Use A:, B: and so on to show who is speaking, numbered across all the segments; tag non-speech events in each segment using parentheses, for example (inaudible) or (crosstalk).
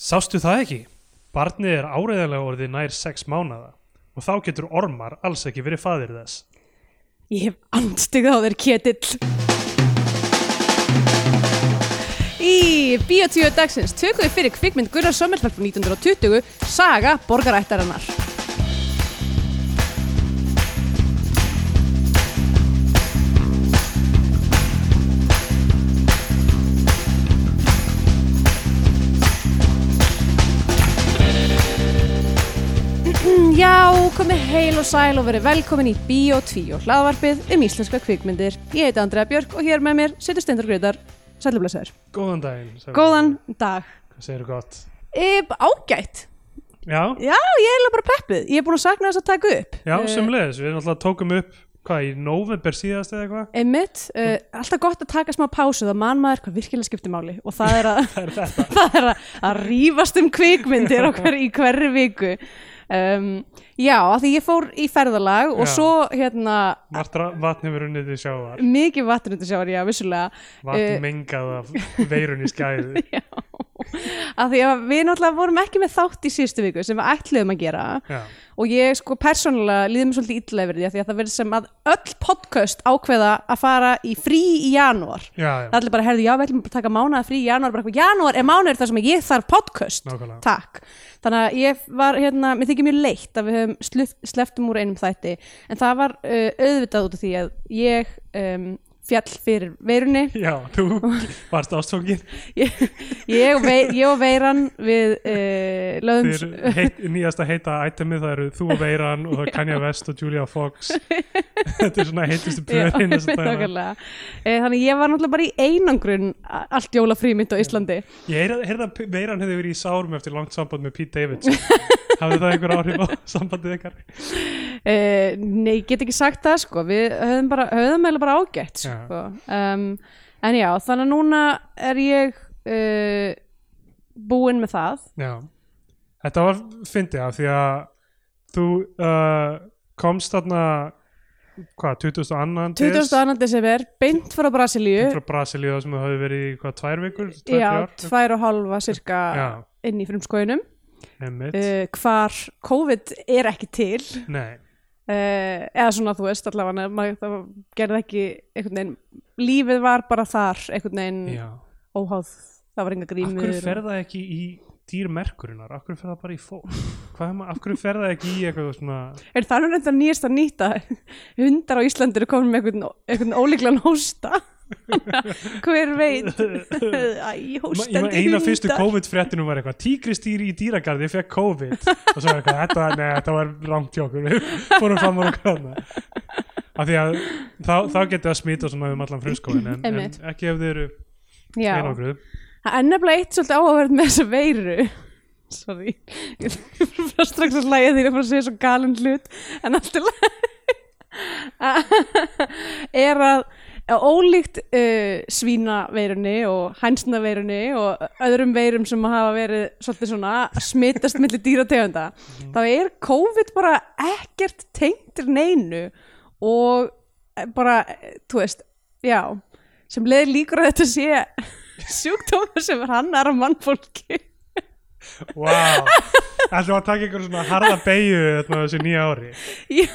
A: Sástu það ekki? Barnið er áreiðanlega orðið nær 6 mánada og þá getur ormar alls ekki verið faðir þess.
B: Ég hef andstygð á þér ketill. Í Bíotíu dagsins tökum við fyrir kvikmynd Gunnar Sommerfell frá 1920 Saga borgarættarinnar. Komið heil og sæl og verið velkomin í Bíotvíu hlaðvarpið um íslenska kvikmyndir. Ég heiti Andrea Björk og hér með mér situr Stendur Greitar. Sælublesaður.
A: Góðan daginn. sagði
B: Góðan dag.
A: Hvað segir þú gott?
B: E, ágætt.
A: Já,
B: Já, ég er eiginlega bara peppuð. Ég er búin að sakna þess að taka upp.
A: já,
B: Eh,
A: sumleðis. Við náttúrulega tókum upp, hvað, í november síðast eða eitthvað?
B: Einmitt, uh, alltaf gott að taka smá pásu þá mann maður hvað virkilega skiptir máli og það er að, (laughs) (laughs)
A: Það er
B: að, að um Já, af því ég fór í ferðalag og
A: Já.
B: svo hérna
A: Margt ra- vatn hefur unnið til sjávar.
B: mikið vatn undir sjávar, já, vissulega
A: Vatn
B: Eh,
A: mengað af veirun í skæði. (laughs)
B: Já, af því að við náttúrulega vorum ekki með þátt í síðustu viku sem við ætluðum að gera.
A: Já,
B: og ég sko persónulega líður mér svolítið illa yfir því að það verður sem að öll podcast ákveða að fara í frí í janúar.
A: Já, já,
B: það er bara, herði, já, við ætlum að taka mánuða frí í janúar. Bara eitthvað, janúar er mánuður þar sem ég þarf podcast.
A: Nákvæmlega.
B: takk, þannig að ég var hérna, mér þykir mjög leitt að við höfum sluft, sleftum úr einum þætti, en það var uh, auðvitað út af því að ég um, fjall fyrir veirunni. (laughs)
A: Já, þú varst ástfókin.
B: ég, ég, vei, ég og veiran við uh, lögum
A: Þér heit, nýjasta heita itemið það eru þú og Veiran og það er Kanye West og Julia Fox. (laughs) Þetta er svona heitustu
B: nákvæmlega. Eh, þannig ég var náttúrulega bara í einangrun allt jólafrímynd á Íslandi.
A: Ég heyrði heyrði að Veiran hefði verið í sárum eftir langt samband með Pete Davidson. Hafði það einhver áhrif á (laughs) sambandið ykkar?
B: Uh, nei, ég get ekki sagt það sko. Við höfum bara, eiginlega bara ágætt
A: Já.
B: Sko. um, en já, þannig að núna er ég uh, búinn með það
A: Já, þetta var fyndið af því að þú uh, komst þarna hvað, 2002
B: 22. desember, beint frá Brasilíu
A: frá Brasilíu sem þú hafði verið í hvað, tvær vikur? Tvær,
B: já,
A: þrjár?
B: tvær og halva cirka
A: Já,
B: inn í frumskóinum uh, hvar COVID er ekki til
A: Nei,
B: eða svona þú veist allavega maður, það gerði ekki einhvern veginn lífið var bara þar einhvern veginn
A: já
B: óháð það var enga grímur
A: hverju
B: og-
A: fer það ekki í dýrmerkurinnar? Af hverju fer það bara í fólk? Hvað er maður, af hverju fer það ekki í eitthvað svona
B: Er það nú reynda nýjast að nýta (laughs) hundar á Íslandi eru komin með einhvern, einhvern ólíklan hósta hver veit? (laughs) Æ,
A: Ég eina fyrstu
B: hundar.
A: COVID-fréttinum var eitthvað tígristýri í dýragarði fekk COVID. Og svo var eitthvað, þetta, nei, þetta var okkur, við (laughs) fórum fram okkur hana af því að þá, þá getið það smita svona um allan frumskóin en, en ekki ef þið eru einogruð
B: það er nefnilega eitt svolítið áhugaverð með þessa veiru. (laughs) Sorry. Ég fyrir strax að hlæja því að fara að segja svo galin hlut en alltaf er að ólíkt uh, svínaveirunni og hænsnaveirunni og öðrum veirum sem hafa verið svolítið svona að smitast millir dýrategunda þá er COVID bara ekkert tengt til neinu og eh, bara, þú veist, já sem leiðir líkur að þetta sé (laughs) sjúkdómur sem er hann er á mannfólki
A: Wow, ætlum að taka einhver svona harða beigju þarna á þessu nýja ári?
B: Já,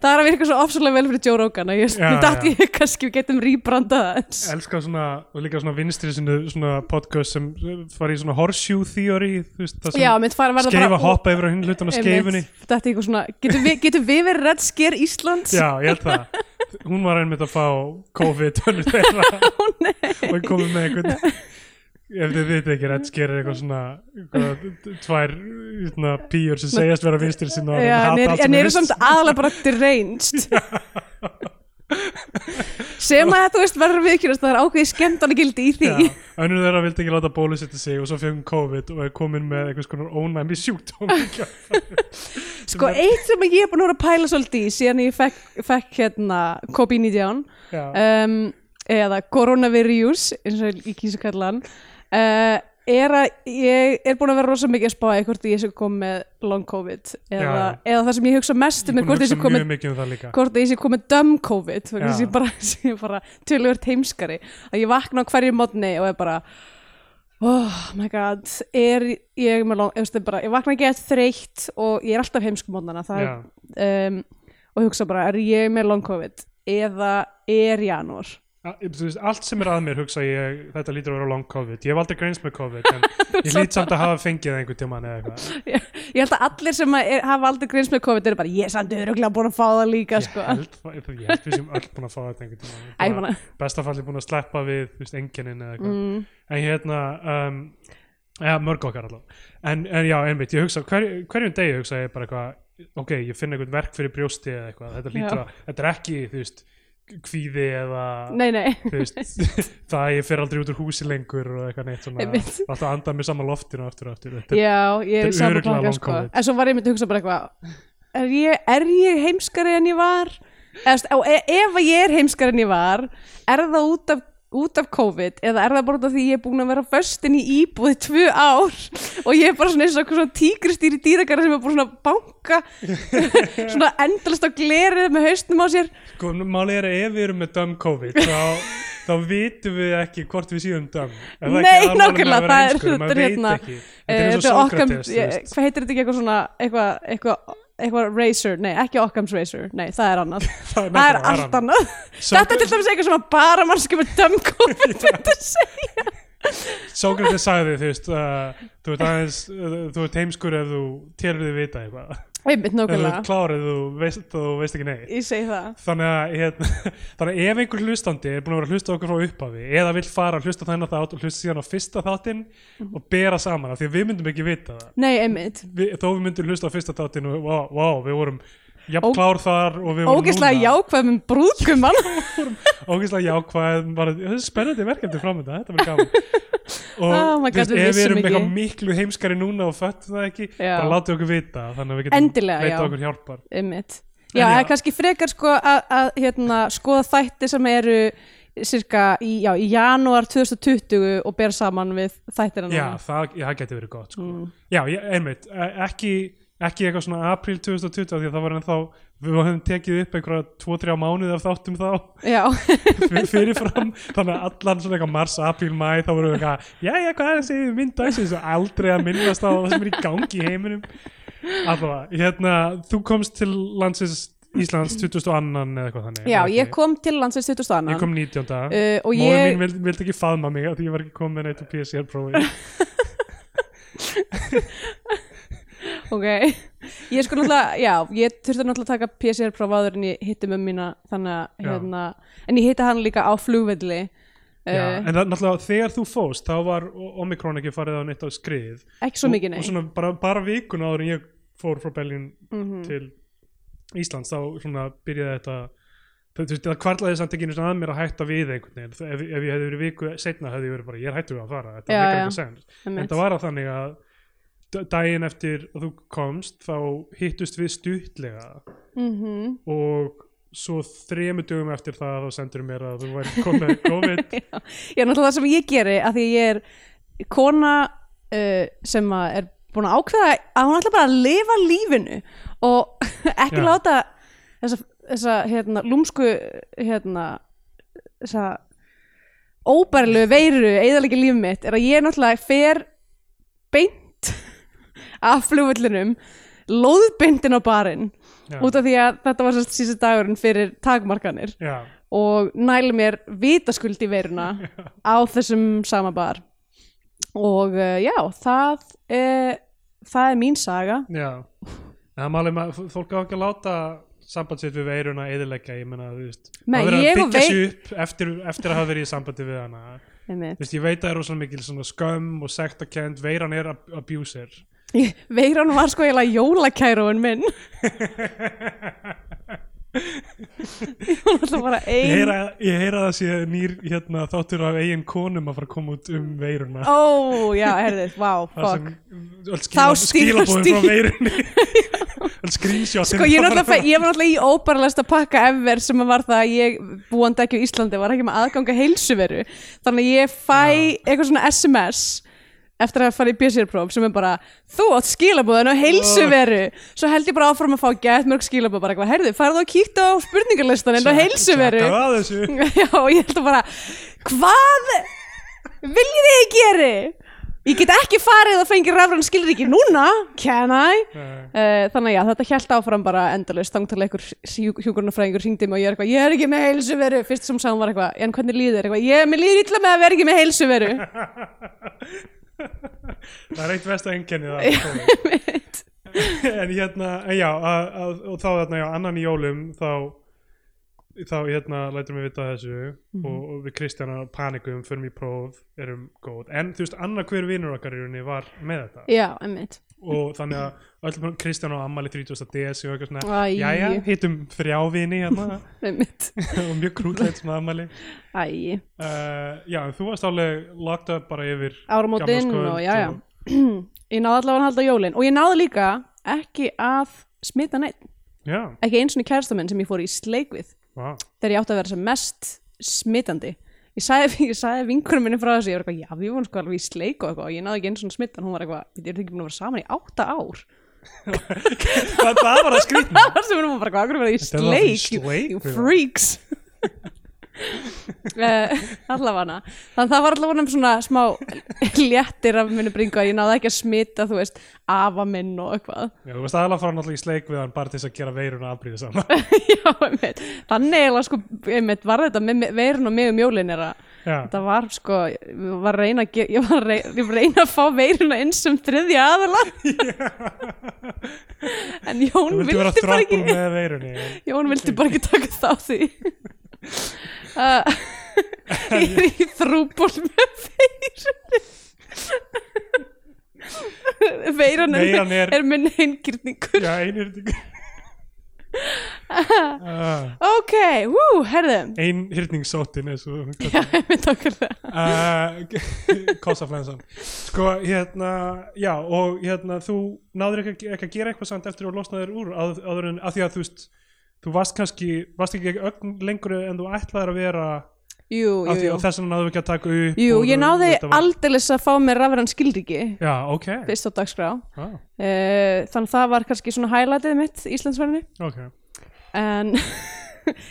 B: það er að virka svo ofsalega vel fyrir Joe Rogan að ég
A: Já,
B: dætt
A: já.
B: ég kannski við getum rýbrandað aðeins.
A: Elska svona, og líka svona vinstri svona, svona podcast sem var í svona horseshoe theory, þú veist, það sem
B: Já,
A: skeifa hoppa yfir á hinn hlutan á skeifunni.
B: Er eitthvað svona, getum við, getum við verið Red Scare Íslands?
A: Já, ég held það. Hún var einmitt að fá COVID önnur þeirra (laughs)
B: Ó, nei.
A: og ég komið með einhvern ef þið viti ekki rétt skerir eitthvað svona eitthvað, tvær svona, píur sem segjast vera vinstir sinna
B: Já, en er- en eru samt aðalega bara deranged (laughs) sem að þú veist verður viðkjörast það er ákveðið skemmtana gildi í því.
A: Önnur þeirra vildi ekki láta bólusetja sig og svo fengum COVID og er komin með einhvers konar ónæmi sjúkdóm (laughs)
B: Sko, eitt sem ég er búin að pæla svolítið í síðan ég fekk, fekk hérna COVID-19
A: Já,
B: um, eða coronavirus eins og ég kýsa kalla hann uh, er að ég er búin að vera rosa mikið að spá í hvort ég sé komið með long covid eða, eða það sem ég hugsa mest um er hvort
A: að
B: ég komið
A: mjög mikið um
B: dumb covid þess að ég bara, (laughs) bara tölur heimskari. Að ég vakna á hverju mótni og er bara oh my god er ég með long, ég, bara, ég vakna ekki eftir þreytt og ég er alltaf heimskumónana
A: Já,
B: um, og hugsa bara, er ég með long covid eða er janúar
A: allt sem er að mér hugsa ég þetta lítur að vera long COVID, ég hef aldrei greins með COVID en (laughs) ég lít samt að hafa fengið einhvern eitthvað.
B: Ég, ég held að allir sem að er, hafa aldrei greins með COVID eru bara, ég samt öruglega búin að fá það líka sko.
A: ég held við sem öll búin að fá þetta einhvern
B: manna,
A: bestafalli búin að sleppa við enginin eða eitthvað.
B: Mm,
A: en hérna um, ja, mörg okkar allavega. En, en já, einmitt, ég hugsa hver, hverjum degi hugsa ég bara eitthvað ok, ég finn einhvern verk fyrir brjósti eða eitthvað. Þetta, að, þetta er ekki, þú veist kvíði eða
B: nei, nei.
A: veist, (laughs) það að ég fer aldrei út úr húsi lengur og eitthvað neitt svona. Alltaf að anda með sama loftinu aftur og aftur. Þetta
B: Já, ég er pakka
A: long
B: sko. En svo var ég myndi að hugsa bara eitthvað er ég, er ég heimskari en ég var? Eða, veist, og e ef ég er heimskari en ég var er það út af, út af COVID eða er það bara því ég er búin að vera föstin í íbúði tvö ár og ég er bara svona eins og svona tígristýri dýrakara sem er búin svona að banka (laughs) svona endalast á glerið með haustnum á sér.
A: Sko, máli er að ef við erum með dumb COVID þá, þá vitum við ekki hvort við það ekki
B: Nei, nákvæmlega, það er- þetta er hérna,
A: þetta
B: Eh,
A: er eins og
B: Occam's-
A: Sókrates
B: hvað heitir þetta ekki eitthvað svona eitthvað, eitthvað, eitthvað racer, nei ekki Occam's racer nei það er annað, (laughs)
A: það er,
B: það er allt annað. þetta er til dæmis eitthvað sem bara dumb (laughs) COVID myndi segja.
A: Sókrates sagði þú veist uh, þú ert aðeins, uh, þú ert heimskur ef þú telur þið vita eitthvað
B: einmitt nákvæmlega,
A: ert klár ef þú veist, þú veist ekki neitt.
B: Ég segi það.
A: Þannig að, hérna, (laughs) þannig að ef einhver hlustandi er búin að vera að hlusta okkur frá upphafi eða vill fara að hlusta þennan þátt og hlusta síðan á fyrsta þáttinn
B: Mhm.
A: og bera saman af því að við myndum ekki vita það.
B: Nei, einmitt,
A: við, þó við myndum hlusta á fyrsta þáttinn og wow, wow, við vorum jafn klár þar og við vorum
B: ógeðslega
A: núna
B: jákvæð með brúðgumann
A: ógeðslega jákvæð bara, þetta er spennandi verkefni framönda, þetta verður gaman (laughs) og
B: Oh God,
A: veist, ef við erum eitthvað miklu heimskari núna og föttum það ekki,
B: Já.
A: bara látið okkur vita þannig að við getum
B: já.
A: okkur hjálpar
B: einmitt, já,
A: já.
B: eða kannski frekar sko að, að hérna, skoða þætti sem eru cirka í, já, í janúar 2020 og bera saman við þættina
A: já, það, það getur verið gott sko.
B: Mm.
A: já, einmitt, e- ekki ekki eitthvað svona april 2020 af því að það var ennþá, við höfum tekið upp einhverja 2-3 mánuði af þáttum þá. (laughs) Fyrirfram. Þannig að allan svona eitthvað mars, apríl, mæ þá vorum við eitthvað, já, já, hvað er þessi mynd dagsins og aldrei að minnast á það sem er í gangi í heiminum. Allavega, hérna, þú komst til landsins Íslands 2002 eða eitthvað þannig.
B: Já, ég kom til landsins 20. annan.
A: Ég kom 19.
B: uh, og
A: Móður
B: ég
A: mín vildi, vildi ekki faðma mig því ég var ekki komið neitt úr PCR prófi (laughs) (laughs)
B: ok, ég sko náttúrulega já, ég þurfti náttúrulega að taka PCR próf áður en ég hitti mömmu mína þannig að,
A: Já.
B: hérna, en ég hitti hann líka á flugvelli
A: Já,
B: uh,
A: en það, náttúrulega þegar þú fóst þá var Omikron ekki farið á neitt á skrið
B: ekki svo
A: og,
B: mikið nei
A: og svona bara, bara vikun áður en ég fór frá Berlín
B: Mhm.
A: til Íslands þá svona byrjaði þetta þú veist, það kvarlaði samt ekki einu sinni að mér að hætta við einhvern veginn, Þú- ef, ef ég hefði verið viku setna hefði ég verið bara, ég er hættu við að fara þetta
B: Já,
A: er
B: já.
A: ekki sens, en
B: Einmitt.
A: það var að þannig að daginn eftir að þú komst þá hittust við stuttlega
B: Mhm.
A: og svo þremu dögum eftir það þá sendur mér að þú væri komið COVID (laughs)
B: Já, náttúrulega það sem ég geri að því ég er kona uh, sem er búin að ákveða að hún ætla bara að lifa lífinu og (laughs) ekki
A: Já.
B: láta þessa, þessa hérna, lúmsku hérna, þessa óbærilegu veiru eðalegi líf mitt er að ég náttúrulega fer beint af flugvöllinum lóðbindin á barinn
A: Já.
B: út af því að þetta var sérst síðan dagurinn fyrir takmarkanir.
A: Já,
B: og næli mér vitaskuld í veiruna (laughs) á þessum sama bar. Og uh, já, það er, það er mín saga.
A: Já. Það máli fólk á ekki að láta samband sitt við veiruna eðilegja, ég menna þú veist,
B: Nei,
A: það verður að byggja
B: vei-
A: sig upp eftir, eftir að hafa verið í sambandi við hana. Þú veist, ég veit að það er rosalega mikil svona skömm og sektakent, veiran er ab- abuser (laughs)
B: veiran var sko eiginlega jólakæróin minn. Ég var alltaf bara
A: ég
B: ein
A: heyra, ég heyra að það sé nýr hérna, þáttur af eigin konum að fara að koma út um veiruna.
B: Ó, já, herðið, vá,
A: öll
B: Þá
A: skila,
B: stíl-
A: skilabóðin frá veirunni. (laughs) Screenshot
B: Sko ég, ég var náttúrulega í óbæralesta pakka ever sem var það að ég búandi ekki á Íslandi var ekki með aðganga heilsuveru. Þannig að ég fæ eitthvað svona SMS eftir að fara í BSR-próf sem er bara þú átt skilabóðin á heilsuveru. Svo held ég bara áfram að fá gett mörg skilabóð bara eitthvað, herðu, farðu og kíktu á spurningarlistan en á heilsuveru.
A: Tjekkaðu að þessu. (laughs)
B: Já, og ég held að bara hvað viljið ég geri? ég get ekki farið að fengi rafrann skilríki núna, can I?
A: uh,
B: þannig að já, þetta hjælt áfram bara endalaust þangtalega einhver hjúkurnafræðingur hringdi mig og ég er eitthvað, ég er ekki með heilsuveru. Fyrst sem sá hún var eitthvað, en hvernig líður eitthvað, ég, mér líður illa með að vera ekki með heilsuveru (laughs)
A: það er eitt versta enginni (laughs) en hérna, en já að, að, og þá þarna, já, annan í jólum þá þá hérna lætum við vita þessu.
B: Mhm.
A: og, og við Kristjana panikum, förum í próf erum góð, en þú veist, annar hver vinnur okkar í rauninni var með þetta.
B: Já, emmitt
A: og þannig að öll Kristján og Ammali 30. DS og eitthvað svona, jæja, hittum þrjá vini hérna. (laughs) (laughs) Og mjög krútlegt svona Ammali
B: æ,
A: uh, já, en þú varst alveg locked up bara yfir
B: áramótin
A: gamlárskvöld
B: og já, já. (clears throat) ég náði allavega að halda jólin. Og ég náði líka ekki að smita neitt
A: já,
B: ekki eins og í kærastamenn sem ég fór í sleik við.
A: Vá.
B: Þegar ég átti að vera sem mest smitandi ég sagði, (laughs) sagði vinkurum minni frá þessu ég var eitthvað, já við vorum sko alveg í sleik og eitthvað. Og ég náði ekki eins og smittan, hún var eitthvað við erum ekki búin að vera saman í átta ár?
A: Það, það var að (laughs) skrýtna?
B: Það var sem hún var bara, hvað, hvað er það í sleik you,
A: það?"
B: freaks (laughs) uh, allavega. Þannig að það var allavega svona smá léttir af minni bringu að ég náði ekki að smita þú veist, afa minn og eitthvað.
A: Já, þú varst aðalega að fara náttúrulega í sleik við hann bara til þess að gera veiruna afbríða saman (laughs)
B: já, einmitt. þannig eiginlega sko, einmitt, var þetta með með veirun og mig um jólin er að þetta var sko, ég var að reyna ég var að reyna, ég reyna að fá veiruna inn sem þriðja aðala en Jón
A: vildi
B: bara ekki Jón vildi bara ekki taka þátt því uh, (laughs) ég er í þrúból með veirunni veiran er,
A: er- (laughs)
B: er minn einkýrningur
A: já, einir uh, (laughs)
B: ok, hú, herðum
A: ein hyrningssóttin eins og
B: já, ég mynd okkur
A: uh, kossaflensan sko hérna já og hérna þú náður ekki, að- ekki að gera eitthvað samt eftir að losna þér úr en að því að þú veist þú varst kannski, varst ekki ögn lengur en þú ætlaðir að vera
B: jú, jú, jú.
A: þess vegna náðu ekki að taka upp
B: Jú, ég náði aldeilis að fá mér rafræn skilríki.
A: Já, ok,
B: fyrst á dagskrá.
A: Ah,
B: þannig að það var kannski svona highlightið mitt Íslandsverðinni
A: ok.
B: En (laughs)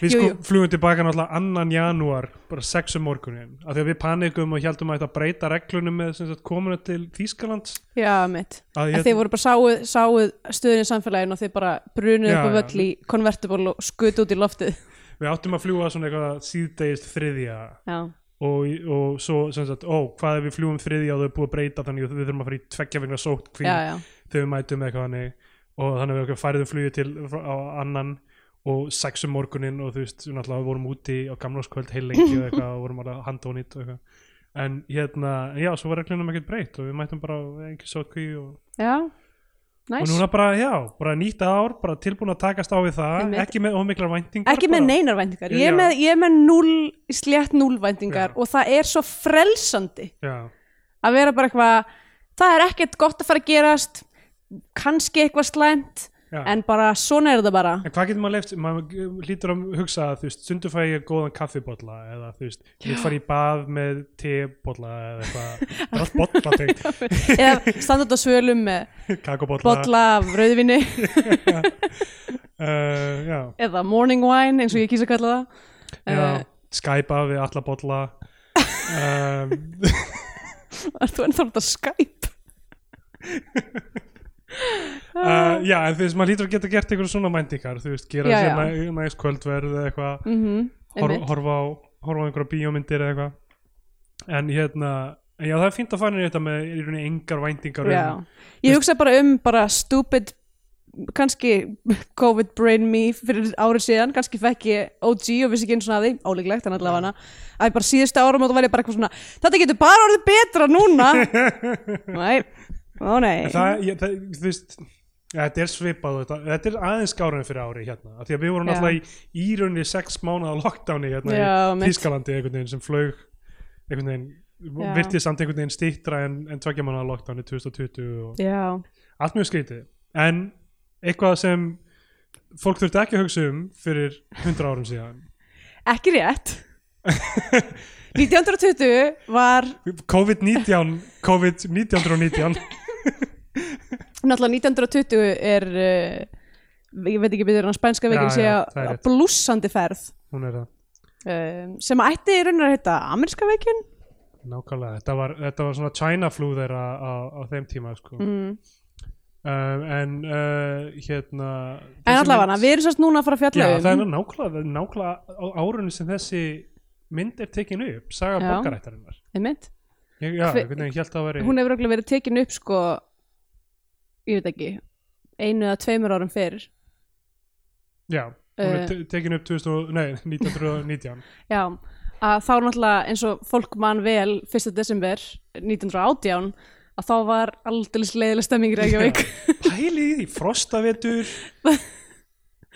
A: við sko flugum tilbaka náttúrulega annan janúar bara sex um morgunin af því að við panikum og heldum að þetta breyta reglunum með komuna til Þýskalands.
B: Já, mitt.
A: Að
B: að þið voru bara sáuð, sáuð stöðin í samfélaginu og þið bara brunuð
A: Já,
B: upp á völl í konvertiból og skutu út í loftið.
A: Við áttum að fljúa svona eitthvað síðdegist þriðja. Og, og svo sem sagt, ó, hvað ef við fljúum þriðja og þau er búið að breyta þannig við þurfum að fara í tveggja vegna sótt
B: já,
A: þegar við mætum eitthvað þannig. Og þannig að við okkur færiðum flugið til á annan og sex um morgunin og þú veist, við náttúrulega vorum úti á gamlarskvöld heil lengi og eitthvað og vorum alveg handónýtt og eitthvað. En hérna, já, svo var reglunum ekkert breytt og við mætum bara einhver sótt hví og,
B: já
A: og
B: næs,
A: núna bara, já, bara nýtt ár bara tilbúin að takast á við það ekki með ómiklar væntingar
B: ekki með neinar væntingar. Ég er með, ég er með núl, slétt núlvæntingar og það er svo frelsandi
A: já,
B: að vera bara eitthvað það er ekkert gott að fara að gerast kannski eitthvað slæmt
A: já.
B: en bara svona er þetta bara.
A: En hvað getur maður left, maður hlýtur að hugsa að þú veist, stundu fæ ég góðan kaffibotla eða þú veist, ég fara í bað með tebotla eða eitthvað. (laughs) Það er allt botla tengt, (laughs)
B: eða standa út á svölum með
A: kakobotla
B: bolla af rauðvinni
A: uh, (laughs) já,
B: eða morning wine eins og ég kýsa að kalla það.
A: Já
B: uh,
A: Skypa við alla botla um,
B: er þú ennþá þetta Skype
A: uh, já, en þú veist, maður hlýtur að geta gert einhverjum svona mæntingar, þú veist, gera
B: Já,
A: sér
B: já.
A: næ, næst kvöldverð eða eitthvað
B: mm
A: hor, horfa á horfa á einhverja bíómyndir eða eitthvað. En hérna, en já, það er fínt að fara inn í þetta með í rauninni engar væntingar
B: Já.
A: um,
B: ég hugsa bara um bara stupid kannski COVID brain me fyrir árið síðan, kannski fekk ég OG og vissi ekki eins og því, ólíklegt en allavega. Hana að bara síðustu árum og var ég bara eitthvað svona þetta getur bara orðið betra núna. (laughs) Nei, ó nei.
A: Það, ég, það, þú veist þetta er svipað þetta, þetta er aðeins skárun fyrir ári hérna, af því að við vorum
B: Já.
A: náttúrulega í írunni sex mánuða lockdowni hérna
B: Já,
A: í
B: mitt.
A: Þískalandi einhvern veginn sem flög einhvern veginn,
B: Já.
A: virtið samt einhvern veginn stýttra en, en tveggja mánuða lockdowni 2020 og
B: já,
A: allt mjög skrítið. En eitthvað sem fólk þurfti ekki að hugsa um fyrir 100 árum síðan.
B: Ekki rétt. 1920 var
A: COVID-19 COVID-1919
B: náttúrulega 1920 er uh, ég veit ekki betur en spænska veikin
A: Já,
B: sé
A: já,
B: að
A: það er
B: blússandi ferð
A: hún er það
B: um, sem ætti í rauninni að heita amerska veikin
A: nákvæmlega, þetta var, þetta var svona China flu þeirra á, á þeim tíma sko.
B: mm.
A: um, en uh, hérna
B: En allavega, við erum sérst núna að fara að
A: Já,
B: fjalla
A: það
B: um
A: er nákvæmlega, nákvæmlega árunni sem þessi mynd er tekin upp, saga
B: Já.
A: borgarættarinnar
B: einmitt.
A: Ég, Já,
B: Hve-
A: hvernig ég held að veri
B: Hún hefur örugglega verið tekin upp sko ég veit ekki einu eða tveimur árum fyrir
A: Já, hún er
B: Eh.
A: te- tekin upp 2000, og- nei, (laughs) 1919
B: Já, að þá náttúrulega eins og fólk mann vel 1. desember 1918 að þá var aldrei leiðileg stemming í Reykjavík
A: Pæli í frostavetur (laughs)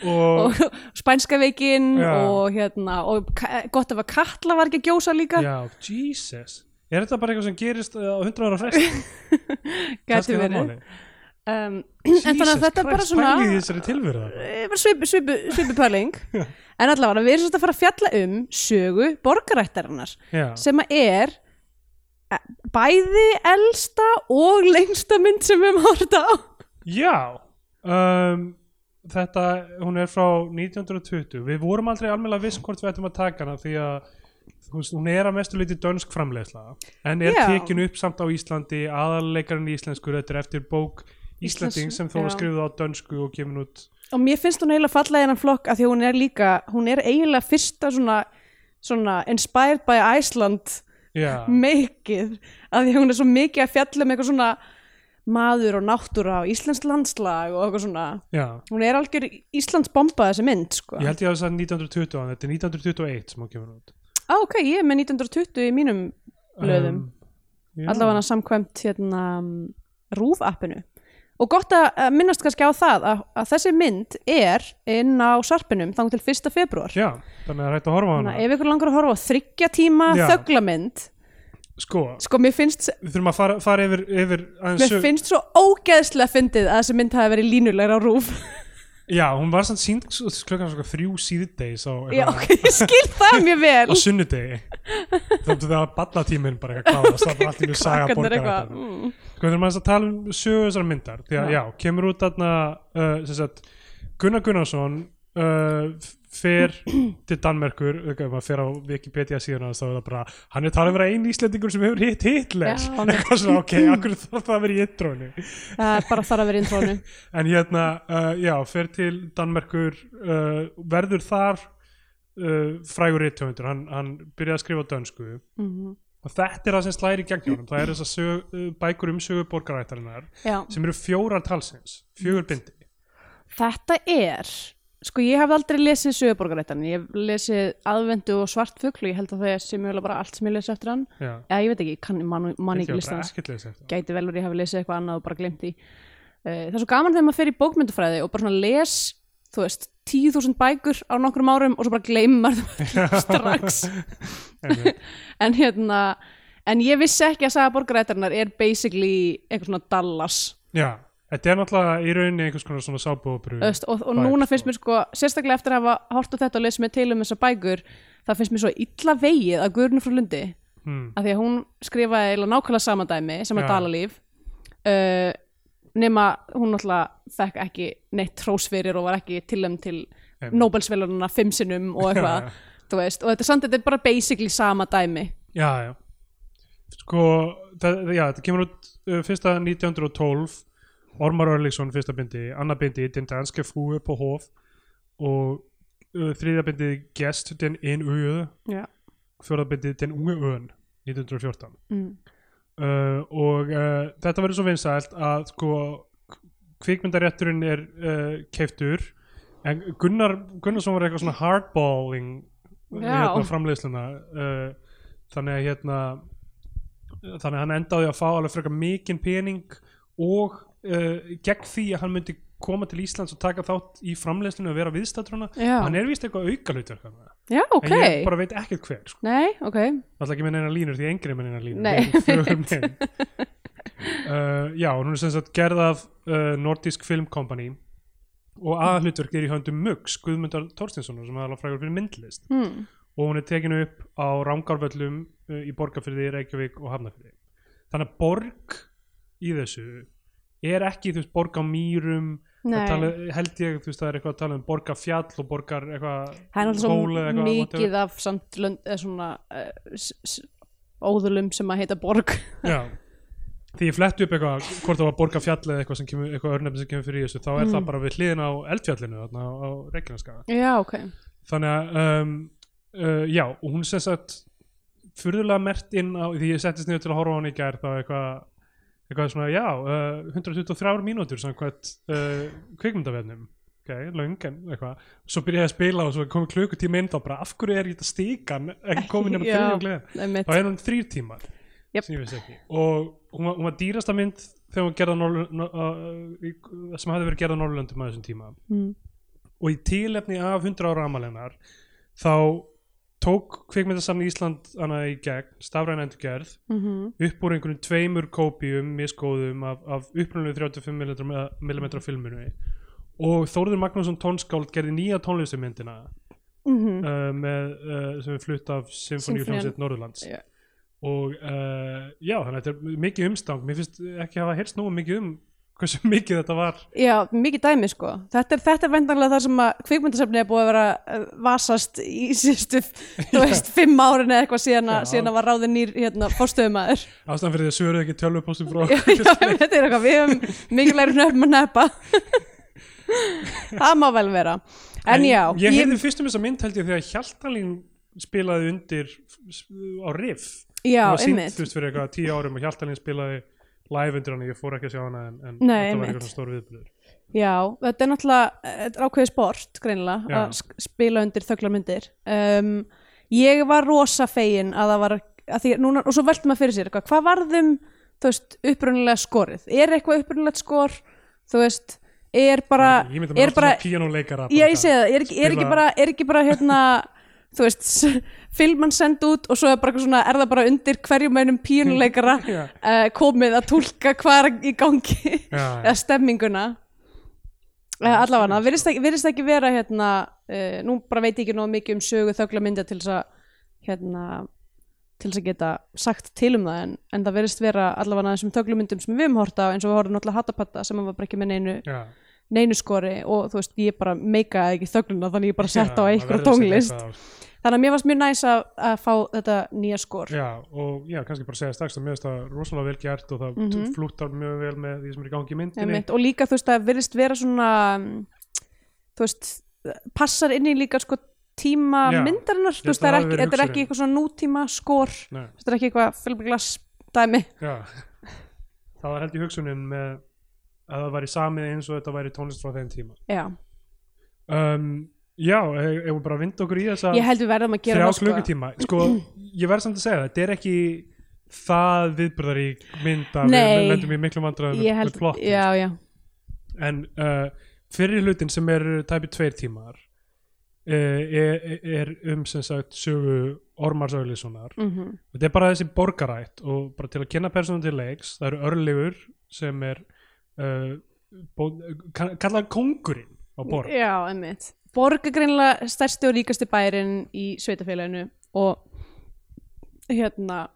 A: og,
B: og spænska veikin og hérna og gott ef að Katla var ekki að gjósa líka
A: Já, Jesus Er þetta bara eitthvað sem gerist uh, á 100 ára fresti? (laughs)
B: gæti verið. um, en þannig að þetta er bara svona eh, svipu, svipu, svipu pæling. (laughs) En allavega við erum svolítið að fara að fjalla um sögu borgarættarinnar sem að er eh, bæði elsta og lengsta mynd sem við hort á.
A: Já um, Þetta, hún er frá 1920 Við vorum aldrei almennilega viss hvort við ættum að taka hana því að veist, hún er að mestu leiti dönsk framleiðsla en er
B: Já.
A: tekin upp samt á Íslandi aðalleikarinn íslenskur, þetta er eftir bók Íslanding
B: Íslands-
A: sem þó er
B: já.
A: skrifuð á dönsku og gefin út
B: og mér finnst hún eiginlega falla í hennan flokk að því hún er líka, hún er eiginlega fyrsta svona, svona inspired by Iceland
A: Já,
B: meikið, að því hún er svo mikið að fjalla um eitthvað svona maður og náttúra og íslenskt landslag og eitthvað svona,
A: já
B: hún er algjör Íslands bomba þessi mynd sko.
A: Ég held ég að það er 1920 en þetta er 1921 sem hún gefur út
B: á ok, ég er með 1920 í mínum blöðum,
A: um, já.
B: allavega samkvæmt hérna rúf appinu og gott að minnast kannski á það að, að þessi mynd er inn á sarpinum þannig til 1. februar
A: Já, þannig að er hægt að horfa á hana
B: ef ykkur langar að horfa á þryggja tíma
A: Já.
B: þögglamynd
A: Sko,
B: sko mér finnst,
A: við þurfum að fara, fara yfir, yfir
B: mér finnst svo ógeðslega fyndið að þessi mynd hafi verið línulegur á rúf
A: Já, hún var samt sínd klukkan svona þrjú síðdeis á,
B: já ok, ég skil það mjög
A: á
B: vel
A: sunnudegi þáttu það að ballatíminn bara eitthvað kláðast það var allt í mjög saga
B: Krakkarnir eitthvað, mm.
A: sko þurfum aðeins að tala um sögu þessar myndar því að
B: Já.
A: kemur út þarna uh, Gunnar Gunnarsson uh, fer til Danmerkur, maður fer á Wikipedia síðan þá er það bara, hann er talað um að vera einn Íslendingur sem hefur hitt Hitler. (laughs) Eitthvað svona, ok, akkur þarf það að vera í intrónu
B: er bara þar að vera intrónu (laughs)
A: en hérna, uh, já, fer til Danmerkur uh, verður þar uh, frægur rithöfundur. Hann, hann byrjaði að skrifa dönsku.
B: Mm
A: og þetta er það sem slæri í gegn hjá honum. Það er þess að uh, bækur um sögu borgarættarinnar
B: já,
A: sem eru fjórar talsins, fjögur bindi.
B: Þetta er sko ég hafði aldrei lesið söguborgarættan ég hef lesið aðvendu og svartfugl og ég held að það sé mjög bara allt sem ég lesið eftir hann.
A: Já,
B: já ég veit ekki, ég kann, man, man ekki listans. gæti vel verið ég hafi lesið eitthvað annað og bara glemt því. Uh, það er svo gaman þegar maður fer í bókmyndafræði og bara svona les þú veist, 10.000 bækur á nokkrum árum og svo bara gleymar það (laughs) (laughs) strax. (laughs) En hérna en ég vissi ekki að saga borgarættarinnar er basically eitthvað svona Dallas.
A: Já, þetta er náttúrulega í rauninni einhvers konar svona
B: veist, og, og
A: Bækur,
B: núna
A: sko.
B: finnst mér sko sérstaklega eftir að hafa hort á þetta og lesið mér til um þessar bækur það finnst mér svo illa vegið að Guðrunu frá Lundi
A: hmm.
B: af því að hún skrifaði eiginlega nákvæmlega sama dæmi sem er
A: Já.
B: Dalalíf uh, nema hún náttúrulega fekk ekki neitt hrós fyrir og var ekki tilum til
A: Einmitt.
B: Nobelsvelununa fimm sinnum og (laughs) eitthvað þú veist, og þetta er samt, þetta er bara basically sama dæmi
A: já, já sko, það, já, þetta kemur út uh, fyrsta 1912 Ormar Örliksson fyrsta bindi, annað bindi Den danske frue på hof og uh, þriðja bindi Gest den en øde
B: Já.
A: fjórða bindi Den unge øen 1914
B: mm.
A: uh, og uh, þetta verður svo vinsælt að sko kvikmyndarétturinn er keiftur en Gunnar Gunnarsson var eitthvað svona hardballing
B: Já.
A: hérna framleiðsluna þannig að hérna þannig að hann endaði að fá alveg frekar mikinn pening og uh, gegn því að hann myndi koma til Íslands og taka þátt í framleiðslunum og vera viðstættruna hann er vist eitthvað auka hlutverk þarna.
B: Já, ok
A: en ég bara veit ekkert hver sko.
B: Nei, ok
A: Það er ekki með neina línur því engri er með neina línur
B: Nei,
A: mynd. uh, Já, hún er sem sagt gerð af uh, Nordisk Film Company og aðhlutverk er í höndum Muggs Guðmundar Þorstinssonar sem er alveg frægur fyrir myndlist
B: hmm.
A: og hún er tekin upp á Rangárvöllum uh, í Borgarfyrði, Reykjavík og Hafnarfyrði þannig að borg í þessu er ekki þú veist borg á mýrum tala, held ég þú veist það er eitthvað að tala um borgar fjall og borgar eitthvað
B: það er
A: eitthvað,
B: mikið af samt lönd, svona uh, óðulum sem að heita borg. (laughs)
A: Já. Því ég flett upp eitthvað, hvort það var borgarfjall eða eitthvað kemur, eitthvað örnefni sem kemur fyrir þessu þá er
B: Mm.
A: það bara við hliðin á eldfjallinu þarna á, á Reykjaneskaga
B: já, ok.
A: Þannig að um, uh, já, og hún sem sagt furðulega mert inn á því ég settist niður til að horfa á hann í gær þá eitthvað eitthvað svona, já, uh, 123 mínútur samkvæmt uh, kvikmyndavefnum ok, löng en eitthvað svo byrja ég að spila og svo komið klukkutíma inn þá bara, af hverju er þetta stíkan ekki komin nema (laughs)
B: Já.
A: þrjum gleðin
B: Einmitt.
A: þá er hún þrýr tímar
B: Jep.
A: sem ég veist ekki og hún var, hún var dýrasta mynd þegar hún gerða uh, sem hafði verið gerða Norrlöndum að þessum tíma
B: mm.
A: og í tilefni af 100 ára amalennar þá tók kvikmyndasamni Ísland hana í gegn, stafræn endurgerð
B: Mm
A: upp úr einhvern tveimur kópíum miskóðum af, af upprunalegu 35 mm filminu. Og Þórður Magnússon tónskáld gerði nýja tónlistumyndina
B: Mm
A: uh, með, uh, sem er flutt af hljómsveit Norðurlands.
B: Já.
A: og uh, já, þannig að þetta er mikið umstang. Mér finnst ekki hafa heyrst nú mikið um hversu (laughs) mikið þetta var.
B: Já, mikið dæmi sko. Þetta er, þetta er vendanlega það sem að kvikmyndasafni er búið að vera uh, vasast í (laughs) síðustu, þú veist, fimm árin eða eitthvað síðan, að- síðan að var ráðin nýr hérna, fórstöðumæður
A: ástæðan fyrir því að svöruðu ekki tölvupóstum frá (laughs)
B: Já, já, þetta er eitthvað, við hefum mikilvægur nöfnum að neppa Það má vel vera. En já,
A: ég heyrði fyrst um þessa mynd held ég þegar Hjaltalín spilaði undir á riff.
B: Já, einmitt.
A: þú veist fyrir eitthvað tíu árum og Hjaltalín spilaði live undir hann ég fór ekki að sjá hana en, en
B: Nei,
A: þetta var eitthvað stór viðbyrður
B: Já, þetta er náttúrulega þetta er ákveðið sport, greinilega að spila undir þöglarmyndir. Um, Ég var rosa fegin að það var að því, núna, og svo veltum maður fyrir sér eitthvað, hvað varðum þú veist, upprunalega skorið? Er eitthvað upprunalegt skor? Þú veist, er bara
A: ég myndi
B: er
A: mér
B: bara,
A: alltaf píanóleikara
B: já ég segi það er, ekki- er, ekki bara, er ekki bara hérna (laughs) þú veist, filman send út og svo er svona, er það bara undir hverjum einum pínuleikara (laughs)
A: Já.
B: uh, komið að tólka hvað er í gangi
A: Já, (laughs)
B: eða stemminguna. Uh, allavega, það virðist ekki, virðist ekki vera hérna, uh, nú bara veit ég ekki nóg mikið um sögu þögla mynda til þess að hérna til þess að geta sagt til um það en, en það virðist vera allavega þessum þöglumyndum sem við höfum horta eins og við horfum náttúrulega hattapatta sem var bara ekki með neinu,
A: já,
B: neinu skori og þú veist, ég bara meikaði ekki þögluna þannig ég bara sett á einhver
A: á.
B: þannig að mér varst mjög næs að, að fá þetta nýja skor.
A: Já, og já, kannski bara segja strax að mér finnst það rosalega vel gert og það mm
B: Mhm.
A: flúttar mjög vel með því sem er í gangi í myndinni.
B: Einmitt, og líka þú veist það virðist vera svona mm, þú veist passar inn í líka sko tíma
A: Já,
B: myndarinnar, þú veist það er ekki, er ekki eitthvað svona nútíma skor,
A: Nei,
B: þetta er ekki eitthvað filmglass dæmi,
A: já (laughs) það var held í hugsunin með að það væri samið eins og þetta væri tónlist frá þeim tíma.
B: Já.
A: Um, Já, ef við bara vinda okkur í þessa
B: ég held við verðum að gera
A: þrjá
B: sko.
A: klukkutíma. Sko, (clears throat) ég verð samt að segja það, þetta er ekki það viðbyrðar í mynda við lendum í miklu vandræðum
B: ég
A: með plott
B: já, já,
A: en uh, fyrir hlutin sem er tæpi tveir tímar uh, er, er um sem sagt sögu Ormars Auðlissonar.
B: Mm
A: þetta er bara þessi borgarætt og bara til að kynna persónum til leiks það eru örlegur sem er uh, bó, kann- kallað kongurinn á borg.
B: Já, einmitt. Borg er greinilega stærsti og ríkasti bærin í sveitafélaginu og hérna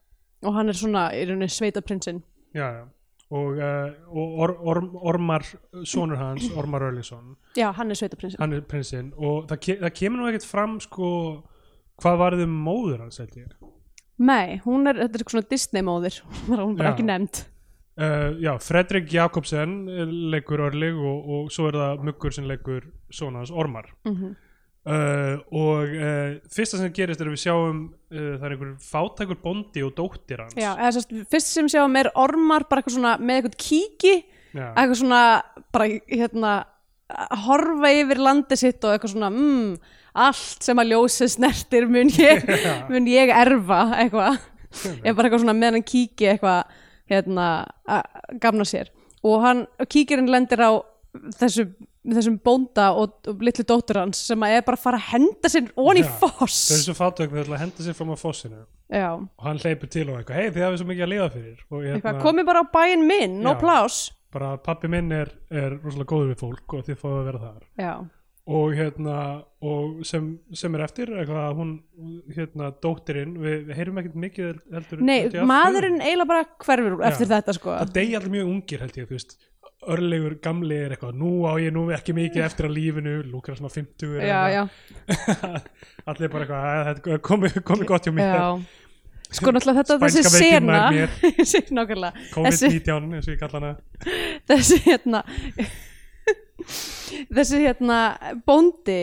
B: og hann er svona í rauninni sveitaprinsinn
A: já, já. og, uh, og or, orm, Ormar sonur hans, Ormar Örlisson
B: já, hann er sveitaprinsinn
A: hann er prinsinn. Og það, ke það kemur nú ekkert fram sko hvað varðið um móður hans held ég?
B: Nei, hún er, þetta er svona Disney móðir (laughs) hún er bara
A: Já.
B: ekki nefnd
A: Uh, já, Fredrik Jakobsen leikur Örlig og, og svo er það Muggur sem leikur hans Ormar.
B: Mm
A: uh, og uh, fyrsta sem gerist er að við sjáum uh, það er einhver fátækur bondi og dóttir hans.
B: Já, eða sérst, fyrst sem sjáum er ormar bara eitthvað svona með eitthvað kíki
A: Já.
B: eitthvað svona bara hérna að horfa yfir landið sitt og eitthvað svona mm, allt sem að ljósið snertir mun ég, (laughs) mun ég erfa eitthvað, (laughs) ég bara eitthvað svona með hann kíki eitthvað hérna gamna sér. Og hann, kíkirinn lendir á þessu, þessum bónda og, og litlu dóttur hans sem er bara að fara að henda sér onni í
A: Já.
B: foss.
A: þau eru svo við ætla að henda sér fram á fossinu.
B: Já,
A: og hann hleypur til og eitthvað, hei þið hafið svo mikið að lifa fyrir. Og ég
B: eitthvað, komið bara á bæinn minn, no plás
A: bara pappi minn er, er rosalega góður við fólk og þið fáið að vera þar.
B: Já,
A: og hérna og sem, sem er eftir eitthvað hún hérna dóttirinn við, við heyrum ekkert mikið heldur
B: nei, maðurinn eiginlega bara hverfur
A: Já.
B: eftir þetta sko.
A: Það deyja allir mjög ungir held ég þú veist. Örlegur gamli er eitthvað nú á ég nú ekki mikið eftir að lífinu. Lúkar svona 50
B: Já, já, (laughs)
A: allir bara eitthvað "Æ, þetta er komið komi gott hjá mér.
B: Já. Sko náttúrulega þetta þessi sena (laughs) nákvæmlega. Þessi,
A: COVID-19 eins og ég kalla hana. (laughs)
B: þessi hérna þessi hérna bóndi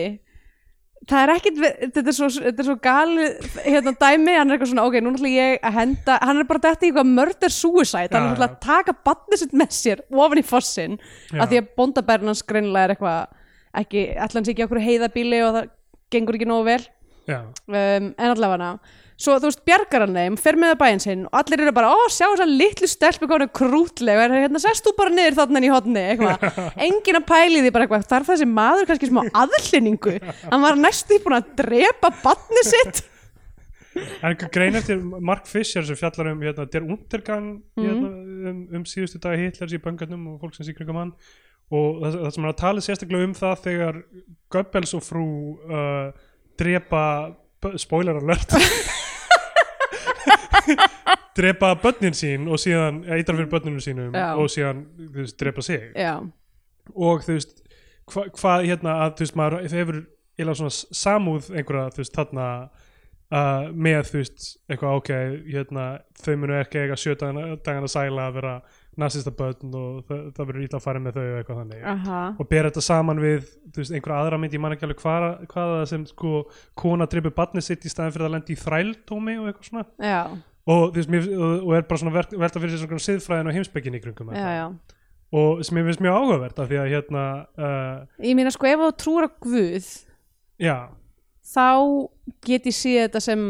B: það er ekkit, þetta er svo, þetta er svo gali hérna dæmi, hann er eitthvað svona ok, nú ætla ég að henda, hann er bara dætti í eitthvað murder suicide, hann er ætla að taka badnið sitt með sér ofan í fossin af því að bóndabærin hans greinilega er eitthvað ekki, ætla hans ekki okkur heiðabíli og það gengur ekki nógu vel. Um, en allavega svo þú veist bjargar hann þeim, fer með það bæinn sinn og allir eru bara, ó sjá þess að litlu stelpu konu krútlega, er hérna sest þú bara niður þarna í hotni, eitthvað, (laughs) enginn að pæli því bara eitthvað, þarf þessi maður kannski smá aðlýningu, hann var næstu búin að drepa batni sitt.
A: En grein eftir Mark Fisher sem fjallar um hérna, der Untergang
B: Mhm.
A: hérna, um, um síðustu dag Hitlers í bangarnum og fólk sem síkringum hann og það, það sem hann talið sérstaklega um það þegar Goebbels og frú uh, drepa b- spoiler alert. (laughs) Drepa börnin sín og síðan eitra fyrir börninu sínum
B: Já.
A: og síðan veist, drepa sig.
B: Já,
A: og þú veist hvað hva, hérna að þú veist maður hefur eða svona samúð einhverja þú veist þarna uh, með þú veist eitthvað ok hérna þau munu ekki eiga sjö dagana, dagana sæla að vera nasista börn og það, það verður ítla að fara með þau og eitthvað þannig.
B: Aha.
A: Og bera þetta saman við veist einhverja aðra mynd ég man ekki alveg hvaða, það sem sko kona dreipur barnið sitt í staðin fyrir að lendi í þræltómi og eitthvað svona.
B: Já,
A: og, þú veist, mér, og, og er bara svona velta fyrir sér svona siðfræðin og heimspekin í kringum
B: já, já.
A: Og sem ég finnst mjög áhugavert af því að hérna uh,
B: ég meina sko ef þú trúur á Guð þá get ég séð þetta sem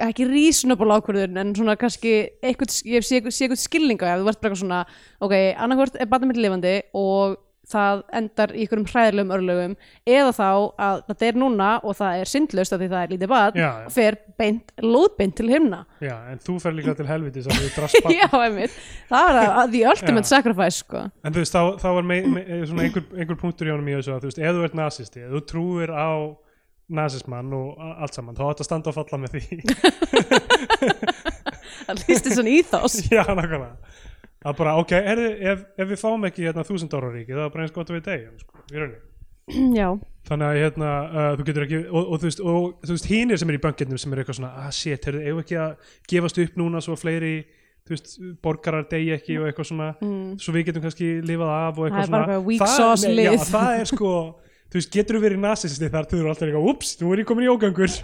B: ekki reasonable ákvörðun en svona kannski eitthvað, ég sé eitthvað, skilninga ef þú verður bara eitthvað svona ok, annarkvort er batnið mitt lifandi og það endar í einhverjum hræðilegum örlögum eða þá að þetta er núna og það er syndlaust af því það er lítið batn
A: Já,
B: og fer beint, lóðbeint til himna.
A: Já, en þú fer líka til helvitis að þú (laughs) drast barn
B: já, einmitt, það var að, að the ultimate
A: Já.
B: sacrifice sko.
A: En þú veist, þá, þá var mei, mei, svona einhver, einhver punktur í honum í þessu að þú veist, ef þú ert nazisti, ef þú trúir á nazismann og allt saman þá átt að standa og falla með því. (laughs)
B: Að lísti svona íþás (laughs)
A: já, nákvæmlega. Að bara, ok, herri, ef, ef við fáum ekki hérna þúsund ára ríki, það er bara eins gott að við deyjum sko, í rauninni. (clears throat)
B: Já,
A: þannig að hérna, uh, þú getur ekki og, og þú veist, veist hínir sem er í banketnum sem er eitthvað svona, ah shit, eigum við ekki að gefast upp núna svo fleiri þú veist, borgarar degi ekki og eitthvað svona
B: mm.
A: svo við getum kannski lifað af og
B: Það
A: eitthvað
B: er bara
A: svona?
B: weak
A: Það-
B: sauce lið.
A: já, það er sko, (laughs) þú veist, getur þú verið nasisti þar þú eru alltaf eitthvað, ups, nú er ég komin í ógangur. (laughs)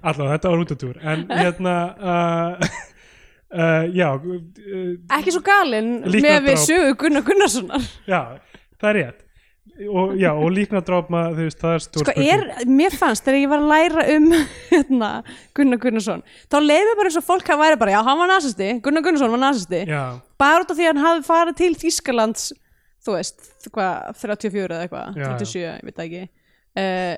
A: Allavega, þetta var útatúr en hérna uh, (laughs) uh, já uh,
B: ekki svo galinn með við sögu Gunnar Gunnarssonar.
A: Já, það er rétt. Og, já, og líknadráp maður, þú veist, það er stór
B: sko er, mér fannst þegar ég var að læra um (laughs) hérna, Gunnar Gunnarsson þá leiði bara eins og fólk að væri bara já, hann var nazisti, Gunnar Gunnarsson var nazisti
A: já,
B: bara út af því að hann hafði farið til Þýskalands þú veist, hvað, 34 eða eitthvað,
A: Já, já.
B: 37, ég veit ekki. Uh,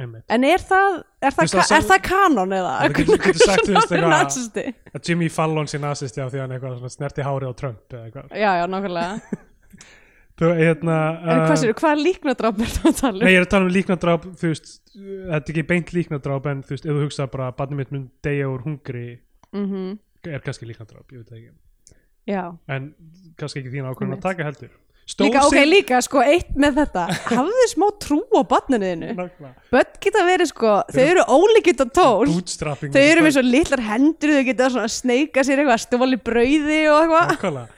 A: einmitt.
B: en er það er það,
A: Þú veist, það
B: ka er
A: sá-
B: það kanon eða?
A: Það getur- getur sagt, þú veist, eitthvað-
B: nazisti.
A: að Jimmy Fallon sé nazisti á því hann eitthvað svona snerti hári á Trump eða eitthvað.
B: Já, já, nákvæmlega. (laughs)
A: Þú, hérna,
B: en hvað sér, hvað líknadráp er það að tala um?
A: Nei, ég er að tala um líknadráp, þú veist, þetta er ekki beint líknadráp en þú veist, ef þú hugsa bara að barnið mitt mun deyja úr hungri
B: Mhm,
A: er kannski líknadráp, ég veit það ekki.
B: Já.
A: En kannski ekki þín ákvörðun að
B: Einmitt.
A: taka heldur
B: Líka, ok, líka, sko, eitt með þetta. Hafðu smá trú á barninu þínu.
A: Nákvæmlega.
B: börn geta verið, sko, þau eru ólíkitt á tól þau eru með svo litlar hendur þau geta svona sneika sér eitthvað stóli brauði og eitthvað.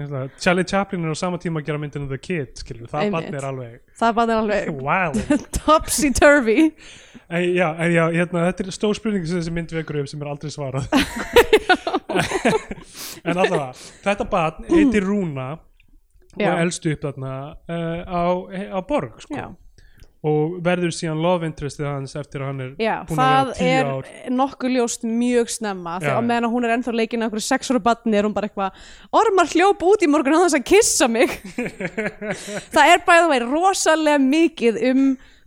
A: Að- Charlie Chaplin er á sama tíma að gera myndinu The Kid skilur, það
B: Einmitt.
A: barn er alveg
B: það bara er alveg topsy-turvy.
A: Já, en já, hérna, þetta er stór spurning sem þessi mynd vekur upp sem er aldrei svarað. (laughs) (laughs) En allavega þetta barn heitir Rúna og
B: Já.
A: elst upp þarna uh, á, á borg sko.
B: já,
A: og verður síðan love interestið hans eftir að hann er
B: já
A: búin að
B: það
A: vera tíu
B: er
A: ár
B: nokkuð ljóst mjög snemma
A: Já.
B: þegar á meðan að hún er ennþá leikin að einhverju sex ára barni er hún bara eitthvað ormar hljóp út í morgun á þess að kissa mig (laughs) það er bæðið veginn rosalega mikið um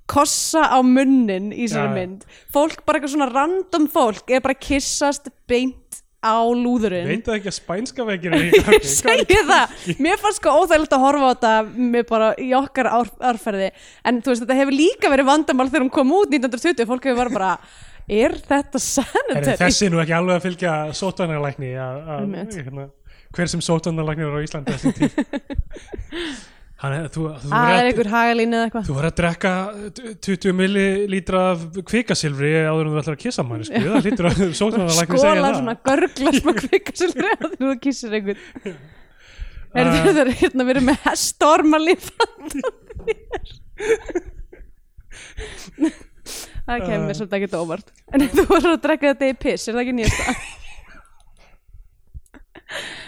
B: kossa á munnin í þessari
A: Já.
B: mynd fólk bara eitthvað svona random fólk er bara að kissast beint á lúðurinn.
A: Veit það ekki að spænska (laughs) í
B: ég segi það, mér fannst sko óþægilegt að horfa á þetta með bara í okkar ár, árferði. En þú veist þetta hefur líka verið vandamál þegar hún kom út 1920 fólk hefur bara bara er þetta
A: Er
B: sanitary?
A: þessi nú ekki alveg að fylgja
B: Einmitt.
A: hérna, hver sem sótvanarlæknir er á Íslandi þessum tíð (laughs) Hann er, þú, þú,
B: er
A: verður að,
B: einhver hagalín eða eitthvað?
A: Þú verður að drekka 20 millilítra kvikasilfri áður en þú ætlar að kissa manni sko. það lítur að sóknarlæknir segja
B: skóla
A: það.
B: svona görgla smá kvikasilfri að þú kissir einhvern. (laughs) Er
A: Uh,
B: þetta hérna verið með hestormalíf það kemur mér svolítið ekkert óvart. En þú voru að drekka þetta í piss er það ekki nýjasta? æjæjæj (laughs)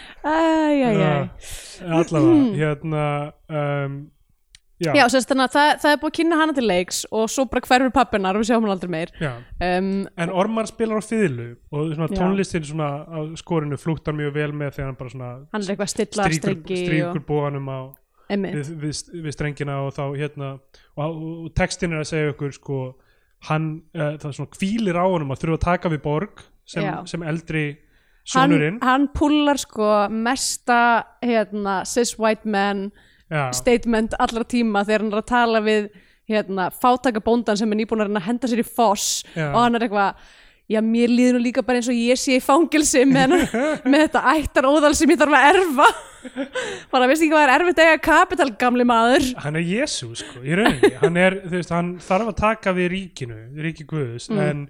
A: allavega hérna um, já,
B: já, sérst þannig að það, það er búið að kynna hana til leiks og svo bara hverfur pappinar og við sjáum hann aldrei meir. Um,
A: en Ormar spilar á fiðlu og svona tónlistin svona á skorinu flúttar mjög vel með þegar hann bara svona
B: hann er eitthvað að stilla strengi
A: stríkur
B: og,
A: bóðanum á við, við, við strengina og þá hérna og, og textin er að segja ykkur sko hann, uh, það svona kvílir á honum að þurfa að taka við borg sem, sem eldri
B: hann,
A: sonurinn.
B: hann pullar sko mesta hérna, cis white man
A: já,
B: statement allra tíma þegar hann er að tala við hérna, fátaka bóndan sem er nýbúin að henda sér í foss
A: Já.
B: og hann er eitthvað já, mér líður nú líka bara eins og ég sé í fangilsi með, (laughs) með þetta ættar óðal sem ég þarf að erfa. Bara veist ekki hvað er erfitt að eiga kapital gamli maður?
A: Hann er Jésu sko, í rauninni. Hann, er, veist, hann þarf að taka við ríkinu ríki Guðus
B: Mm.
A: en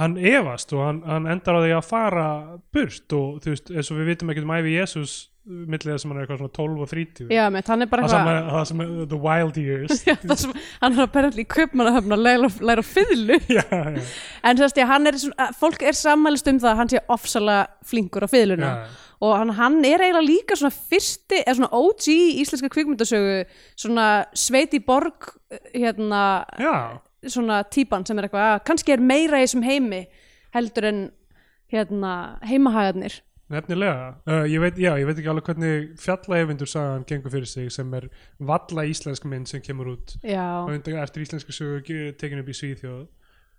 A: hann efast og hann, hann endar á því að fara burt og þú veist, eins og við vitum ekkert um æfi Jésús millið þess að hann er eitthvað svona 12 og 30
B: já, með, hann er bara
A: sem,
B: eitthvað
A: það sem er the wild years. (laughs)
B: Já, það sem, hann er að berðli í kaupmannahöfn að læra, læra á fiðlu. (laughs)
A: Já, já,
B: en þess að hann er svona, fólk er sammælist um það að hann sé ofsalega flinkur á fiðluna.
A: Já,
B: og hann, hann er eiginlega líka svona fyrsti, eða svona OG í íslenska kvikmyndasögu svona Sveiti Borg hérna,
A: já.
B: Svona típan sem er eitthvað, að kannski er meira í þessum heimi heldur en hérna heimahagarnir.
A: Nefnilega, uh, ég, veit, já, ég veit ekki alveg hvernig fjallaefindur sagan gengur fyrir sig sem er valla íslensk mynd sem kemur út undan, eftir íslenska sögu ge- tekin upp í Svíþjóð.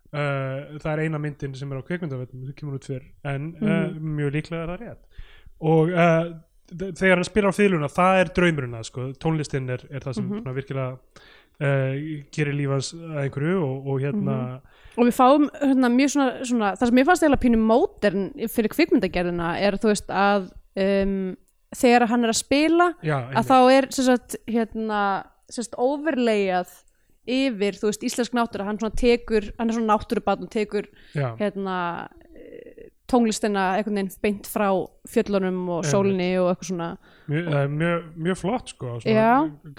A: Uh, það er eina myndin sem er á kveikmyndavöldum sem kemur út fyrr en uh, mjög líklega er það rétt. Og uh, þegar hann spilar á fiðluna það er draumurinn að sko, tónlistin er, er það sem mm virkilega uh, gerir lífans að einhverju og, og hérna
B: og við fáum hérna, mjög svona, svona það sem ég fannst eiginlega pínu mótern fyrir kvikmyndagerðina er þú veist að um, þegar hann er að spila
A: já,
B: að þá er sagt, hérna, sem sagt, overlayað yfir, þú veist, íslensk náttúra. Hann svona tekur, hann er svona náttúrubarn og tekur
A: já,
B: hérna tónlistina einhvern veginn beint frá fjöllunum og sólinni og eitthvað svona.
A: Mjög, uh, mjög, mjög flott sko,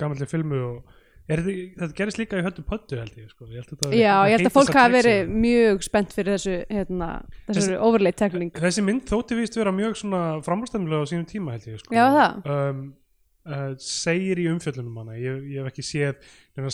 A: gamalli filmu og er, þetta- gerist líka í höllu pöttu held ég sko. ég held að
B: Já, ég held að fólk
A: trixið.
B: verið mjög spennt fyrir þessu hérna, þessu overlay tekning
A: þessi mynd þótti víst vera mjög framstæðnulega á sínum tíma held ég sko.
B: Já,
A: um, uh, segir í umfjöllunum hana. Ég, ég hef ekki séð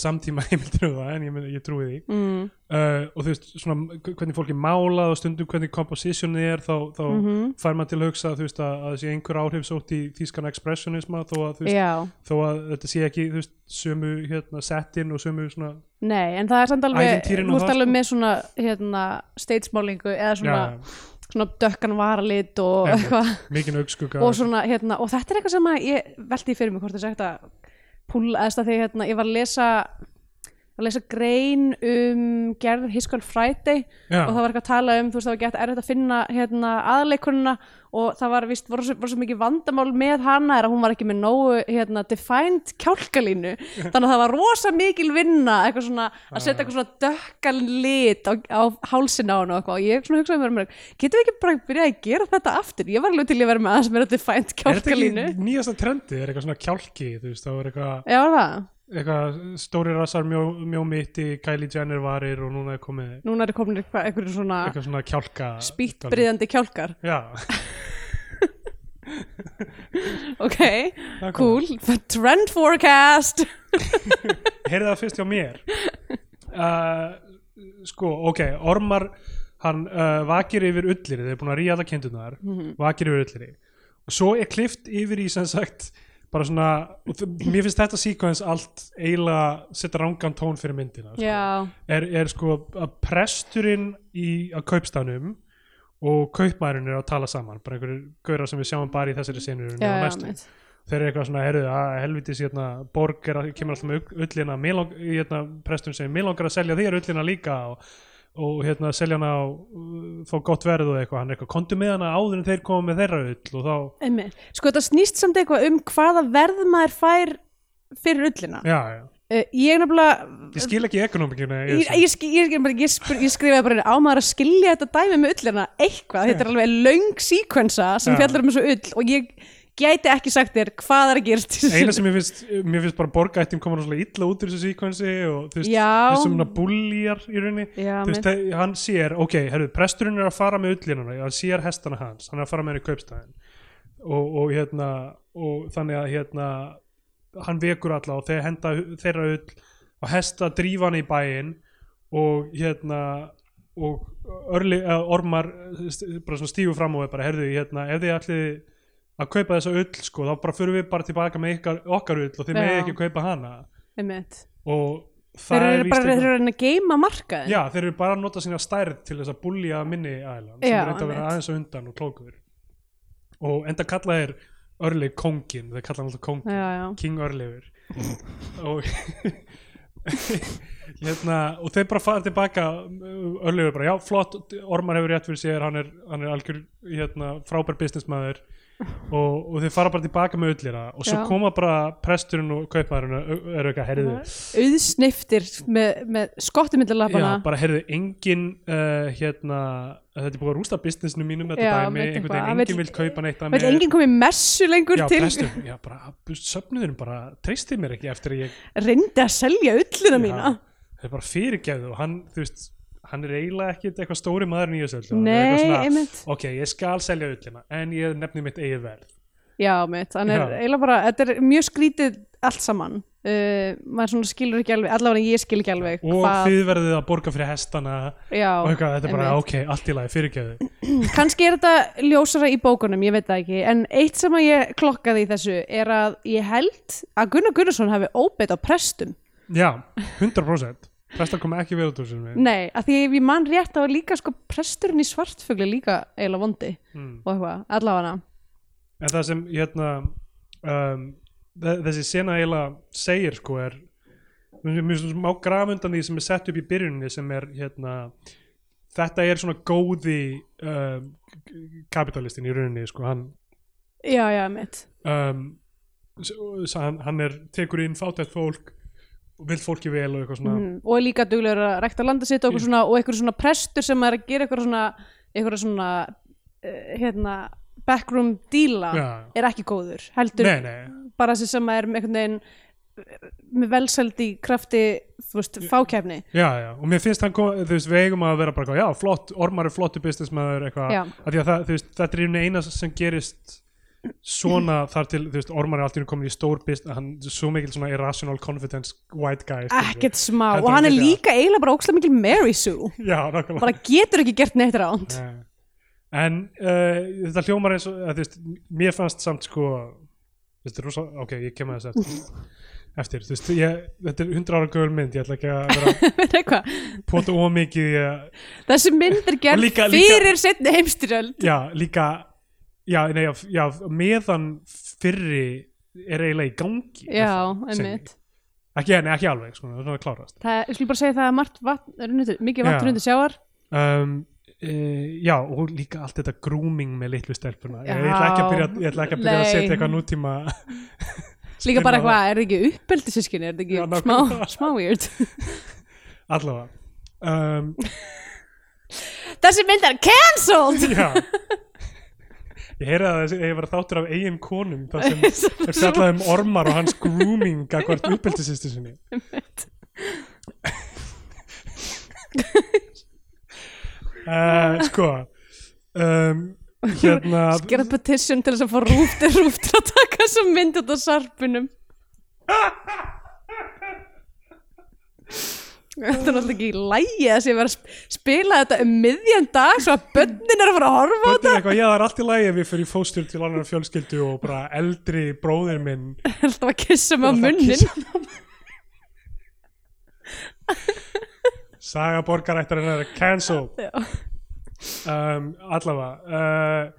A: samtíma heimildur um það en ég, men- ég trúi því.
B: Mm,
A: uh, og þú veist svona hvernig fólk er málað og stundum hvernig composition er þá, þá
B: Mhm.
A: fær maður til að hugsa veist að, að það sé einhver áhrif sótt í þýskan expressionisma þó að, veist,
B: Já,
A: þó að þetta sé ekki veist, sömu hérna, settin og sömu svona
B: nei, en það er samt alveg þú veist alveg
A: sko.
B: með svona hérna, stage-málingu eða svona,
A: já,
B: svona dökkan varalit og eitthvað.
A: Mikinn augskugga
B: og hérna, og þetta er eitthvað sem að ég velti fyrir mig hvort þess að þetta púla, eða því hérna, ég var að lesa að lesa grein um gerð Hiskal Friday
A: Já.
B: og það var eitthvað að tala um, þú veist, það var gett erfitt að finna hérna, aðleikunina og það var vist, voru, svo- voru svo mikið vandamál með hana er að hún var ekki með nógu hérna, defined kjálkalínu. Þannig að það var rosa mikil vinna eitthvað svona, að setja eitthvað svona dökkal lit á, á hálsina á hana og eitthvað. Og ég svona hugsaði með mér, getum við ekki bara byrjað að gera þetta aftur, ég var alveg til að vera með aðeins meira defined
A: er þetta
B: kjálkalínu.
A: ekki nýjasta trendi er eitthvað svona kjálki þú veist þá er eitthvað
B: Já, það,
A: eitthvað stóri rassar mjó, mjó mitti Kylie Jenner varir og núna er komið
B: núna er komin eitthvað, eitthvað svona
A: eitthvað svona kjálka
B: spýttbriðandi kjálkar.
A: Já, (laughs)
B: ok,
A: er
B: cool. Trend forecast. (laughs)
A: Heyrði það fyrst hjá mér. (laughs) Uh, sko, ok, Ormar hann uh, vakir yfir ulliri þeir eru búin að ríða alla kindunar
B: Mhm.
A: vakir yfir ulliri og svo er klift yfir í sem sagt bara svona, mér finnst þetta sequence allt eiginlega setja rangan tón fyrir myndina sko.
B: já,
A: er, er sko að presturinn í að kaupstafnum og kaupmærin er að tala saman bara einhverjir gaurar sem við sjáum bara í þessari senur næstu
B: mitt.
A: þeir eru eitthvað svona, heyrðu, að helvitis hérna, borg er að, kemur alltaf með ullina hérna, presturinn segir, mér langar að selja þér ullina líka og, og hérna, selja hana og uh, fá gott verð og eitthvað, hann er eitthvað, kontu með hana áður en þeir koma með þeirra ull og þá,
B: Einmitt. Sko þetta snýst samt eitthvað um hvaða verð maður fær fyrir ullina.
A: Já, já.
B: Uh, ég nefnilega
A: ég skil ekki ekonomikina
B: ég, ég, ég, ég, skrifaði bara á maður að skilja þetta dæmi með ullina eitthvað, þetta er alveg löng síkvensa sem
A: Já.
B: fjallar um þessu ull og ég gæti ekki sagt þér hvað er að gerast
A: eina sem ég finnst, mér finnst bara borgættin koma rosalega illa út úr þessu síkvensi og þú veist, þessum svona búljar í rauninni. Þú veist, það- hann sér, ok, herru, presturinn er að fara með ullinuna, hann sér hestana hans hann er að fara með henni í kaupstæðin og, og hérna, og þannig að hérna, hann vekur alla og þeir henda þeirra ull og hesta drífa hann í bæinn og hérna og örli, eða, ormar st- bara svona stígu fram og er bara, herðu, hérna, ef þið ætlið að kaupa þessa ull, sko, þá bara fyrir við bara tilbaka með ykkar, okkar ull og
B: Já.
A: megið ekki kaupa hana
B: Einmitt.
A: og
B: þeir
A: það er
B: eru
A: víst
B: bara þeir eru að að geima markaðin
A: Já, þeir eru bara að nota sína stærð til þess að búlja minni ælan sem er reynda að vera aðeins á undan og klókur og enda kalla þeir Örleif kongin, þeir kalla hann alltaf kongin
B: já, já.
A: King Örleifur (laughs) og (laughs) hérna og þeir bara fara tilbaka Örleifur bara, já flott, Ormar hefur rétt fyrir sér hann er, hann er algjör hérna, frábær businessmaður og, og þeir fara bara tilbaka með ullina og svo
B: Já.
A: koma bara presturinn og kaupmaðurinn og eru eitthvað herriðu
B: auðsniftir með, með millir
A: Já, bara heyrðu, engin uh, hérna, þetta er búið að rústa businessinu mínum þetta
B: Já,
A: dæmi,
B: veit
A: einhvern
B: eitthvað,
A: veginn, engin
B: vill-
A: vil kaupa neitt að
B: Vil enginn komið messu lengur
A: Já,
B: til?
A: prestur, (laughs) já, bara, söfnuðurinn bara treysti mér ekki eftir að ég
B: reyndi að selja ullina
A: Já,
B: mína.
A: það er bara fyrirgefðu og hann, þú veist, hann er eiginlega ekkit eitthvað stóri maður
B: einmitt.
A: ok, ég skal selja ullina en ég nefni mitt eigið verð.
B: Já, mitt, hann er
A: Já.
B: eiginlega bara þetta er mjög skrítið allt saman. Uh, maður svona skilur ekki alveg allavega ég skil ekki alveg
A: og þið verðið að borga fyrir hestana
B: já,
A: og eitthvað, þetta er bara, ok, allt í lagi, fyrirgefðu. (clears throat)
B: Kannski er þetta ljósara í bókunum, ég veit það ekki en eitt sem ég klokkaði í þessu er að ég held að Gunnar Gunnarsson hafi óbeitt á prestum.
A: Já, 100% Prestar koma ekki við úr sem við
B: Nei, að því ég mann rétt að líka sko presturinn í svartfugli líka eiginlega vondi
A: mm.
B: og eitthvað, allavega
A: En það sem hérna um, þe- þessi sena eiginlega segir sko er mér finnst smá graf undan því sem er sett upp í byrjuninni sem er hérna þetta er svona góði um, kapitalistin í rauninni sko hann
B: Já, já, mitt
A: um, hann, hann er tekur inn fátætt fólk og vil fólki vel og eitthvað svona.
B: Mm, og líka duglegur að rækta landa sitt og, eitthvað svona, eitthvað svona prestur sem er að gera eitthvað svona eitthvað svona uh, hérna, backroom díla
A: Já.
B: er ekki góður heldur
A: Nei, nei,
B: bara þessi sem er einhvern veginn með velsæld í krafti þú veist, fákefni
A: já, já, og mér finnst hann þú veist, við eigum að vera bara, eitthvað, já, flott, Ormar er flottu businessmaður, eitthvað,
B: Já.
A: af því að það, þú veist, þetta er einu eina sem gerist svona þar til, þú veist, Ormar er alltaf komin í stór business, hann er svo mikil svona irrational confidence white guy, við.
B: ekkert smá og hann er líka eiginlega bara ókslega mikil Mary Sue
A: Já, nákvæmlega.
B: bara getur ekki gert neitt ránt
A: Nei. En uh, þetta hljómar eins og, að, þú veist, mér fannst samt sko, þú veist, rosa, ok, ég kem að þess eftir, (laughs) eftir, þú veist, ég, þetta er 100 ára gömul mynd, ég ætla ekki að vera (laughs)
B: Veit eitthvað?
A: pota ómikið að
B: þessi mynd er gerð
A: líka- líka-
B: fyrir setni heimstyrjöld
A: já, líka já, nei, já, meðan fyrri er eiginlega í gangi
B: já, einmitt.
A: ekki, nei, ekki alveg, sko, það er klárast.
B: Það, ég skulle bara segja það að margt vatn, mikið vatn
A: Já.
B: undir sjávar.
A: Um, uh, já, og líka allt þetta grooming með litlu stelpuna. Ég, ég ætla ekki að byrja, ég ætla ekki að, byrja að setja eitthvað nútíma (laughs)
B: líka bara eitthvað, er það ekki uppeldi sískinni er það ekki
A: Já,
B: smá,
A: nákvæmlega.
B: smá weird? (laughs)
A: Allavega. Um, (laughs)
B: þessi mynd er cancelled!
A: Já ég heyri að þessi, ég var þáttur af eigin konum þar sem (laughs) er fjallað um ormar og hans grooming að hvert uppeldisistu sinni uh, (laughs) sko um, hérna (laughs)
B: gera petition til þess að fá rúft rúft til að taka þessa mynd út á sarpunum Þetta er náttúrulega ekki í lægi að sé vera að sp- spila þetta um miðjan dag svo að bönnin er að fara að horfa á
A: Þetta
B: þetta.
A: er eitthvað, já það er allt í lagi ef við fyrir fóstur til annar fjölskyldu og bara eldri bróðir minn. (laughs)
B: Alltaf að kissa
A: að
B: munnin.
A: kyssa Saga borgarættarinn er cancelled.
B: Já.
A: um, allavega uh,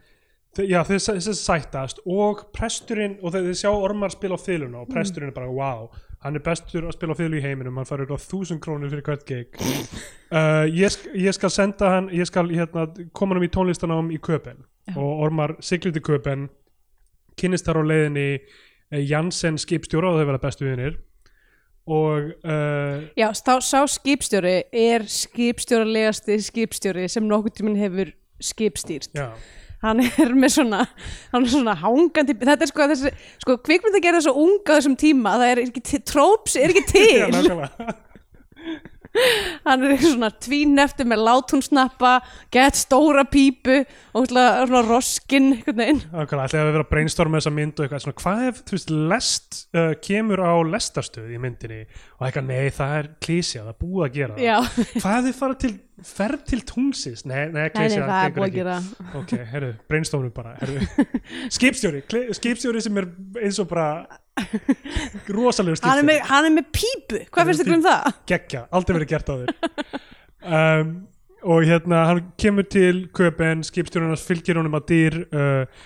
A: já þau s- þau sættast og presturinn og þau sjá ormar spila á þyluna og presturinn er bara wow hann er bestur að spila á þylu í heiminum hann fær eitthvað þúsund krónur fyrir hvert gig. (laughs) Uh, ég, ég skal senda hann ég skal hérna, koma hann í tónlistanám í Köpen og ormar siglir til Köpen kynnist þar á leiðinni uh, Jansen skipstjóra og þau verða bestu vinir. Og uh,
B: Já, sá, sá skipstjóri er skipstjóralegasti skipstjóri sem nokkuð tímann hefur skipstýrt.
A: Já,
B: hann er með svona hann er svona hangandi þetta er sko þessi, sko kvikmynd að gera svo unga þessum tíma, það er ekki tróps er ekki (laughs)
A: já,
B: til.
A: nákvæmlega
B: hann er svona tvínefti með látúnsnappa gett stóra pípu og svona roskin einhvern veginn.
A: Nákvæmlega, ætlaði að vera að brainstorma þessa mynd og eitthvað svona, hvað ef, þú veist, lest uh, kemur á lestarstöð í myndinni og eitthvað, nei, það er klísja, það er búið að gera það.
B: Já,
A: hvað ef þið fara til, ferð til tungsis nei, nei,
B: nei, nei,
A: klísja,
B: það er búið að gera
A: ok, herru, brainstormum bara skipstjóri, skipstjóri sem er eins og bara
B: hann er,
A: skipstjóri
B: með, hann er með pípu, hvað finnst ykkur um það?
A: geggja, aldrei verið gert á þér um, og hérna hann kemur til köpen skipstjórinn hans fylgir honum að dýr uh,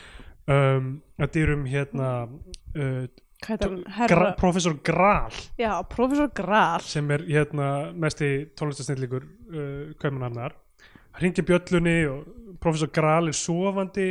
A: um, að dýrum hérna uh,
B: hann?
A: gra, professor Gral
B: já, professor Gral
A: sem er hérna mesti tónlistasnillíkur uh, kaupanafnar hann hringir bjöllunni og professor Gral er sofandi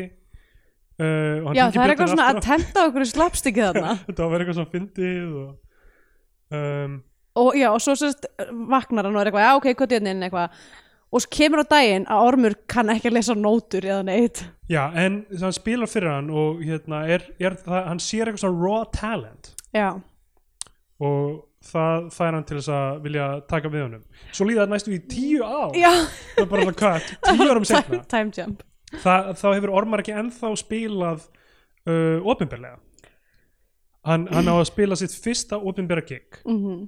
A: uh,
B: já, það er eitthvað svona að tenda okkur slapstikið þarna.
A: Á- (laughs) þetta var eitthvað svona fyndið og um,
B: og já, og svo sérst vaknar hann og er eitthvað, já ok, hvað er inn eitthvað. Og svo kemur á daginn að Ormur kann ekki að lesa nótur eða neitt.
A: Já, en hann spilar fyrir hann og hérna er, er það, hann sér eitthvað svona raw talent.
B: Já,
A: og það fær hann til þess að vilja taka við honum. Svo líða það næstu í tíu ár,
B: já.
A: Það er bara svona cut, tíu árum (laughs)
B: time, time jump
A: Það, þá hefur Ormar ekki ennþá spilað uh, opinberlega. Hann, hann á að spila sitt fyrsta opinbera gig.
B: mm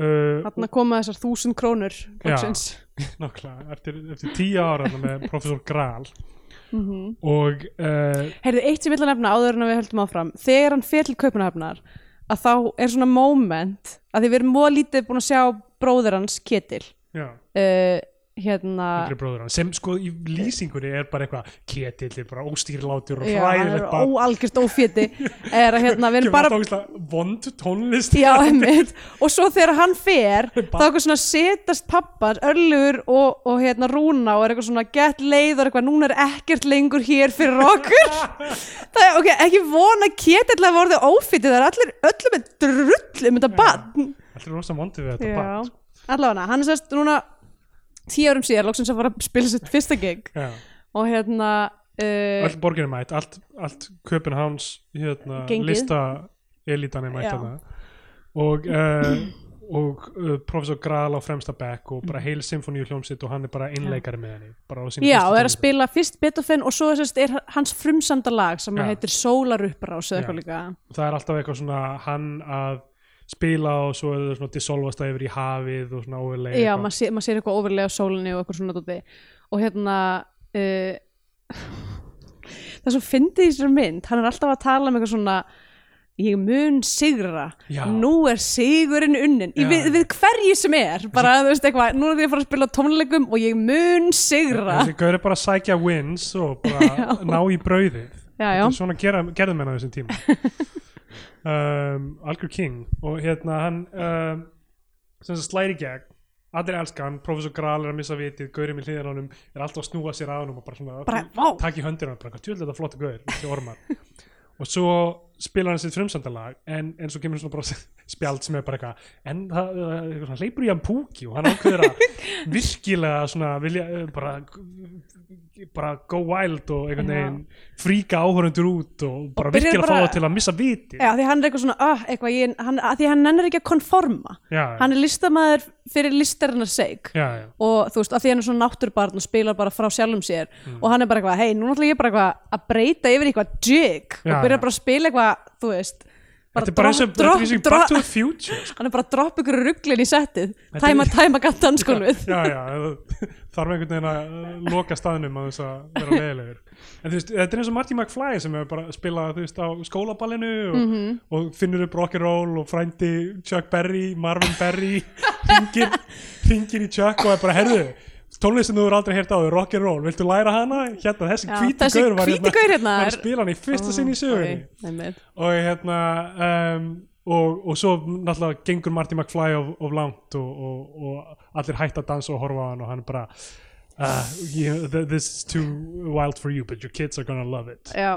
A: Uh,
B: hann að koma þessar þúsund krónur loksins. (laughs)
A: nákvæmlega, eftir, eftir tíu ára með professor Gral
B: Mhm.
A: og uh,
B: Heyrðu, eitt sem ég vil að nefna áður en við höldum áfram þegar hann fer til Kaupanahafnar að þá er svona moment að því við erum móða lítið búin að sjá bróður hans Ketil
A: já,
B: uh, hérna
A: sem sko í lýsingunni er bara eitthvað ketill, er bara óstýrlátur og
B: er
A: hræðilegt barn.
B: óalgjörst óféti. Er að hérna, við erum
A: bara
B: bara
A: vond tónlist.
B: Já, og svo þegar hann fer þá eitthvað svona setast pappar örlugur og, og hérna rúna og er eitthvað svona gett leið og er eitthvað núna er ekkert lengur hér fyrir okkur. (laughs) Það er ok, ekki vona ketill að vorði ófitið, það er allir öllum með drull um þetta bann
A: allir rosa vondið við þetta barn
B: Já, allavega, hann er sérst núna tíu árum síðar, loksins að fara að spila sitt fyrsta gig
A: Já.
B: og hérna uh,
A: öll borgin er mætt, allt, allt Köpenháns hérna,
B: Gengið.
A: lista elitan er mætt
B: Já.
A: hana og uh, og uh, professor Gral á fremsta bekk og bara heil symfóníu hljómsitt og hann er bara innleikari með henni bara á sínu
B: Já,
A: fyrstu
B: og er að
A: tónlistum.
B: spila fyrst Beethoven og svo sérst, er hans frumsamda lag sem
A: Já.
B: heitir Sólaruppbrás eða eitthvað líka
A: það er alltaf eitthvað svona hann að spila og svo er það svona dissolvast það yfir í hafið og svona overlay
B: Já, maður sé, mað sér eitthvað overlega á sólinni og eitthvað svona dóti og hérna uh, (laughs) það svo fyndið í þessari mynd. Hann er alltaf að tala um eitthvað svona ég mun sigra.
A: Já.
B: nú er sigurinn unnin. Í,
A: Já.
B: við, við hverju sem er bara, þú veist eitthvað, núna er ég að fara að spila á tónleikum og ég mun sigra.
A: Þessi gaur er bara að sækja wins og bara (laughs) ná í brauðið.
B: Já, já.
A: Þetta er svona gera, gerðum hennar þessum tíma (laughs) um, Algjör King. Og hérna hann um, slæri gegn. Allir elska hann, professor Gral er að missa vitið. Gaurið með hliðan honum, er alltaf að snúa sér að honum og bara svona, takk í höndir hann bara, hvað tjóðlega þetta flotta gaur, þessi ormar. (laughs) Og svo spilar hann sitt frumsandalag en, en svo kemur svona bara (laughs) spjald sem er bara eitthvað, en það, það hleypur í hann púki og hann ákveður að (laughs) virkilega svona vilja eh, bara bara go wild og einhvern veginn fríka áhörundur út og bara
B: byrjar
A: virkilega
B: bara-
A: fá það til að missa viti
B: Já, því hann er eitthvað svona, ah, eitthvað, ég, hann, því hann nennir ekki að konforma.
A: Já,
B: hann er listamæður fyrir listarinnar
A: já.
B: og þú veist, að því hann er svona náttúrbarn og spilar bara frá sjálfum sér.
A: Mm.
B: og hann er bara eitthvað, hei, nú ætla ég bara eitthvað að breyta yfir eitthvað jig og byrja bara að spila eitthvað, þú veist
A: Þetta er bara eins og Back to the Future (laughs) sko.
B: hann er bara að droppa ykkur rugglin í settið tæma, tæma gætt dansgólfið
A: já, já, það- (laughs) þarf einhvern veginn að loka staðnum að þess að vera leiðilegur en þú veist, þetta er eins og Marty McFly sem hefur bara spilað, þú veist, á skólaballinu og,
B: Mhm.
A: og finnur upp rock'n'roll og frændi Chuck Berry, Marvin Berry (laughs) ringir, ringir í Chuck og er bara, herðu tónlistin þú er aldrei heyrt á þau, rock'n'roll, viltu læra hana? Hérna, þessi
B: Já,
A: hvíti
B: þessi
A: gaur var
B: hérna er-
A: að spila hann í fyrsta sinn í sögunni
B: einmitt.
A: og hérna um, og, og svo náttúrulega gengur Marty McFly of, of langt og, og, og allir hætt að dansa og horfa á hann og hann er bara uh, you, th- this is too wild for you but your kids are gonna love it
B: Já.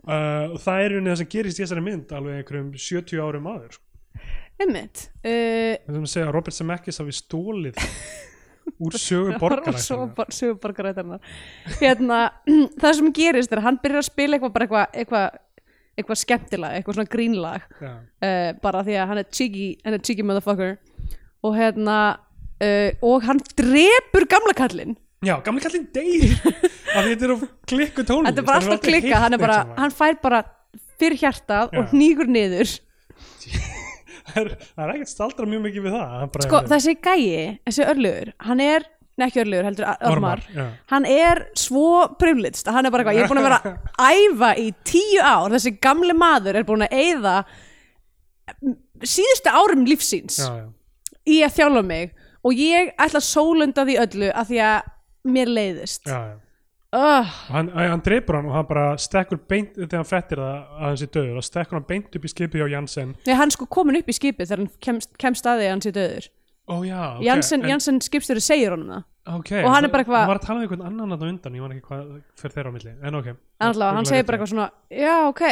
A: Uh, og það er unni það sem gerist í þessari mynd alveg einhverjum 70 árum áður sko.
B: einmitt uh,
A: það sem að segja að Robert Zemeckis hafi stólið (laughs) úr sögu borgarættina
B: söguborgarættarnar hérna, (clears throat) það sem gerist er að hann byrjar að spila eitthvað eitthvað eitthvað eitthvað skemmtilag, eitthvað svona grínlag. Uh, bara því að hann er cheeky hann er cheeky motherfucker. Og hérna uh, og hann drepur gamla kallinn.
A: Já, gamli kallinn deyr. (laughs) Af því þetta er klikku tónlist
B: þetta er bara alltaf klikka, hann bara hann fær bara fyrir hjartað
A: Já.
B: og hnýgur niður
A: það er, það er ekkert staldra mjög mikið við það bara
B: sko þessi gæi, þessi örlugur hann er, ekki örlugur heldur Ormar,
A: já.
B: hann er svo að hann er bara eitthvað, ég er búin að vera að (laughs) æfa í tíu ár, þessi gamli maður er búin að eyða síðustu árum lífsíns
A: já, já.
B: í að þjála mig og ég ætla að sólunda því öllu að því að mér leiðist
A: Já, Og hann, hann dreipur hann og hann bara stekkur beint þegar hann frettir það að hann sé döður og stekkur hann beint upp í skipið á Jansen
B: Nei, hann sko komin upp í skipið þegar hann kemst, kemst að því að hann sé döður
A: ó já, ok
B: Jansen,
A: en,
B: Jansen skipstjóri segir honum það.
A: Okay,
B: og hann er bara eitthvað-
A: hann var að tala um einhvern annan að undan ég var ekki hvað fyrir þeirra á milli en ok.
B: Allavega, hann segir bara eitthvað svona já, ok.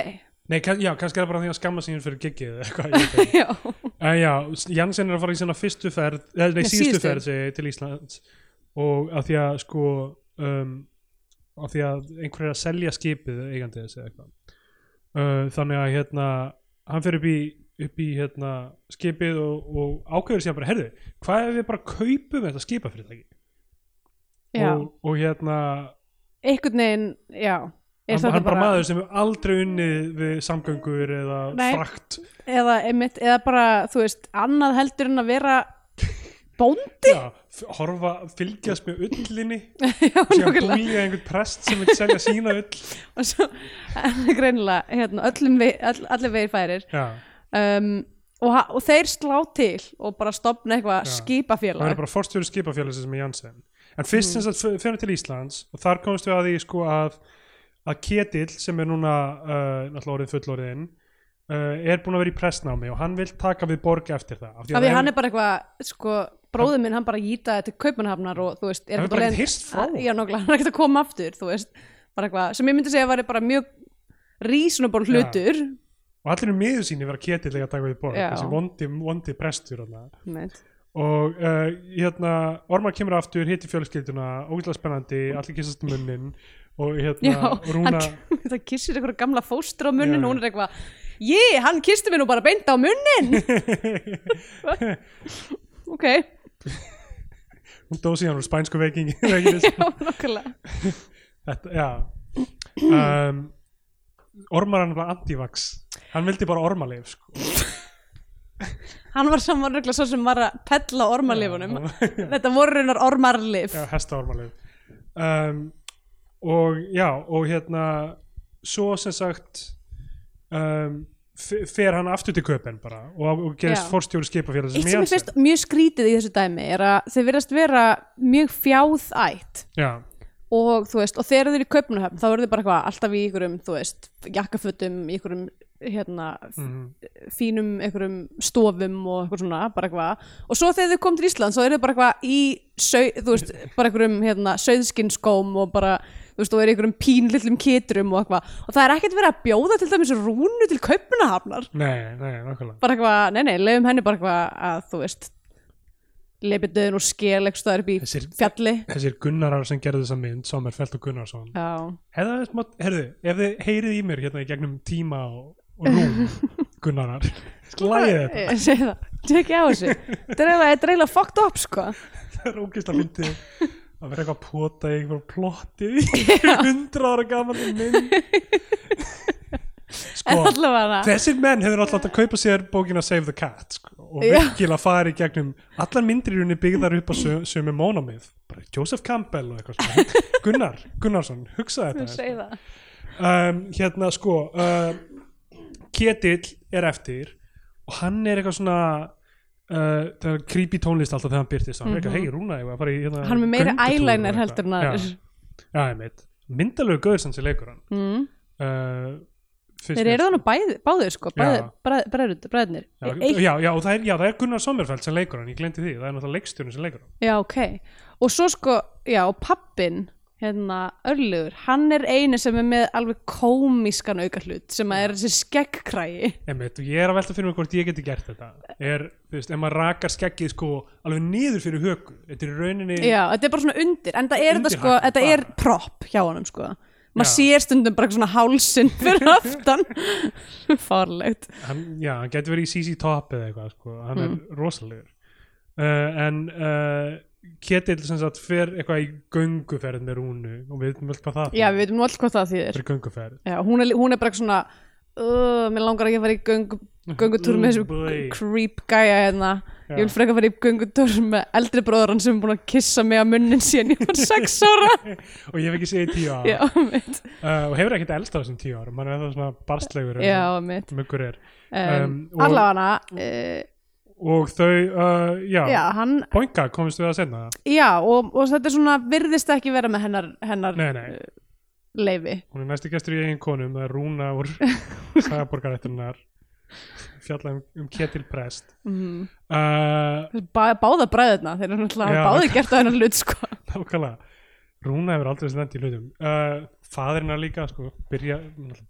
A: Nei, kann, já, kannski er það bara því að skamma sín fyrir giggið eitthvað, (laughs) En já, Jansen er að fara í sinna fyrstu ferð, nei, síðustu ferð til Íslands. Og að því að sko um, að því að einhver er að selja skipið eigandi þess eða eitthvað. Uh, þannig að hérna hann fyrir upp í, upp í hérna, skipið og, og ákveður sér bara, herðu, hvað ef við bara kaupum þetta skipafyrirtæki? Og, og hérna
B: einhvern veginn, já. Er
A: hann, hann bara maður sem hefur aldrei unnið við samgöngur eða
B: Nei.
A: frakt.
B: Eða, einmitt, eða bara, þú veist, annað heldur en að vera bóndi?
A: Já, horfa, fylgjast með ullinni (laughs)
B: já,
A: og
B: nokkulega
A: búlja einhvern prest sem vil selja sína ull. (laughs)
B: Og svo, greinilega, hérna, öllum vei, all, allir vegir færir. Um, og, og þeir slá til og bara stopna eitthvað
A: Já. það
B: skipafélag
A: er bara forstjóri skipafélagsins með Janssen. En fyrst sem sagt fyrir til Íslands og þar komst við að því sko að að Ketill sem er núna uh, náttúrulega orðið fullorðin uh, er búin að vera í prestnámi og hann vil taka við borg eftir það.
B: Af því hann er bara eitthvað sko, bróður minn hann bara gítaði til Kaupanhafnar og þú veist, er
A: Hann bara heyrst frá
B: já, nokkulega, hann er ekkert að koma aftur þú veist, bara eitthvað, sem ég myndi segja væri bara mjög reasonable hlutur.
A: Og allir um miður síni vera Ketill að taka við borg
B: Já.
A: þessi vondi, vondi prestur og uh, hérna Ormar kemur aftur, hitti fjölskylduna ógæslega spennandi, allir kissast munnin og hérna
B: já,
A: Rúna (laughs)
B: hann það kissir eitthvað gamla fóstur á munnin og hún er eitthvað, ég, hann kisti mér nú bara beint á munnin. (laughs) (laughs) Ok,
A: hún dó síðan úr spænsku
B: nokkulega (laughs)
A: Þetta, já. Um, Ormar hann var antivax. Hann vildi bara ormalif sko.
B: hann var saman regla svo sem var að pella ormalifunum (laughs) þetta voru raunar ormarlif
A: já, hesta ormalif um, og já og hérna svo sem sagt um, fer hann aftur til köpen bara og, og gerist forstjóri skipafélag
B: Eitt sem ég finnst mjög skrítið í þessu dæmi er að þeir verðast vera mjög fjáðætt
A: já,
B: og þú veist, og þegar þeir eru í Kaupmannahöfn þá eru þeir bara eitthvað alltaf í ykkurum, þú veist jakkafötum, ykkurum hérna,
A: mm,
B: fínum ykkurum stofum og eitthvað svona, bara eitthvað. Og svo þegar þau kom til Ísland, þá eru þau bara eitthvað í sau, þú veist, bara ykkurum hérna, sauðskinskóm og bara þú veist, og eru ykkurum pínlillum kitrum og eitthvað. Og það er ekkert verið að bjóða til dæmis rúnu til Kaupmannahafnar.
A: Nei, nei, nákvæmlega.
B: Bara eitthvað, nei nei, leiðum henni bara eitthvað að þú veist leipið döðin og skel eitthvað upp í
A: Þessir-
B: fjalli.
A: þessir Gunnarar sem gerðu þessa mynd Sommerfeld og Gunnarsson.
B: Já,
A: hefðu, smátt- heyrðu, ef þið heyrið í mér hérna í gegnum tíma og, og rúm (laughs) Gunnarar, slæðið þetta.
B: ég segi það, tekja á þessu. Þetta er eiginlega- þetta er eiginlega fucked up sko. (laughs)
A: Það er ógeðslega myndið (laughs) að vera eitthvað að pota í einhver plotti í (laughs) hundra ára gaman mynd. (laughs)
B: En
A: sko, þessir menn hefur alltaf að kaupa sér bókina Save the Cat sko, og virkilega fara í gegnum allar rauninni byggðar upp á sö- sömu mónamið, bara Joseph Campbell og eitthvað (laughs) Gunnar, Gunnarsson hugsaði
B: þú
A: þetta um, hérna sko uh, Ketill er eftir og hann er eitthvað svona uh, það er creepy tónlist alltaf þegar hann byrtist er eitthvað, hei Rúna, ég var að fara í hérna,
B: hann er
A: og
B: eyeliner
A: eitthvað."
B: heldur en að
A: já, já, ég veit, myndalegu gauður sem sé leikur hann.
B: Mm.
A: uh,
B: þeir eru þannig bæði, báðir sko
A: Já.
B: bræðnir
A: já,
B: Eitt-
A: já, já, það er, já, það er Gunnar Sommerfeld sem leikur hann, ég glemdi því, það er náttúrulega leikstjórn sem leikur hann.
B: Já, ok. Og svo sko, já, pappin hérna örlugur, hann er eini sem er með alveg komískan auka hlut sem að er þessi skeggkrægi
A: Einmitt, og ég er að velta fyrir mig hvort ég geti gert þetta. Er, þú veist, ef maður rakar skeggið sko alveg niður fyrir höku þetta er rauninni
B: Já, þetta er bara svona undir en það er þetta sko, þetta er propp hjá honum sko. Maður sér stundum bara svona hálsinn (laughs) fyrir aftan. (laughs) Farlegt.
A: Hann, já, hann getur verið í CC Top eða eitthvað sko, hann
B: Mm.
A: er rosalegur. Uh, en uh, Ketill sem sagt fer eitthvað í gönguferð með Rúnu og við veitum vel hvað það
B: Já, við veitum nú allt hvað það þýðir Já, hún er, hún er bara svona uh, mér langar ekki að fara í göngu, göngutúr með (laughs) þessum creep gæja hérna. Ég vil freka fara í göngutúr með eldri bróðurann sem er búin að kissa mig að munnin síðan ég var sex ára. (laughs)
A: Og ég hef ekki í tíu ára
B: Já,
A: uh, og hefur ekkert elst á þessum tíu ára mann er það svona barstlegur
B: Já, mitt
A: er.
B: Um,
A: Um,
B: Allavega uh,
A: og þau, uh, já,
B: Já, hann
A: Boinga komist við að senna
B: Já, og, og þetta er svona virðist ekki vera með hennar, hennar
A: nei, nei,
B: leifi
A: hún er næsti gestur í eigin konum það er Rúna úr (laughs) sagaborgarættunar fjalla um, um Ketil Prest.
B: Mm.
A: uh,
B: Bá, Báða bræðina, þeir eru náttúrulega báði gert á hennar hlut sko.
A: nákvæmlega. Rúna hefur aldrei stend í hlutum. Uh, fadirina líka sko, byrja,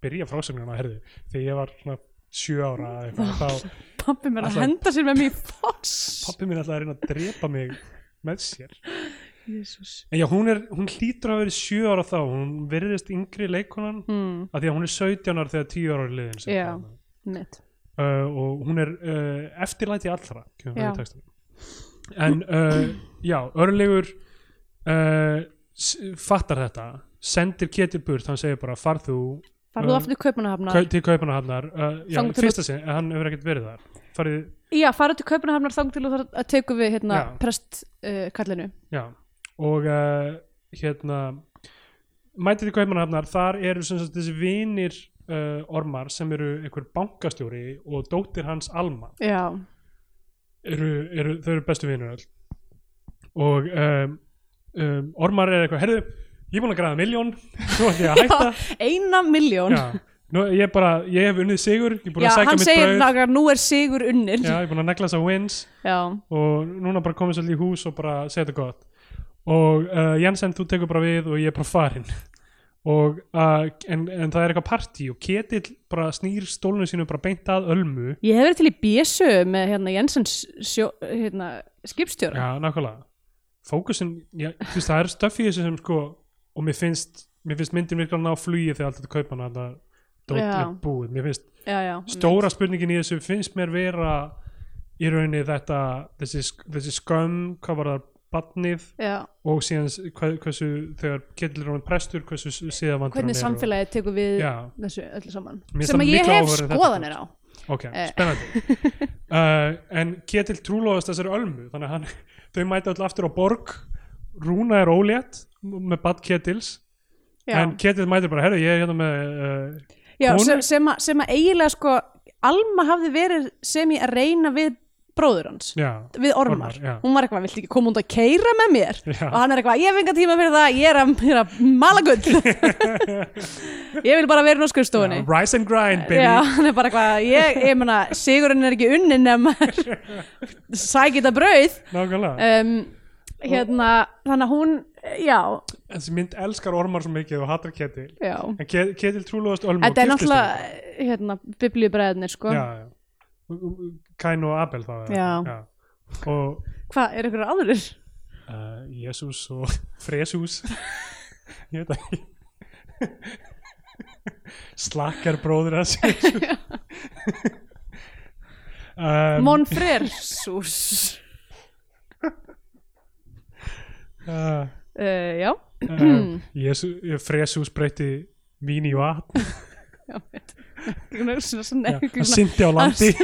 A: byrja frásögnuna herðu, þegar ég var svona sjö ára eitthvað,
B: Pappi mér að henda sér með mér í foss.
A: Pappi minn ætlaði að reyna að drepa mig með sér.
B: Jésús
A: en já, hún, er, hún hlýtur að vera sjö ára þá. Hún virðist yngri leikonan
B: mm,
A: af því að hún er 17 ára þegar 10 ára er liðin.
B: Mitt.
A: Uh, og hún er uh, eftirlæti allra textanum. en uh, já, örlegur uh, fattar þetta sendir Ketil burt, hann segir bara farð þú
B: Farðu
A: Um,
B: aftur til Kaupanahafnar
A: kau- til Kaupanahafnar uh, já,
B: Þangað til
A: fyrsta sinn, hann hefur ekkert verið þar. Farið,
B: Já, farðu til Kaupanahafnar þang til að teku við hérna
A: Já.
B: prest uh,
A: já og uh, hérna mætið til Kaupanahafnar, þar eru sem sagt þessi vinir uh, ormar sem eru einhver bankastjóri og dóttir hans Alma.
B: Já,
A: eru, eru, þau eru bestu vinur öll. Og um, um, Ormar er eitthvað, herðu ég er búin að græða miljón, þú (laughs) ætti ég að hætta.
B: Eina miljón
A: já, nú, ég bara, ég hef unnið sigur ég er búin
B: Já,
A: að sækja
B: hann
A: mitt
B: segir
A: brauð.
B: náttúrulega nú er sigur unnir
A: já, ég er búin að negla þess að wins.
B: Já,
A: og núna bara komið svolítið í hús og bara þetta gott. Og uh, Jensen, þú tekur bara við og ég er bara farin og uh, en, en það er eitthvað partí og Ketill bara snýr stólinu sínu bara beint að ölmu.
B: Ég hef verið til í bjössu með hérna Jensens sjó, hérna, skipstjóra.
A: Já, nákvæmlega. Fókusin, já, þú veist, það er þessu sem sko og mér finnst, mér finnst myndin virkað ná flugi þegar allt þetta kaupan að það dótt
B: Já.
A: er búið, mér finnst
B: já, já,
A: stóra spurningin í þessu finnst mér vera í rauninni þetta þessi, þessi skömm, hvað var það badnið
B: já.
A: og síðan hvað, hversu, þegar Ketill er ráðin prestur, hversu síðan vandur
B: Hvernig samfélagið tekur við
A: Já,
B: þessu öllu saman.
A: Mér finnst
B: sem
A: það
B: að ég
A: miklu
B: hef
A: áhugaverðara en þetta
B: skoðanir á.
A: Ok,
B: Eh.
A: spennandi. Uh, (laughs) en Ketill trúlóðast þessari ölmu þannig að hann, þau mæta öll aftur á borg. Rúna er ólétt með bad Ketils.
B: Já,
A: en Ketill mætir bara, herru, ég er hérna með uh,
B: já sem, sem, að, sem að eiginlega sko Alma hafði verið sem ég að reyna við bróður hans
A: já,
B: við ormar,
A: Ormar,
B: hún var eitthvað, viltu ekki koma út að keira með mér?
A: Já.
B: og hann er eitthvað, ég hef enga tíma fyrir það ég er að, ég er að mala gull. (laughs) Ég vil bara vera í skrifstofunni
A: já, rise and grind, baby.
B: Já, hann er bara eitthvað, ég, ég meina sigurinn er ekki unnin nema (laughs) sækir þetta brauð.
A: Nákvæmlega,
B: um, hérna, þannig að hún já,
A: þessi mynd elskar ormar svo mikið og hattar Ketill
B: já.
A: En Ke- Ketill trúlóðast ölmu
B: þetta er náttúrulega hérna, biblíubræðinir sko.
A: Kain og Abel þá eða?
B: Já.
A: og
B: hvað, er ykkur aðrir?
A: uh, Jésús og (laughs) Fresús ég veit ekki. (laughs) Slakkar bróður að sér (laughs) um,
B: Monfrersús
A: uh,
B: uh, já,
A: um, (clears throat) Jesú, Fresús breyti vín í vatn. (laughs)
B: Svona-
A: syndi á landi. (laughs)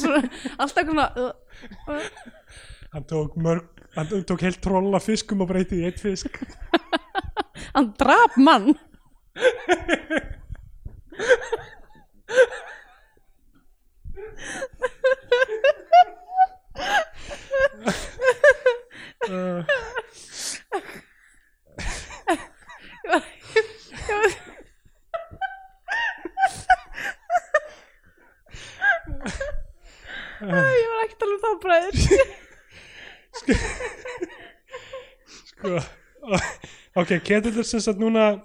B: Svona- alltaf svona uh, uh,
A: hann tók mörg hann tók heilt troll af fiskum og breyti í eitt fisk. (laughs)
B: Hann drap mann.
A: uh,
B: Æ, ég var að tala um það bræður.
A: Sko ok, Ketill er sem sagt núna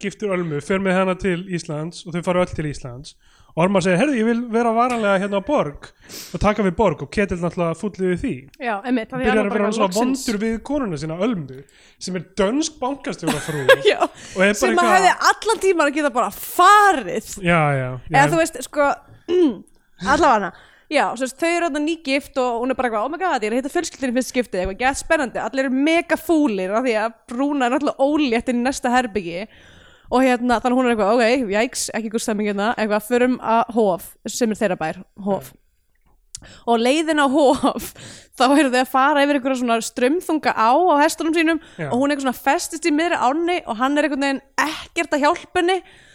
A: giftur Ölmu, fer með hana til Íslands og þau fara öll til Íslands Ormar segir, herði, ég vil vera varanlega hérna á borg og taka við borg og Ketill náttúrulega fullið við því.
B: Já, einmitt, af því
A: byrjar að vera svona
B: loksins-
A: vondur við konuna sína Ölmu sem er dönsk bankastjóra frú. (laughs)
B: Já, sem að
A: eitthvað-
B: hefði allan tíman að geta bara farið.
A: Já, já, já.
B: eða þú veist, sko allavega. Já, svo veist, þau eru þarna nýgift og hún er bara eitthvað, oh my god, ég er að hitta fjölskyldinni fyrst skiptið, eitthvað, gett spennandi, allir eru mega fúlir af því að Brúna er náttúrulega ólétt inn í næsta herbyggi og hérna, þannig hún er eitthvað, ok, jæks, ekki góð stemming hérna, eitthvað, förum að Hof, sem er þeirra bær, Hof. Og leiðin á Hof (laughs) þá eru þau að fara yfir einhverja svona strömþunga á á hestunum sínum.
A: Já.
B: og hún er eitthvað svona festist í miðri ánni og hann er einhvern veginn ekkert að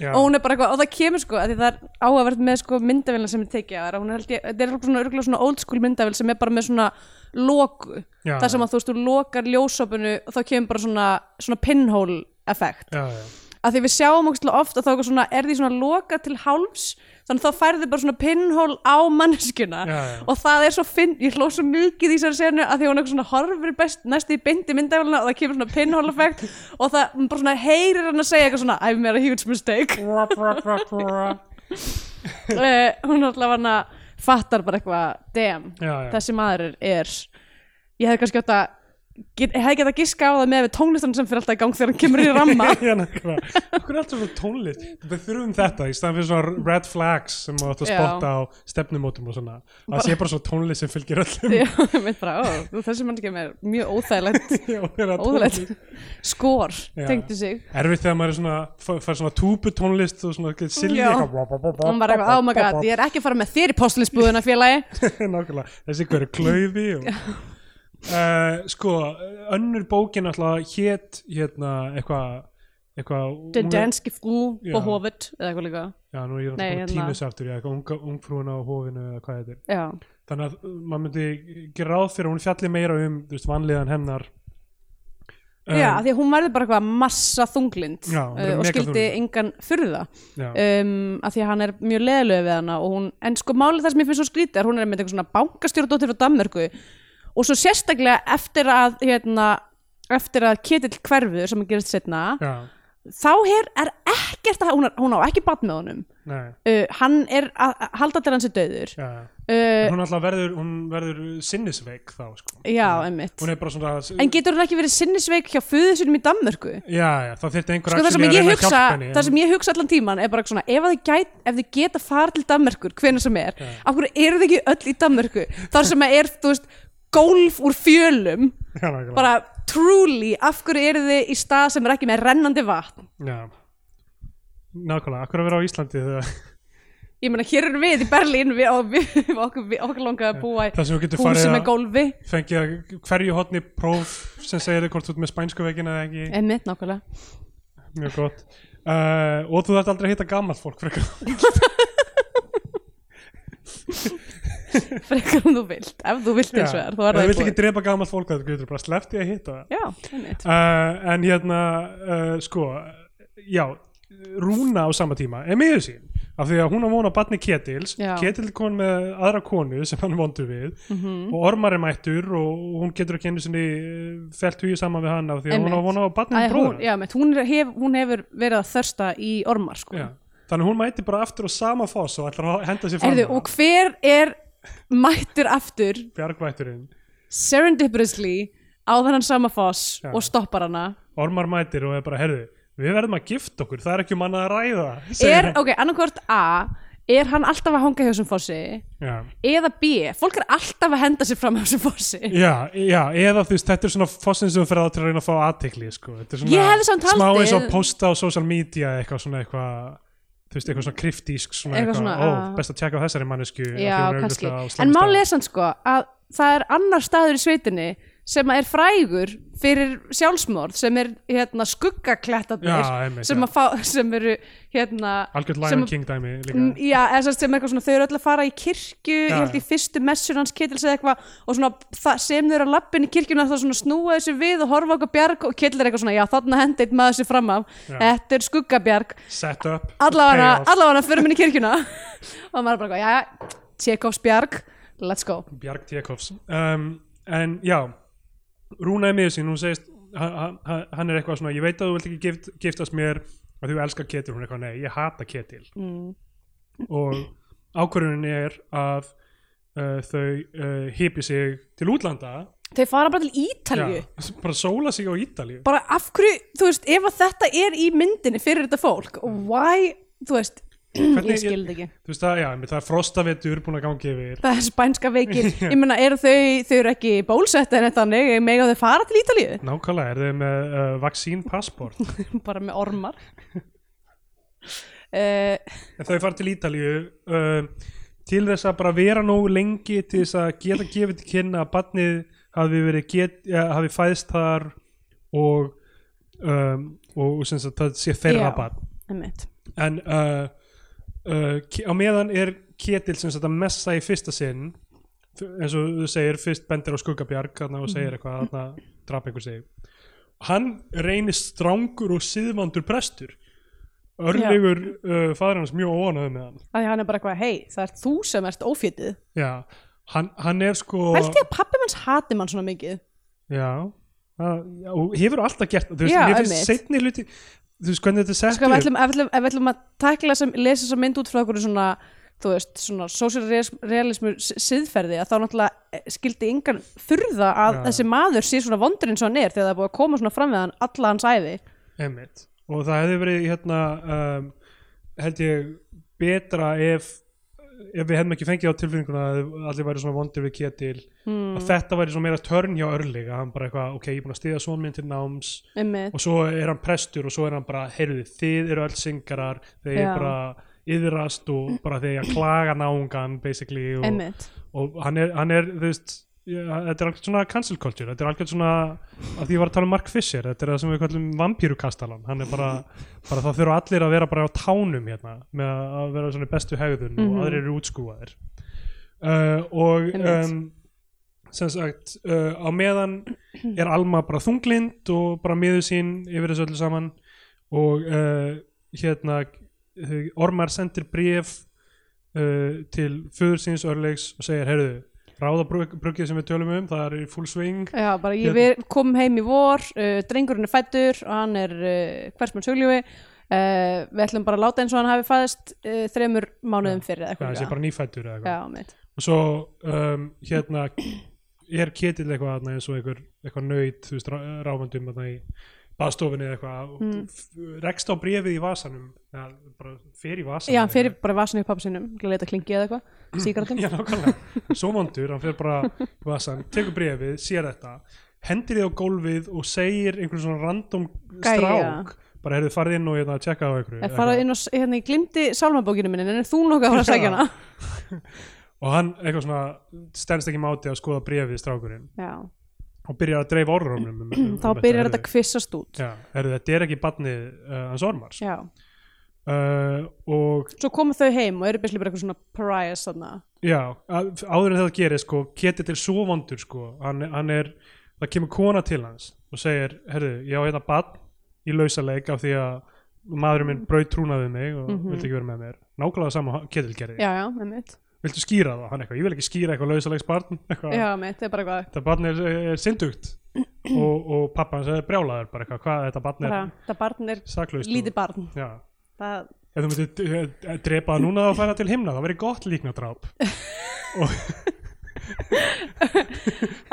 A: Já.
B: og hún er bara eitthvað, og það kemur sko því það er áhugavert með sko myndavélina sem er tekið að hún er eitthvað svona, örugglega svona old school myndavél sem er bara með svona loku.
A: Já,
B: þar sem að þú veist, þú lokar ljósopinu og þá kemur bara svona, svona pinhole effekt
A: já, já.
B: Að því við sjáum ógstlega oft að þá svona, er því svona loka til hálfs þannig þá færði bara svona pinhole á manneskuna
A: Já, já.
B: og það er svo finn, ég hló svo mikið í þessari senu að því hún eitthvað svona horfir best, næstu í bindi myndavélina og það kemur svona pinhole effekt (laughs) og það bara svona heyrir hann að segja eitthvað svona I've made a huge mistake. (laughs) Uh, (laughs) hún alltaf hann að fattar bara eitthvað damn,
A: Já,
B: þessi maður er, er ég hefði kannski átt að get, hefði gett að giska á það með við tónlistan sem fyrir alltaf í gang þegar hann kemur í ramma. (laughs)
A: Okkur er alltaf svona tónlist? Við þurfum þetta í staðan fyrir svona red flags sem þú ætti að spotta á stefnumótum og svona. Það sé bara svona tónlist sem fylgir öllum.
B: Já, (laughs) bara, ó, þessi mannski er mjög óþægilegt (laughs)
A: er
B: óþægilegt skor, tengdi sig.
A: Erfitt þegar maður er svona fær svona túbu tónlist og svona eitthvað
B: og hann var eitthvað, oh my god, ég er ekki að fara með þér í postlinsbúðuna félagi.
A: Þessi hverju klaufi og, uh, Sko, önnur bókin alltaf hét hérna eitthvað eitthvað
B: Den danske frú på hovet eða eitthvað líka.
A: Já, nú er ég
B: Nei, hérna.
A: tímis aftur, já, eitthvað ungfrúin á hófinu eða hvað þetta er.
B: Já,
A: þannig að uh, maður myndi gera ráð fyrir að hún fjalli meira um þú veist, vanliðan hennar. Um,
B: já því að hún verður bara eitthvað massa þunglind
A: Já, hún verður
B: uh, og
A: mega
B: skildi
A: þunglynd.
B: engan furða.
A: Já,
B: um, að því að hann er mjög leðilega við hana og hún, en sko málið það sem ég finnst svo skrítið er hún er með eitthvað svona bankastjóradóttir frá Danmörku og svo sérstaklega eftir að hérna, eftir að Ketill hverfur sem að gerist setna
A: já,
B: þá er, er ekkert að hún, er, hún á ekki batn með honum. Uh, hann er að halda til hans er döður uh,
A: hún alltaf verður, hún verður sinnisveik þá, sko.
B: Já,
A: svona
B: en getur hún ekki verið sinnisveik hjá föðu sinum í Danmörku?
A: Já, þá þyrfti einhver
B: sko sem ég hugsa það sem ég hugsa allan tíman er bara svona ef, þið geta fara til Danmörkur hvenær sem er, af hverju eru þið ekki öll í Danmörku? Þar sem er, þú veist golf úr fjölum.
A: Já,
B: bara truly, af hverju eru þið í stað sem er ekki með rennandi vatn?
A: Já. Nákvæmlega, akkur að vera á Íslandi þegar
B: ég meina hér erum við í Berlín við, og við, við, okkur, okkur langar að búa húsi með gólfi.
A: fengið að hverju hotni próf sem segir þig hvort þú ert með spænsku veginn eða ekki.
B: Einmitt nákvæmlega.
A: Mjög gott. Uh, og þú þarft aldrei að hitta gammalt fólk (laughs) (laughs) frekar
B: en þú vilt, ef þú vilt eins og er
A: það vilt ekki drepa gammalt fólk það getur bara í að hitta það
B: já,
A: uh, en hérna uh, sko, já Rúna á sama tíma er miður sín af því að hún á von á batni Ketils
B: Já.
A: Ketil kom með aðra konu sem hann vondur við
B: Mhm.
A: og Ormar er mættur og hún getur ekki einu sinni eh, fellt hugið saman við hann af því að hún á
B: Einmitt.
A: von á batni
B: Æ, hún,
A: bróður
B: já, mitt, hún, hef, hún hefur verið að þörsta í ormar sko.
A: Já. þannig að hún mæti bara aftur á sama foss og ætlar að henda sér fram
B: Erðu, og hver er mættur aftur
A: bjargvætturinn
B: serendipitously á þennan sama foss
A: Já.
B: og stoppar hana
A: Ormar mætir og er bara, herðu, við verðum að gifta okkur, það er ekki um annað að ræða segir
B: er,
A: hann.
B: ok, annarkvort A er hann alltaf að hanga hjá þessum fossi
A: Já.
B: eða B, fólk er alltaf að henda sér fram á þessum fossi
A: Já, já, eða þú veist, þetta er svona fossin sem fyrir á til að reyna að fá aðtekli, sko. Þetta er
B: Ég hefði samt
A: smá
B: haldið-
A: eins og posta á social media eitthvað svona eitthvað, þú veist, eitthvað svona kryptísk, svona
B: Eitthvað
A: eitthvað,
B: svona,
A: ó, best að tjekka á þessari mannesku.
B: já, kannski, en
A: slæmum
B: mál
A: stað.
B: er samt sko að það er annar staður í sveitinni sem er frægur fyrir sjálfsmorð sem er hérna
A: einmitt,
B: sem, (laughs) sem eru hérna
A: Algjörð Lion King dæmi.
B: Mm, Já, eða sem eitthvað svona, þau eru öll að fara í kirkju,
A: Já,
B: ég held í fyrstu messur hans Ketils eða eitthvað og svona sem þau eru að lappin í kirkjuna þá snúa þessu við og horfa okkur bjarg og Ketil er eitthvað svona, já þarna hendi eitt maður sér fram af, þetta er skuggabjarg.
A: Set up, payoff.
B: allavega fyrir minni kirkjuna. (laughs) Og maður bara, já, Tjekovs bjarg let's go.
A: Bjarg Tjekovs. Um, en já, Rúna er miður sín, hún segist hann, er eitthvað svona ég veit að þú vilt ekki gift, giftast mér að þú elskar ketil, hún er eitthvað nei, ég hata ketil.
B: Mm.
A: og ákvörðunin er að uh, þau uh, hipi sig til útlanda.
B: Þau fara bara til Ítalju
A: Já, bara sóla sig á Ítalíu.
B: Bara af hverju, þú veist, ef þetta er í myndinni fyrir þetta fólk why, þú veist
A: Hvernig-
B: ég skildi ekki.
A: veist það, já, það er frostavetur búin að gangi yfir.
B: Það er spænska veikin, (laughs) ég meina eru þau þau eru ekki bólsett en þannig mega þau fara til Ítalíu?
A: Nákvæmlega, er þau með uh, vaksínpassport (laughs)
B: bara með ormar. Uh, (laughs)
A: en þau fara til Ítalíu uh, til þess að bara vera nógu lengi til þess að geta gefið til kynna að barnið hafi get, ja, hafi fæðst þar og um, og sem sagt það sé þeirra barn.
B: einmitt.
A: en uh, á meðan er Ketil sem sagt að messa í fyrsta sinn. Eins og þú segir fyrst bendir á skuggabjarg og segir eitthvað þarna drap einhver sig. Hann reynir strángur og siðvandur prestur. Örlegur uh, fadur hans mjög óanöðu með hann.
B: Að því hann er bara eitthvað, hei, það er þú sem ert ófétið.
A: Já, hann, hann er sko
B: held ég að pappi manns hati mann svona mikið.
A: Að, já, og hefur alltaf gert þú veist,
B: Já,
A: mér finnst
B: einmitt.
A: setni hluti þú veist hvernig þetta er sett
B: sko, ef við
A: upp
B: ætlum, ef við ætlum, ef við ætlum að tækla sem, lesa þessa mynd út frá okkur svona þú veist, svona sósíalrealismu siðferði, að þá náttúrulega eh, skildi yngan furða að
A: Já.
B: þessi maður sé svona vondur eins og hann er þegar það er búið að koma svona fram við hann alla hans æði
A: Einmitt. og það hefði verið hérna um, held ég betra ef ef við hefðum ekki fengið á tilfinninguna að allir væri svona vondir við ketil
B: hmm,
A: að þetta væri svona meira törn hjá örlig að hann bara eitthvað, ok, ég er búin að stiða svona minn til náms
B: einmitt,
A: og svo er hann prestur og svo er hann bara, heyrðu, þið eru öll syngarar þeir eru bara yðrast og bara þeir að klaga náungan basically og, og hann er, hann er þú veist þetta er alveg svona cancel culture þetta er alveg svona, að því ég var að tala um Mark Fisher þetta er það sem við kallum vampírukastalan. Hann er bara, bara það þurfa allir að vera bara á tánum hérna, með að vera svona bestu hegðun
B: Mhm.
A: og aðrir eru útskúaðir uh, og um, sem sagt uh, á meðan er Alma bara þunglind og bara miður sín yfir þessu öllu saman og uh, hérna Ormar sendir bref uh, til föður síns örleiks og segir, heyrðu, ráðabruggið sem við tölum um, það er í full swing.
B: Já, bara ég við komum heim í vor uh, drengurinn er fættur og hann er uh, hversmann sögljói uh, við ætlum bara að láta eins og hann hafi fæðist uh, þremur mánuðum fyrir eða
A: það
B: eitthvað
A: sé bara nýfættur eða
B: Já,
A: eitthvað og svo um, hérna er Ketill eitthvað eins og eitthvað nöyt, þú veist, rá- ráfandum þarna í baðstofinni eða eitthvað
B: Mm.
A: rekst á brefið í vasanum eða bara fer í vasanum
B: Já, hann fyrir bara í pappa sinum til að leita klingi eða eitthvað (clears throat) síkratum
A: Já, nákvæmlega, svo vondur, hann fer bara í vasan, tekur brefið, sér þetta hendir þið á gólfið og segir einhvern svona random
B: Gæja.
A: strák. Bara heyrðu farið inn og hérna að tjekka á einhverju
B: Ég farað inn og hérna, ég glimti sálmabókinu minni en er þú nokkuð að fara að segja hana? (laughs)
A: og hann eitthvað svona stendst ekki máti að skoða brefið strákurinn.
B: Já,
A: og byrjar að dreifa orðrumum um, um,
B: þá byrjar þetta að kvissast út.
A: Já, heyrðu, þetta er ekki barnið uh, hans ormars?
B: Já,
A: uh, og
B: svo komu þau heim og eru byrjað bara eitthvað svona pariahs þarna.
A: Já, áður en þetta gerir sko, Ketill er svo vondur sko, hann, hann er það kemur kona til hans og segir herðu, ég á hérna barn í lausaleik af því að maðurinn minn braut trúnaðið mig og
B: Mhm.
A: vildi ekki vera með mér. Nákvæmlega sama Ketill gerði.
B: Já, já, með mitt
A: viltu skýra það, hann eitthvað, ég vil ekki skýra eitthvað lausalegs barn eitthvað,
B: Já, mitt, það er bara eitthvað.
A: Þetta barn er, er syndugt. Og, og pappa hans er brjálaður bara eitthvað, hvað þetta barn er
B: bara, Það barn er
A: saklaust
B: lítið barn.
A: Já,
B: Það,
A: ef þú myndir uh, drepa það núna og færa til himna, það verið gott líknadráp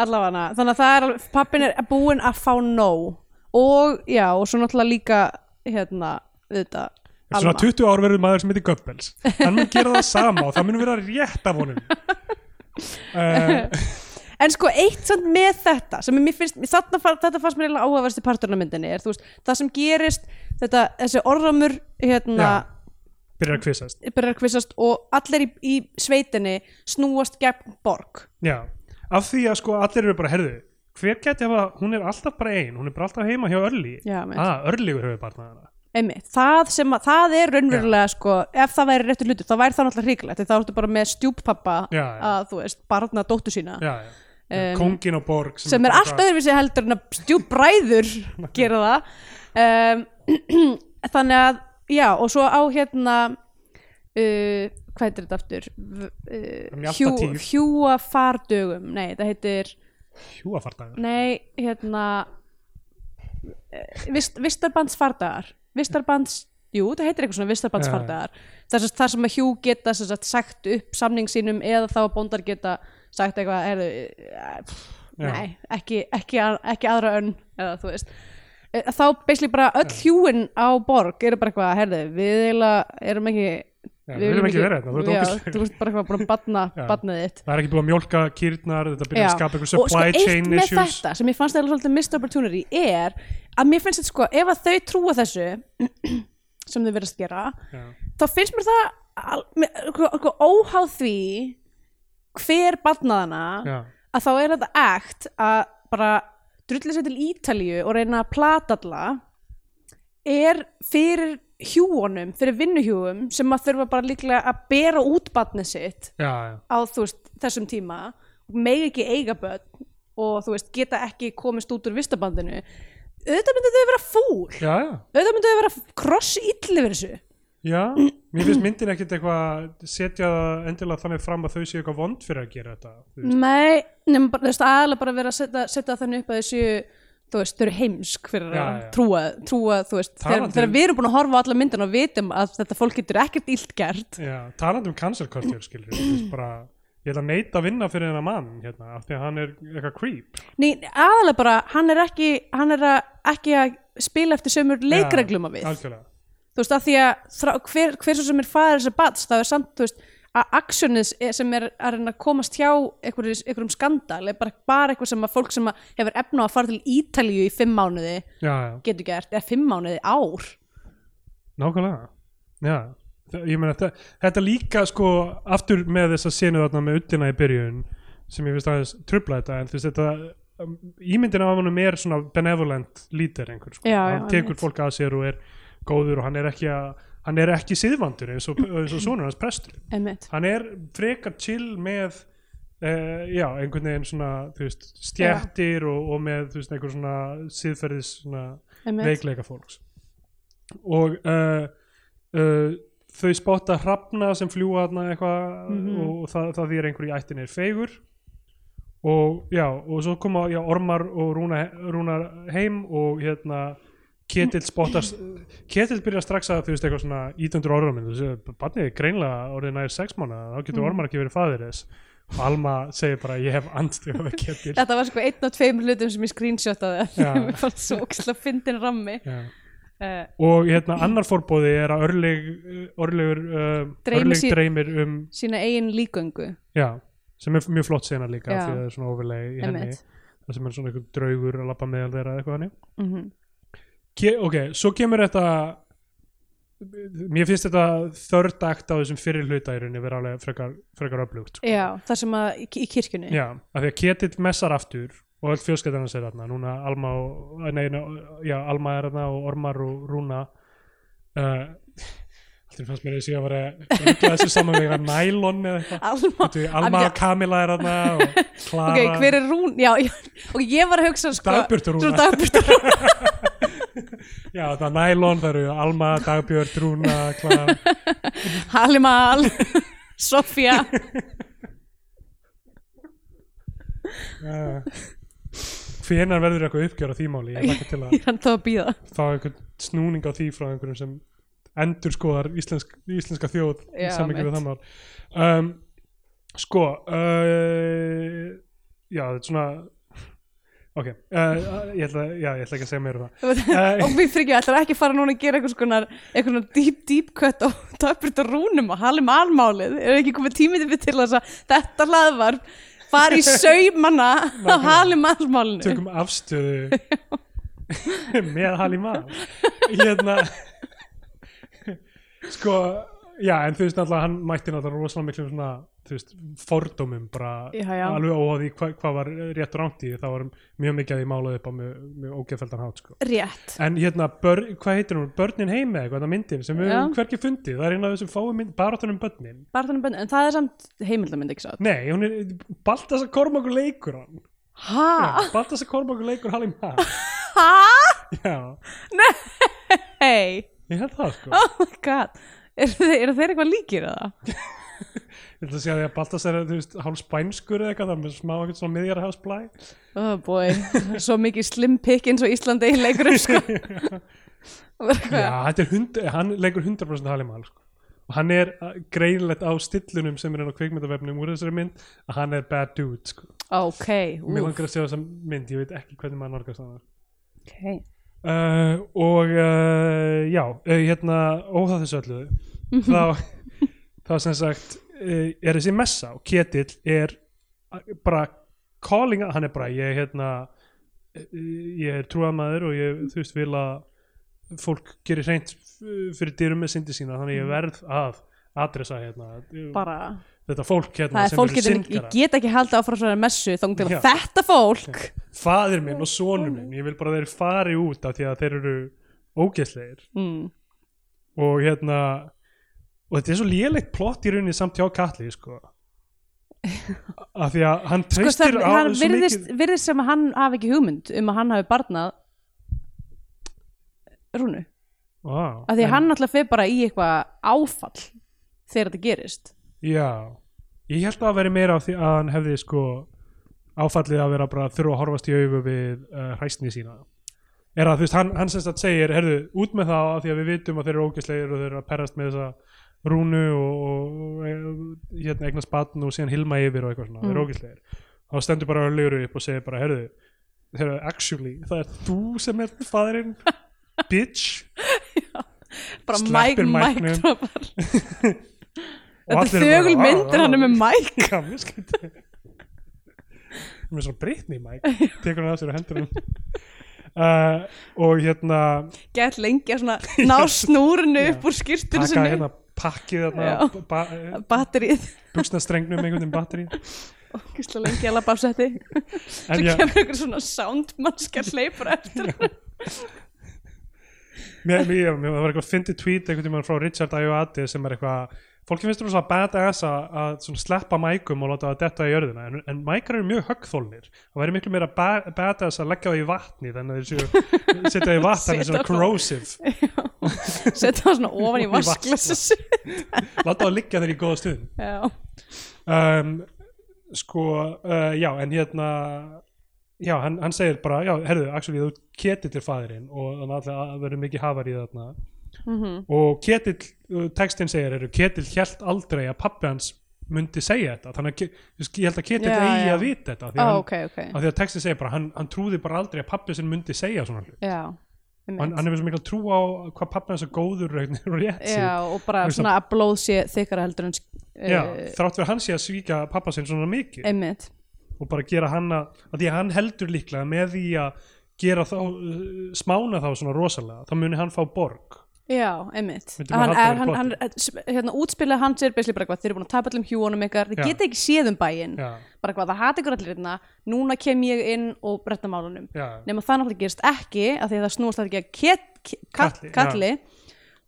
B: allavega. Þannig að það er alveg, pappin er búinn að fá nóg. Og já, og svo náttúrulega líka hérna, þetta
A: Eftir svona 20 ár verður maður sem heitir Goebbels. Hann mun gera það sama og það mun vera rétt af honum. Uh, (laughs)
B: En sko eitt samt með þetta sem mér finnst, þarna, þetta fannst mér eiginlega áhugaverst í parturinn af myndinni er þú veist, það sem gerist þetta, þessi orðramur hérna,
A: byrjar að kvissast.
B: Byrjar að kvissast og allir í, í sveitinni snúast gegn borg.
A: Já, af því að sko allir eru bara herðu, hver geti hafa, hún er alltaf bara ein hún er bara alltaf heima hjá Örli.
B: Já, mitt.
A: ah, Örligur hefur barnað hana
B: Einmitt, það sem að, það er raunverulega sko, ef það væri réttur hlutur, þá væri það náttúrulega hríkulegt, því þá ertu bara með stjúppappa að, þú veist, barna dóttu sína.
A: Já, já.
B: Um,
A: kóngin og borg
B: sem er
A: bara
B: allt öðruvísi heldur en að stjúppræður (laughs) gera það. Um, (clears throat) þannig að, já, og svo á hérna uh, hvað heitir þetta aftur? Uh,
A: Mjaltatíð.
B: hjúa fardögum nei, það heitir,
A: hjúafardagur
B: nei, hérna eh, vist, vistarbandsfardagar vistarbands, jú, það heitir eitthvað svona vistarbandsfardagar. Þar, þar sem að hjú geta sagt, sagt upp samning sínum eða þá að bóndar geta sagt eitthvað eh, pff,
A: Já.
B: nei, ekki, ekki, ekki aðra önn eða þú veist. Eh, þá basically bara öll hjúin á borg eru bara eitthvað, herðu, við eiginlega erum ekki
A: Já, við viljum ekki vera hérna, þú ert
B: já,
A: ógeðslegur.
B: þú ert bara eitthvað búin að batna, (laughs) batna þitt
A: það er ekki búið að mjólka kýrnar þetta byrja að skapa
B: og sko
A: supply
B: eitt
A: chain
B: með
A: issues
B: þetta sem ég fannst eða svolítið missed opportunity er að mér finnst þetta sko, ef að þau trúa þessu (clears throat) sem þau verðast gera
A: Já.
B: þá finnst mér það al- með- sko, sko, óháð því hver barnaðana
A: Já.
B: að þá er þetta akt að bara drulli sér til Ítalíu og reyna að plata alla er fyrir hjúunum, fyrir vinnuhjúum sem að þurfa bara líklega að bera út barnið sitt
A: Já, já.
B: á veist, þessum tíma og megi ekki eiga börn og þú veist, geta ekki komist út úr vistabandinu auðvitað myndu þau vera fúl
A: Já,
B: auðvitað myndu þau vera kross illi fyrir þessu
A: Já, mér finnst myndin ekkit eitthvað setja endilega þannig fram að þau séu eitthvað vond fyrir að gera þetta.
B: Nei, nema bara, aðalega bara vera að setja, setja þannig upp að þessu þú veist, þau eru heimsk fyrir
A: Já,
B: að
A: já.
B: trúa, trúa, þú veist þegar, þegar
A: um-
B: við erum búin að horfa á alla myndin og vitum að þetta fólk getur ekkert illt gert.
A: Já, talandi um cancel culture skilur þú veist, bara, ég ætla að neita að vinna fyrir þennan mann hérna, af því að hann er eitthvað creep.
B: Nei, aðalega bara, hann er ekki hann er að, ekki að spila eftir sömur leikreglum að við.
A: Algjörlega,
B: þú veist, af því að þrá, hver, hver sem er fæður þessar bats, það er samt, þú veist að er- sem er að reyna að komast hjá einhverjum, skandal er bara, bara eitthvað sem að fólk sem að hefur efna að fara til Ítalíu í fimm mánuði
A: já, já,
B: getur gert, eða fimm mánuði ár.
A: Nákvæmlega. Já, ég meina þetta, þetta líka sko aftur með þessa senu þarna með ullina í byrjun sem ég finnst aðeins trubla þetta en þú veist þetta um, ímyndin af honum er svona benevolent lítir einhver sko,
B: Já,
A: hann tekur fólk að sér og er góður og hann er ekki að hann er ekki siðvandur eins og, eins og sonur hans prestur. Hann er frekar chill með uh, já, einhvern veginn svona veist, stjættir og, og með veist, einhver svona siðferðis svona veikleika fólks. Og uh, uh, þau spotta hrafna sem fljúa þarna eitthvað
B: Mhm.
A: og það, það því er einhver í ættinni er feigur. Og já, og svo koma já, Ormar og Rúna, Rúnar heim og hérna Ketill spottar Ketill byrjar strax að þú veist eitthvað svona ítundur orðum þú veist, barnið er greinlega orðið nær sex mánuða þá getur
B: Mm.
A: Ormar ekki verið faðir þess. Og Alma segir bara ég hef andstið við Ketill.
B: Þetta var sko einn af tveim hlutum sem ég screenshotaði
A: Já. (laughs)
B: mér fannst svo óksla fyndin rammi. Uh,
A: og hérna annar fórbóði er að örleg, örlegur uh,
B: Dreymir
A: örleg dreymir um
B: sína eigin líköngu.
A: Já, sem er mjög flott sena líka
B: Já.
A: því að það er svona overleg í henni. Sem er svona einhver draugur að lappa meðal þeirra eitthvað hannig
B: mm
A: Ke ok, svo kemur þetta mér finnst þetta þörd akt á þessum fyrir hluta í rauninni vera alveg frekar, frekar öflugt sko.
B: já, það sem að í, kirkjunni.
A: Já, af því að Ketill messar aftur og öll fjölskeitarna sér þarna. Núna Alma, og, nei, já, Alma er þarna og Ormar og Rúna uh, Alltaf fannst mér að vera ruggla þessu saman með eitthvað nælon eða eitthvað. (laughs)
B: Alma,
A: og Kamila er þarna og (laughs) Klara.
B: Ok, hver er Rún? Já, já, og ég var að hugsa sko,
A: Dagbjört Rúna.
B: Svo Dagbjört Rúna (laughs) (laughs)
A: Já, það er nælon, það eru Alma, Dagbjörn, Rúna, Klara (laughs)
B: Halimal (laughs) Sofía
A: uh, Hvenar verður eitthvað uppgjör á því máli? Ég
B: er þá að býða
A: fá einhvern snúning á því frá einhverjum sem endur skoðar íslensk, íslenska þjóð í samingi við það mál. Um, Sko uh, Já, þetta er svona Ok, uh, ég, ætla, já, ég ætla ekki að segja meira um það. (laughs)
B: Og við fyrir ekki, ætlar ekki að fara núna að gera eitthvað svona, eitthvað svona deep deep cut og (laughs) Dagbjört Rúnum og Halimal málið er ekki komið tímið til þess að þetta hlaðvar fari í (laughs) saumanna á
A: Nákvæmlega.
B: Halimal málinu
A: Tökum afstöðu með Halima Hérna Sko, já, en þú veist náttúrulega hann mætti náttúrulega rosalega miklu svona þú veist, fordómum bara
B: Já, já.
A: alveg óháði hvað hva var rétt ránt í því, það var mjög mikið að því málað upp á mjög, mjög ógeðfeldan hát sko.
B: rétt.
A: En hérna, bör, hvað heitir hún, Börnin heim eða eitthvað, þetta myndin sem við höfum hvergi fundið það er eina af þessum fáum mynd, baráttunum börnin.
B: Bara þannig bönn, en það er samt heimildamönd ekki svo
A: nei, hún er, Baltasar Kormákur leikur hann.
B: Ha?
A: Já, Baltasar Kormákur leikur Halima (laughs)
B: ha?
A: já,
B: hei,
A: ég held það sko.
B: Oh (laughs)
A: Ég ætla að segja því að Baltasar er, þú veist, hálf spænskur eða eitthvað, það er með smá eitthvað svona miðjarhafsblæ.
B: oh boy, (laughs) svo mikið slim pickins og Íslandi í leikurum sko. (laughs)
A: Já, þetta er hund, hann leikur 100% Halimal, sko. Og hann er uh, greinlegt á stillunum sem er inn á kvikmyndavefnum úr þessari mynd, að hann er bad dude, sko.
B: ok,
A: Mér
B: úf,
A: langar að sjá þessa mynd, ég veit ekki hvernig maður nálgast það.
B: ok
A: Uh, og uh, já, uh, hérna óþá þessu öllu þá, þá sem sagt er þessi messa og Ketill er bara calling, hann er bara ég hérna uh, ég er trúamaður og ég þú veist vil að fólk gerir hreint fyrir dyrum með syndi sína þannig ég verð að adressa hérna uh,
B: bara,
A: þetta fólk hérna
B: er
A: sem eru
B: getur, ég
A: syndgara.
B: get ekki haldið áfram svona messu þá til að þetta fólk.
A: Fadir minn og sonur minn ég vil bara þeir fari út af því að þeir eru ógeðslegir.
B: Mm.
A: og hérna og þetta er svo lélegt plott í rauninni samt hjá Katli sko. (laughs) Af því að hann
B: sko,
A: treystir
B: það,
A: á
B: virðist,
A: mikið
B: virðist sem að hann hafi ekki hugmynd um að hann hafi barnað rúnu.
A: Wow,
B: af því að
A: en-
B: hann alltaf fyrir bara í eitthvað áfall þegar þetta gerist.
A: Já, ég held að það veri meira af því að hann hefði sko áfallið að vera bara þurfa að horfast í augu við uh, hræsni sína. Er að þú veist, hann, hann semst að segir herðu, út með það af því að við vitum að þeir eru ógeðslegir og þeir eru að perast með þessa rúnu og, og, hérna eignast batn og síðan hilma yfir og eitthvað svona, þeir eru
B: Mm.
A: ógeðslegir. Þá stendur bara örlegur upp og segir bara herðu, eru actually það er þú sem er fæðurinn (laughs) bitch.
B: Bara
A: Sleppir
B: mæk, mæk þetta er þögul
A: bara,
B: myndir
A: "Ah,
B: hann er með mæk
A: Já, mjög skrítið. Með svona breytni mæk tekur hann að sér á hendunum. Uh, og hérna
B: gett lengi að svona (laughs) ná snúrinu
A: Já.
B: upp úr skýrtunum
A: taka hérna pakkið ba
B: batterið
A: buksnastrengnum einhvern veginn batteri
B: Gísla lengi að labba á setti. (laughs)
A: En
B: svo
A: já,
B: kemur einhver svona soundmannskja hleypur eftir.
A: Mér, var eitthvað fyndið tweet einhvern tímann frá Richard Ayoade sem er eitthvað fólki finnst þú svona badass að, að svona sleppa mækum og láta það detta í jörðina en, en mækar eru mjög höggþólnir. Það væri miklu meira ba badass að leggja það í vatni þannig að þeir (laughs) setja það í vatn þannig svona
B: það-
A: corrosive. (laughs)
B: Setja það svona ofan í (laughs) vasklassu
A: láta það liggja þeir í góða stund. Um, sko, uh, já, en hérna já, hann, hann segir bara, já, herðu, actually, þú ketill er fæðirinn og þannig að það verður mikið hafar í þarna
B: mm
A: og ketill, uh, textin segir eru, ketill hjælt aldrei að pappi hans myndi segja þetta, þannig að ég held að ketill
B: Já,
A: eigi
B: já.
A: að vita þetta af því að, hann,
B: ok, ok.
A: af því að textin segir bara, hann, hann trúði bara aldrei að pappi sinn myndi segja svona hlut
B: já,
A: hann, hann hefur svo mikil trú á hvað pappi hans er góður og rétt
B: já, og bara
A: Þú veist
B: svona að blóð sé þykara heldur en
A: já,
B: uh,
A: þrátt fyrir hann sé að svíka pappa sinn svona mikið.
B: Einmitt.
A: Og bara gera hann að, að því að hann heldur líklega með því að gera þá uh, smána þá svona rosalega þá muni hann fá borg
B: Já, einmitt. Hann, er, hann, hann, hérna, útspilað hans er bara eitthvað, þeir eru búin að tapa allum hjúanum ykkar þeir geta ekki séð um bæinn. Bara eitthvað, það hati ykkur allir hérna núna kem ég inn og bretta málunum. Nema það náttúrulega gerist ekki af því að það snúast það ekki að ket, kalli, kalli.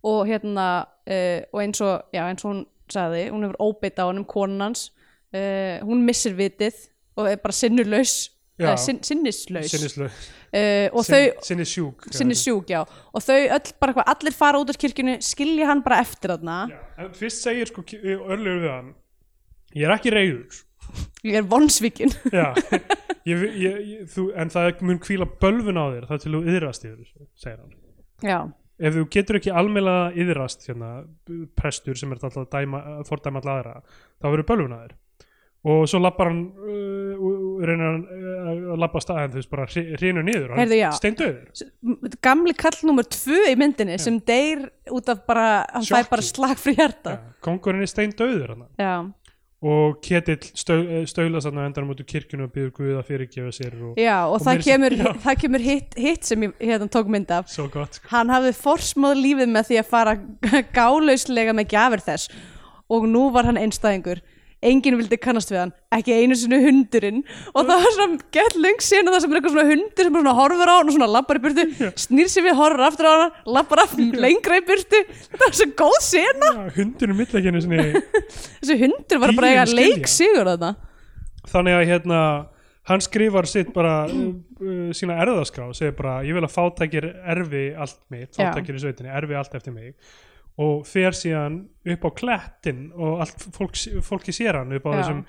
B: Og hérna uh, og eins og, já, eins og hún sagði hún hefur óbeitt á hennum konan hans. Uh, hún missir vitið og er bara sinnulaus.
A: Já.
B: Uh, sin, sinnislaus.
A: Sinnislu
B: uh, og
A: sin,
B: þau
A: sinni sjúk
B: sinni sjúk, já. Og þau öll bara eitthvað, allir fara út af kirkjunni skilja hann bara eftir þarna.
A: Já, en fyrst segir sko örlegur við hann ég er ekki reyður
B: ég er vonsvíkin
A: já, (laughs) en það mun hvíla bölvun á þér það til þú yðrast yfir segir hann.
B: Já,
A: ef þú getur ekki almennlega yðrast hérna, prestur sem er alltaf fordæma alla aðra þá verður bölvun á þér og svo lappar hann uh, reynir hann uh, að lappa af staðin þú veist bara
B: Heyrðu, já.
A: hann steindauður
B: gamli kall nummer tvö í myndinni sem deyr út af bara hann
A: Sjokki.
B: fær bara slag fyrir hjarta.
A: Kongurinn er steindauður hann
B: já,
A: og Ketill stau, staulast hann á endanum út úr kirkjunu og býður Guð að fyrirgefa sér og
B: já og,
A: Og
B: það, kemur, það kemur hitt, hitt sem ég hérna tók mynd af.
A: Gott sko.
B: hann hafði forsmáð lífið með því að fara (laughs) gálauslega með gjafir þess. Og nú var hann einstæðingur enginn vildi kannast við hann, ekki einu sinni hundurinn. Og það var svona gett löng sena það sem er eitthvað svona hundur sem svona horfur á hann og svona lappar í burtu, snýr sér við horfur aftur á hann, lappar aftur lengra í burtu. Þetta var svo góð sena.
A: Já, hundurinn mitt ekki einu sinni. (laughs)
B: Þessi hundur var bara
A: Dýrin
B: eiga að leik
A: skilja.
B: sigur þarna.
A: Þannig að hérna hann skrifar sitt bara uh, uh, sína erðaskrá, segir bara ég vil að fátækir erfi allt
B: Já.
A: fátækir í sveitinni erfi allt eftir mig og fer síðan upp á klettin og allt fólk, fólki sér hann upp á
B: Já.
A: þessum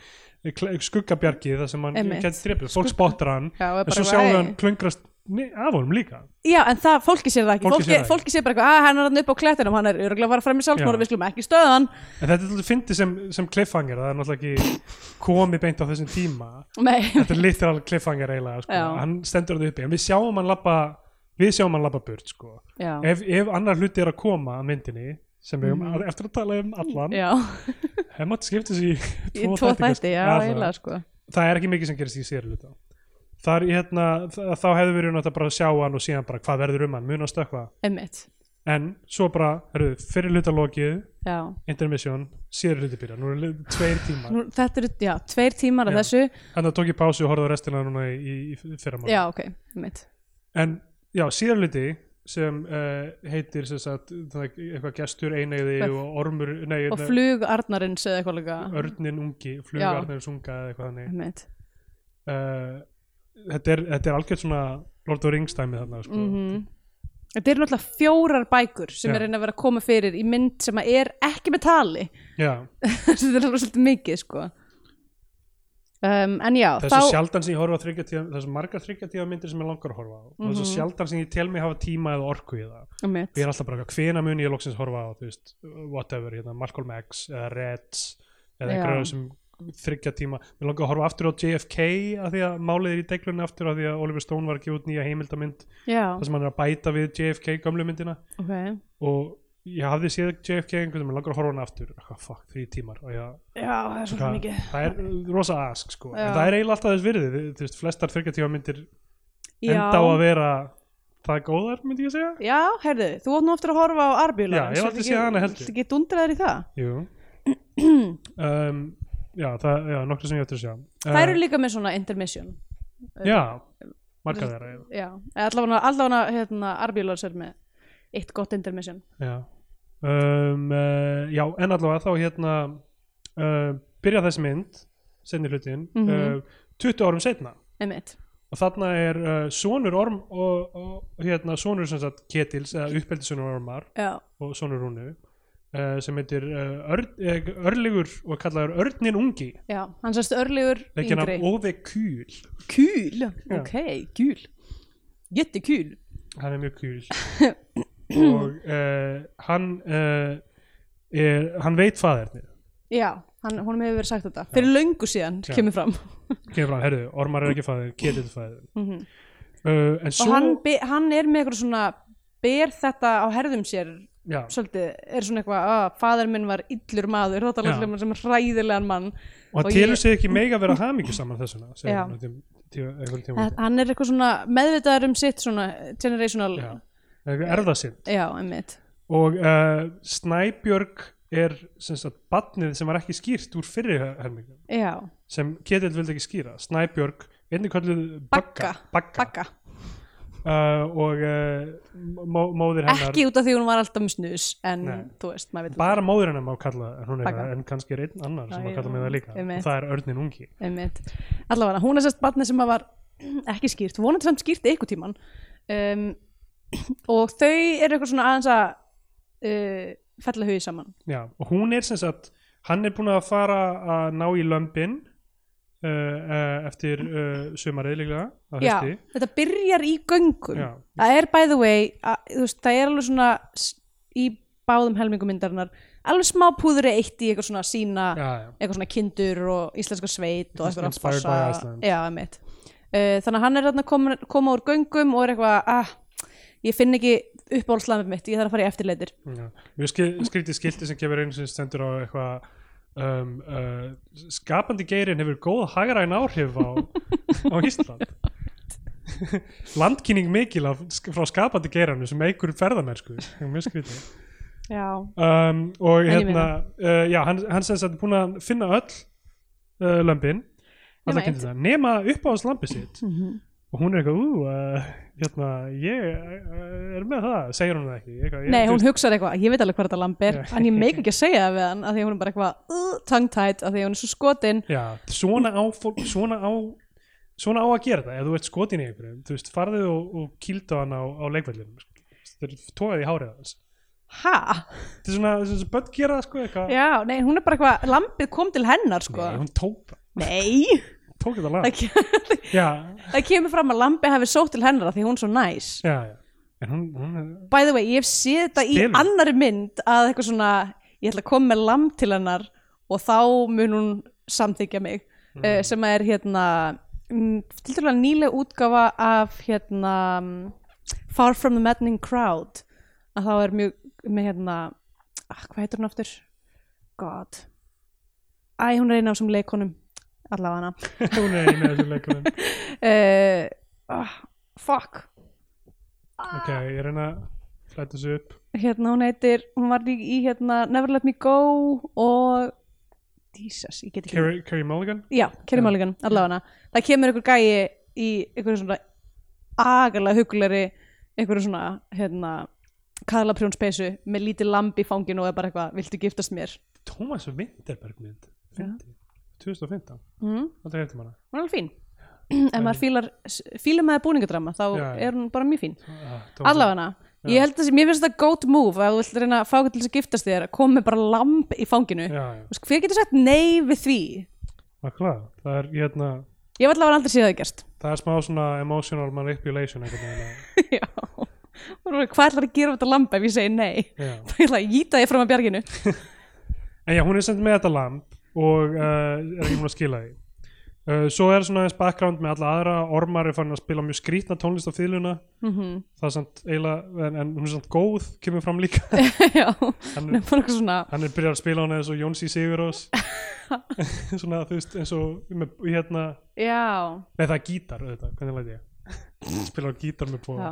A: skuggabjargi þar sem hann gæti drefið, fólk spottar hann en svo sjáum við hann klöngrast af honum líka.
B: Já, en það, fólki sér það ekki.
A: Fólki
B: Fólki, fólki sér bara eitthvað, að hann er hann upp á klettinum hann er örgulega að fara fram í sjálfsmóra,
A: Já.
B: við skulum ekki stöða hann.
A: En þetta er alltaf fyndið sem, sem cliffhanger það er náttúrulega ekki komið beint á þessum tíma.
B: Nei,
A: þetta er literal cliffhanger eiginlega sko. Hann stendur þetta uppi en við sjáum hann labba við sjáum hann labba burt sko. ef, ef annar hluti er að koma að myndinni sem við mm. eftir að tala um allan
B: já, (laughs)
A: hef mátt skipta sér í
B: í tvo þætti, já,
A: það,
B: eiginlega sko.
A: Það er ekki mikið sem gerist í sér hluta. Þar, hérna, þá hefðu verið náttúrulega bara að sjá hann og síðan bara hvað verður um hann, mun að stökkva.
B: Einmitt,
A: en svo bara, herru, fyrir hluta lokið intermission, síður hluti byrja nú eru tveir tímar.
B: Nú, Þetta eru, já, tveir tímar af þessu.
A: Þannig að tók ég pásu og horfði á restina núna í, í, í fyrra mánu
B: Já, ok, einmitt.
A: En já, síðar hluti sem uh, heitir sem sagt, það, eitthvað gestur einegði og ormur nei,
B: Og
A: nei,
B: flug Arnarins eða eitthvað líka.
A: örnin ungi, flugarnir sunga eða eitthvað þannig. Uh, þetta, er, þetta er algjörð svona Lord of the Rings dæmi þarna sko.
B: mm Þetta eru náttúrulega fjórar bækur sem
A: Já.
B: er reyna að vera að koma fyrir í mynd sem er ekki með tali. (laughs) Þetta er alveg svolítið mikið sko um, En já,
A: þessu
B: þá
A: sjaldan sem ég horfa á þryggja tíða, þessu margar þryggja tíða myndir sem ég langar að horfa á. Og þessu
B: Mhm.
A: sjaldan sem ég tel mig hafa tíma eða orku í það. Og ég er alltaf bara, hvena mun ég loksins horfa á þú veist, whatever, hérna, Malcolm X eða Reds eða
B: Já.
A: einhverja sem þryggja tíma, mér langar að horfa aftur á JFK af því að málið er í deglunni aftur af því að Oliver Stone var að gefa út nýja heimildamynd
B: Já,
A: þar sem hann er að bæta við JFK gömlu myndina.
B: Ok.
A: Og ég hafði séð JFK einhvern veginn, mér langar að horfa hann aftur. Oh, fuck, því tímar. Og ég,
B: Já, það er svolítið mikið.
A: Það er rosa ask sko,
B: Já.
A: en það er eiginlega alltaf þess virði. Þú veist, flestar þryggja tíma myndir
B: Já,
A: enda á að vera það góðar, myndi ég að segja.
B: Já heyrðu, þú átt nú eftir að horfa á Arbjúla
A: Já, ég hef aldrei séð hana heldur.
B: Þetta ekki dundraðir í það.
A: Jú. Um, Já, það, já, nokkru sem ég ætti að sjá.
B: Það eru líka með svona intermission.
A: Já, margar þeirra já.
B: Já, allavega, hérna, Arbjúlar er með eitt gott intermission.
A: Já, um, uh, já en allavega þá hérna uh, byrja þessi mynd senni hlutin
B: Mhm.
A: uh, 20 árum setna
B: Einmitt.
A: Og þarna er sonur orm og, og hérna sonur sem sagt Ketils eða uppeldisonur ormar
B: Já,
A: og sonur rúnu sem heitir ör, eh, Örligur og kallaður Örnin Ungi.
B: Já, hann sérst örlegur
A: leikinn af
B: yngri.
A: Ove Kúl
B: Kúl,
A: Já.
B: ok, kúl Jetti kúl
A: hann er mjög kúl (laughs) og uh, hann uh, er, hann veit faðernið.
B: Já, hann, honum hefur verið sagt þetta. Fyrir löngu síðan
A: Já.
B: kemur fram.
A: Kemur fram, herðu, ormar er ekki faðir Ketil er faðir.
B: Mm
A: uh, en
B: Og
A: svo
B: hann, be, hann er með eitthvað svona Ber þetta á herðum sér
A: já,
B: Svolítið, er svona eitthvað að Faðir minn var illur maður. Þá
A: Já.
B: tala um sem hræðilegan mann.
A: Og hann telur
B: ég-
A: sig ekki mega vera hamingju saman þessuna hann
B: er eitthvað svona meðvitaður um sitt Svona generational
A: já, erðasinn
B: Já, einmitt.
A: Og uh, Snæbjörg er sem sagt badnið sem var ekki skýrt úr
B: Já,
A: sem Ketil vildi ekki skýra. Snæbjörg, einnig kalluð Bagga,
B: Bagga.
A: Bagga. Uh, og uh, mó, móðir hennar
B: Ekki út af því hún var alltaf með snus En
A: Nei.
B: þú veist, maður veit
A: bara móðir hennar má kalla er en kannski er einn annar sem má kalla með það líka. og það er örnin ungi.
B: Allavega, hún er sérst barnið sem var ekki skýrt, vonandi samt skýrt eitthvað tíman um, og þau eru eitthvað svona aðeins að uh, fella hugið saman
A: Já, og hún er sem sagt hann er búin að fara að ná í lömbin uh, uh, eftir uh, sumarið líklega á
B: Já, þetta byrjar í göngum
A: Já.
B: það er by the way að, veist, það er alveg svona í báðum helmingumindarinnar alveg smá púðri eitt í eitthvað svona sína
A: já, já.
B: eitthvað svona kindur og íslenska sveit og eitthvað
A: by Iceland.
B: já, uh, þannig að hann er þarna koma, koma úr göngum og er eitthvað ah, ég finn ekki uppáhaldslamið mitt, ég þarf að fara í eftirleitir.
A: Já. Mjög skrítið skilti sem gefur einu sem stendur á eitthvað um, uh, skapandi geirin hefur góð hagræn áhrif á, á Ísland. (laughs) Landkynning mikil af, frá skapandi geiranu sem eigur ferðamennsku. Mjög skrítið.
B: Já,
A: um, og hérna uh, já, hann, hann sem sagt búin að finna öll uh, lömbin.
B: Nema
A: allar
B: eitt.
A: kynnti það, nema uppáðslampið sitt.
B: Mhm.
A: og hún er eitthvað, ú, uh, hérna ég uh, er með það, segir hún það ekki? Eitthvað, ég,
B: nei,
A: þú
B: hún
A: veist,
B: hugsar eitthvað, ég veit alveg hvað þetta lamb er en ég meik ekki að segja það við hann af því hún er bara eitthvað uh, tongue-tied, af því hún er svo skotin.
A: Já, svona á fólk, svona á svona á að gera það, ef þú ert skotin í einhverjum þú veist, farðu og, og kýldu hann á, á leikvellinu þetta er tóðið í hárið
B: ha?
A: þetta er svona að börn gera sko eitthvað.
B: Já, nei, hún er bara eitthvað, lambið kom til hennar sko.
A: Nei, tók það, þetta
B: það,
A: lag
B: ke
A: já, (laughs)
B: það kemur fram að lambið hafi sótt til hennar því hún er svo næs.
A: Já, já. En hún, hún er
B: By the way, ég hef séð þetta í
A: Stelur.
B: annari mynd að eitthvað svona, ég ætla að koma með lamb til hennar og þá mun hún samþykja mig mm. sem er hérna til dæla nýleg útgáfa af hérna mm, Far From The Maddening Crowd. Að þá er mjög með hérna ah, hvað heitir hún aftur? God. Æ, hún er eina af þessum leikonum allavega hana.
A: Hún er einu af þessum leikunum
B: uh, (laughs) ah, Fuck.
A: Ok, ég reyna að flæta þessu upp.
B: Hérna hún heitir, hún var í, í hérna Never Let Me Go og Jesus, ég get ekki
A: Carrie Mulligan?
B: Já, Kerry
A: Já.
B: Mulligan, allavega það kemur einhver gæi í einhverju svona agalega hugulegri einhverju svona hérna kaðlaprjónspeysu með lítið lamb í fanginu og er bara eitthvað, viltu giftast mér?
A: Thomas Winterberg mynd.
B: Já.
A: 50, 2015,
B: mm,
A: þetta hefði maður
B: hún er alveg fín. (clears throat) Ef maður fílar, fílar með búningadrama þá
A: Já, já.
B: er hún bara mjög fín.
A: Ah,
B: allavega ég held að mér finnst þetta goat move að þú vilt reyna að fá til þess að giftast þér að koma með bara lamb í fanginu.
A: Já, já,
B: Þú veist, hver getur sagt nei við því?
A: Makkulega það er, hérna,
B: ég var allavega aldrei séð það gerst.
A: Það er smá svona emotional manipulation einhvern veginn (laughs)
B: já. Og nú, hvað ætlar að gera við þetta lamb ef ég segi nei?
A: Já. (laughs)
B: ég ætla að gíta því fram að bjarginu. (laughs)
A: En já, hún er sendt með þetta lamp og uh, er ekki múin að skila því. Uh, svo er svona eins background með alla aðra. Ormar er farin að spila mjög skrítna tónlist á fýðluna
B: mm
A: það er samt eiginlega, en, en hún er samt góð kemur fram líka. (laughs)
B: Já,
A: hann,
B: eitthvað svona
A: hann er byrjað að spila hana eins og Jónsi Sigurós. (laughs) Svona þú veist eins og með, hérna,
B: já,
A: nei það er gítar auðvitað, hvernig læt ég? (laughs) Spila á gítar með på
B: já.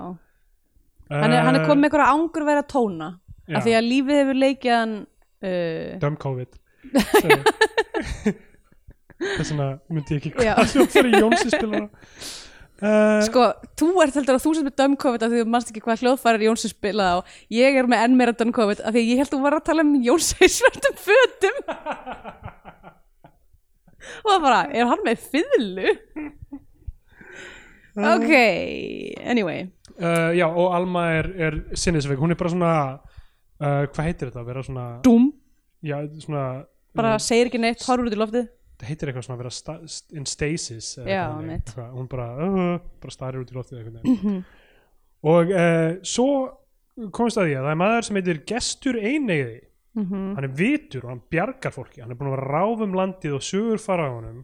B: Hann, er, hann er komið með eitthvað ángur verið að tóna
A: Já.
B: af því að lífið hefur leikið hann uh,
A: Dumb COVID þess vegna myndi ég ekki hvað hljóðfæri Jónsi spila uh,
B: sko, þú ert heldur að þú sem er dömkofið af því þú manst ekki hvað hljóðfærir Jónsi spilaði á. Ég er með enn meira dömkofið af því að ég held að þú var að tala um Jónsi í svörtum fötum. Og það bara, er hann með fiðlu? ok, anyway.
A: Uh, já og Alma er, er sinnisveik, hún er bara svona uh, hvað heitir þetta, vera svona
B: Dúm,
A: já, svona
B: bara segir ekki neitt, horfur út í loftið.
A: Það heitir eitthvað svona að vera sta st- in stasis
B: Já,
A: eitthvað hún bara, uh, bara starir út í loftið einhvern veginn. Og uh, svo komist að því að það er maður sem heitir Gestur Eineiði
B: mm
A: hann er vitur og hann bjargar fólki. Hann er búin að vera ráf um landið og sögur fara á honum.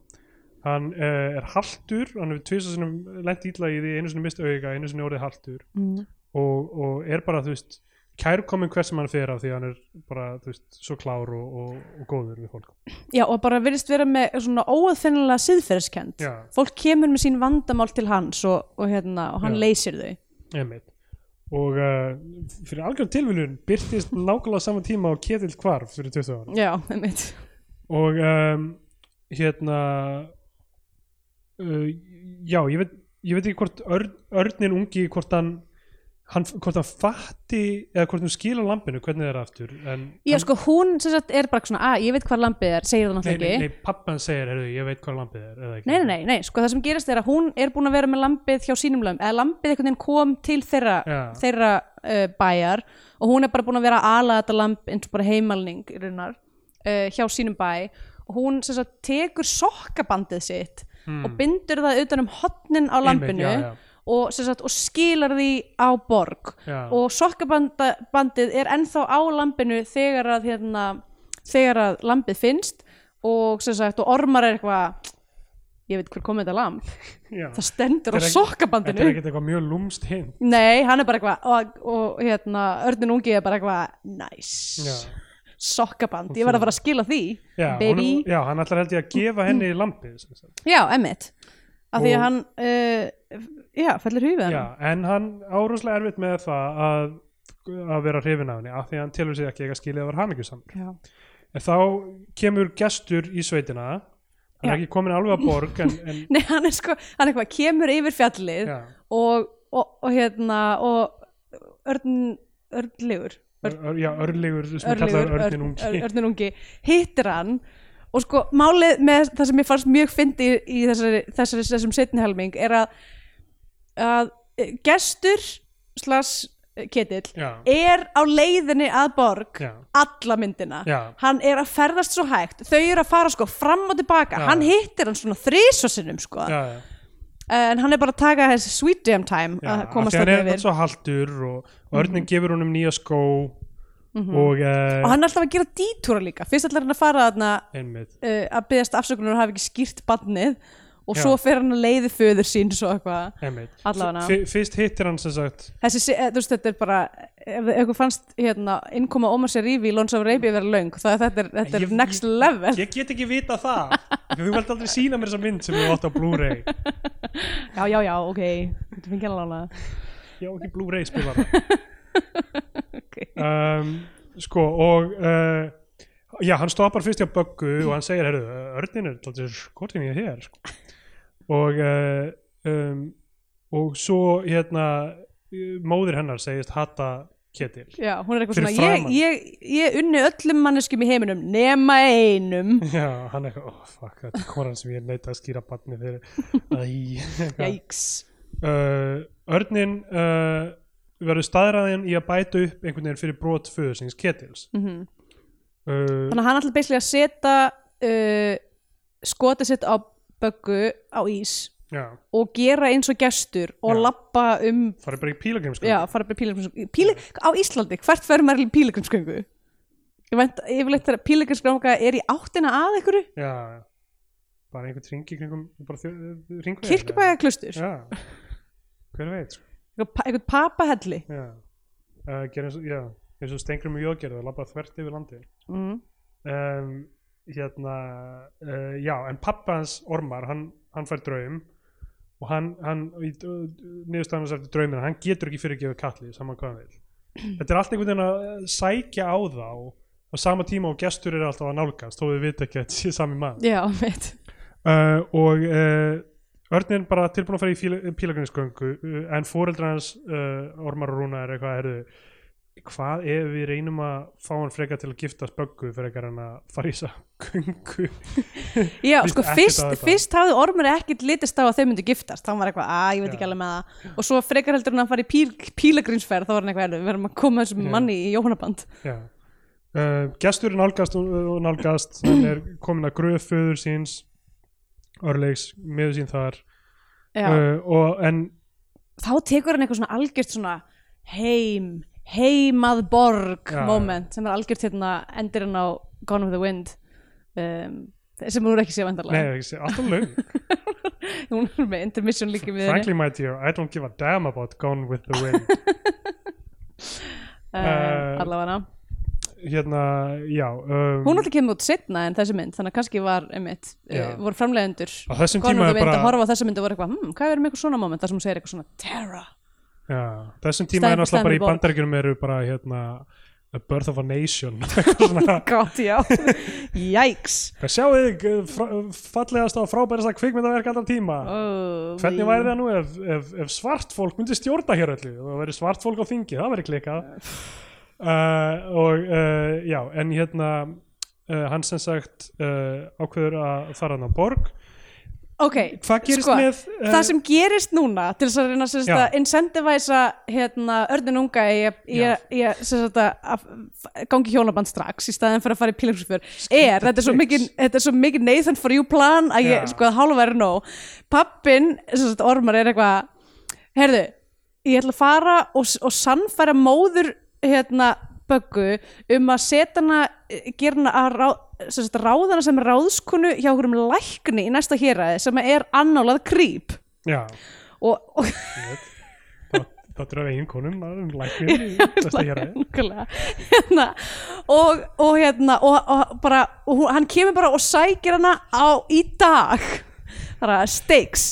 A: Hann uh, er haltur hann hefur tvisa sinum lent ítla í því einu sinni mist auðvika, einu sinni orðið haltur.
B: Mm.
A: og, og er bara, þú veist kærkomin hvers sem hann fer af því hann er bara, þú veist, svo klár og, og, og góður við fólk
B: Já, og bara virðist vera með svona óaðfinnilega siðferðiskend
A: Já.
B: fólk kemur með sín vandamál til hans og, og, hérna, og hann
A: Já.
B: leysir þau
A: Einmitt. og uh, fyrir algjörn tilviljun byrtist nákvæmlega saman tíma á Ketill Kvarf fyrir 20 ára
B: Já, einmitt
A: og um, hérna uh, já, ég veit, ég veit ekki hvort örn, örnin ungi, hvort hann hann, hvort hann fatti eða hvort hann skila lampinu, hvernig það er aftur? En
B: Já,
A: hann,
B: sko, hún sem sagt er bara svona, að ég veit hvað lampið er, segir það
A: nei,
B: náttúrulega
A: nei,
B: ekki.
A: nei, pappan segir, heyrðu, ég veit hvað lampið er
B: Nei, nei, nei, nei, sko það sem gerist er að hún er búin að vera með lampið hjá sínum lömb eða lampið einhvern veginn kom til þeirra, þeirra uh, bæjar og hún er bara búin að vera að ala þetta lamp eins og bara heimalning raunar uh, hjá sínum bæ. Og hún sem sagt tekur sokkabandið sitt og bindur það utan um hotnin á lampinu
A: Hmm. já, já.
B: Og, sagt, og skilar því á borg.
A: Já.
B: og sokkabandið er ennþá á lampinu þegar að hérna, þegar að lampið finnst og, sagt, og ormar er eitthvað ég veit hver komið þetta lamp
A: Já.
B: það stendur á sokkabandinu.
A: þetta er ekkert eitthvað mjög lúmst hinn
B: nei, hann er bara eitthvað og, og hérna, örnin ungi er bara eitthvað nice,
A: já.
B: sokkaband ég verð að fara að skila því
A: Já,
B: baby,
A: hún, já, hann ætlar held ég að gefa henni lampið
B: já, emmitt af því
A: Og-
B: að hann uh, já, fellur hufið
A: Já, en hann árúslega erfitt með það að, að vera hrifin af henni af því að hann telur sig ekki eitthvað skilið að vera hamingjusamur
B: já.
A: en þá kemur gestur í sveitina hann
B: Já.
A: er ekki komin alveg að borg en, en (laughs)
B: nei, hann er sko, hann er eitthvað kemur yfir fjallið og, og, og hérna og örn, örnlegur
A: ör, ör, já, örlegur sem er kallaður
B: örn,
A: örnin ungi
B: ör- örnin ungi hittir hann og sko málið með það sem ég fannst mjög fyndi í þessari, þessari þessum setni helming er að, að eh, gestur slags ketill
A: Já.
B: er á leiðinni að borg
A: Já.
B: alla myndina.
A: Já.
B: hann er að ferðast svo hægt. Þau eru að fara sko fram og tilbaka. Hann hittir hann svona þrísvarsinnum sko. En hann er bara að taka þessi sweet jam time að komast
A: því hann
B: þarna
A: er
B: yfir.
A: alltaf haldur og, og örnin gefur honum nýja skó og
B: og
A: uh,
B: hann er alltaf að gera dítúra líka. Fyrst ætlar hann að fara
A: einmitt.
B: uh, að byggast afsökunar og hafa ekki skýrt barnið og
A: Já.
B: svo fer hann að leiði föður sín svo eitthvað.
A: Fyrst hittir hann sem sagt
B: þessi, eh, þú veist, þetta er bara ef ykkur fannst hérna innkoma Ómar Serifi í Lons of Arabia vera löng það þetta er, þetta er
A: Ég-
B: next level.
A: ég get ekki vita það. Þú vilt aldrei sína mér þessa mynd sem ég átt á Blu-ray.
B: Já, já, já, ok, þetta fengi alveg lána
A: ég á ekki Blu-ray spilara (laughs)
B: ok,
A: um, sko og uh, já, hann stoppar fyrst hjá Böggu og hann segir, herru, örnin er tóttir skotin í þér sko. Og uh, um, og svo hérna móðir hennar segist hata ketil.
B: Já, hún er eitthvað
A: Fyrir
B: svona ég,
A: framan.
B: ég, ég unni öllum manneskjum í heiminum nema einum. (laughs)
A: Já, hann er eitthvað, oh fuck, þetta er konan sem ég neita að skýra barni fyrir. Æ, (laughs) eitthvað.
B: jæks
A: uh, örnin uh, verður staðræðin í að bæta upp einhvern veginn fyrir brot föður síns ketils.
B: Mm
A: uh,
B: þannig að hann ætla basically að setja uh, skotið sitt á böggu á ís
A: já,
B: og gera eins og gestur og
A: Já.
B: lappa um
A: farið bara í pílagrimskap
B: já, fara bara pílegrimsgöngu Píle, á Íslandi, hvert fer maður í pílegrimsgöngu? ég veit, yfirleitt þegar pílegrimsgönga er í áttina að einhverju?
A: Já, já. bara einhvern ringi kringum bara ringveg
B: kirkjubæja klustur,
A: Já, hver veit sko.
B: einhvern papahelli.
A: Já, uh, eins og, stengrum í jógerðu og labba þvert yfir landi
B: mm.
A: um, Hérna uh, Já, en pappa hans Ormar, hann, hann fær draum og hann, hann hans eftir draumina, hann getur ekki fyrirgefið kalli saman hvað hann vil (clears throat) Þetta er allt einhvern veginn að eh, sækja á þá á sama tíma og gestur er alltaf að nálgast þó við vita ekki að þetta sé sami maður.
B: Já, veit
A: uh, og uh, Örnin bara tilbúin að fara í pílagrinsköngu uh, en fóreldrar hans uh, Ormar og Rúna er eitthvað herðu, hvað ef við reynum að fá hann frekar til að giftast böggu frekar en að fara í þessa göngu?
B: Já,
A: Víst
B: sko,
A: ekkert
B: fyrst, fyrst hafði Ormur ekkit litist á að þau myndu giftast. Þá var eitthvað, að ég veit
A: Já.
B: ekki alveg með það. Og svo frekar heldur hann að fara í píl, pílegrinsferð þá var hann eitthvað, "Heyrðu, við verðum að koma þessum
A: Já.
B: manni í Jóhannaband
A: Já. Uh, gestur er nálgast og, nálgast hann er komin að gröf föður síns örleiks miður sín þar.
B: Já,
A: uh, og en
B: þá tekur hann eitthvað svona algjört svona heim, heimað borg
A: Já.
B: moment sem er algjört hérna endirinn á Gone with the Wind. Um, sem hún er ekki sé
A: nei,
B: vandarlega
A: ég sé, alltaf löng. (laughs)
B: Hún er með intermission líka við
A: frankly my dear, I don't give a damn about Gone with the Wind.
B: Uh, (laughs)
A: uh,
B: allavega.
A: hérna, já um,
B: hún alltaf kemur út setna en þessi mynd þannig að kannski var einmitt, uh, voru
A: þessum
B: Gone with the Wind að
A: bara
B: horfa á þessa mynd og voru eitthvað hm, hvað er með eitthvað svona moment? Þar sem hún segir eitthvað svona Terra
A: já, þessum tíma er náttúrulega bara í bandaríkjunum eru bara hérna A Birth of a Nation. (laughs)
B: Gott, já, jæks
A: Hvað sjáu þig fra- fallegast og frábærasta kvikmyndaverk allar tíma?
B: Oh,
A: Hvernig væri það nú ef, ef, ef svart fólk myndi stjórna hér öllu? Og væri svart fólk á þingi, það væri klikkað. Uh, og uh, já, en hérna uh, hann sem sagt uh, ákveður að fara hann á borg
B: ok,
A: Hvað gerist
B: sko,
A: með uh,
B: það sem gerist núna til þess að reyna að incentivæsa hérna, örnin unga í, í, í að gangi hjónaband strax í staðin fyrir að fara í pílagrinsfjör er, þetta er svo mikið þetta er svo mikið Nathan for you plan að ég, sko, væri nóg. Pappin, sagt, ormar er eitthvað herðu, ég ætla að fara og, og sannfæra móður hérna böggu um að setja hana gera hana að rá, sem ráðana sem ráðskunu hjá okkur um lækni í næsta héræði sem er annálað krýp
A: Já,
B: og, og
A: Það- (laughs) af eigin konum að um læknir í besta hér
B: nákvæmlega. Hérna, og, og hérna og, og bara, og hann kemur bara og sækir hana á í dag. Það er stakes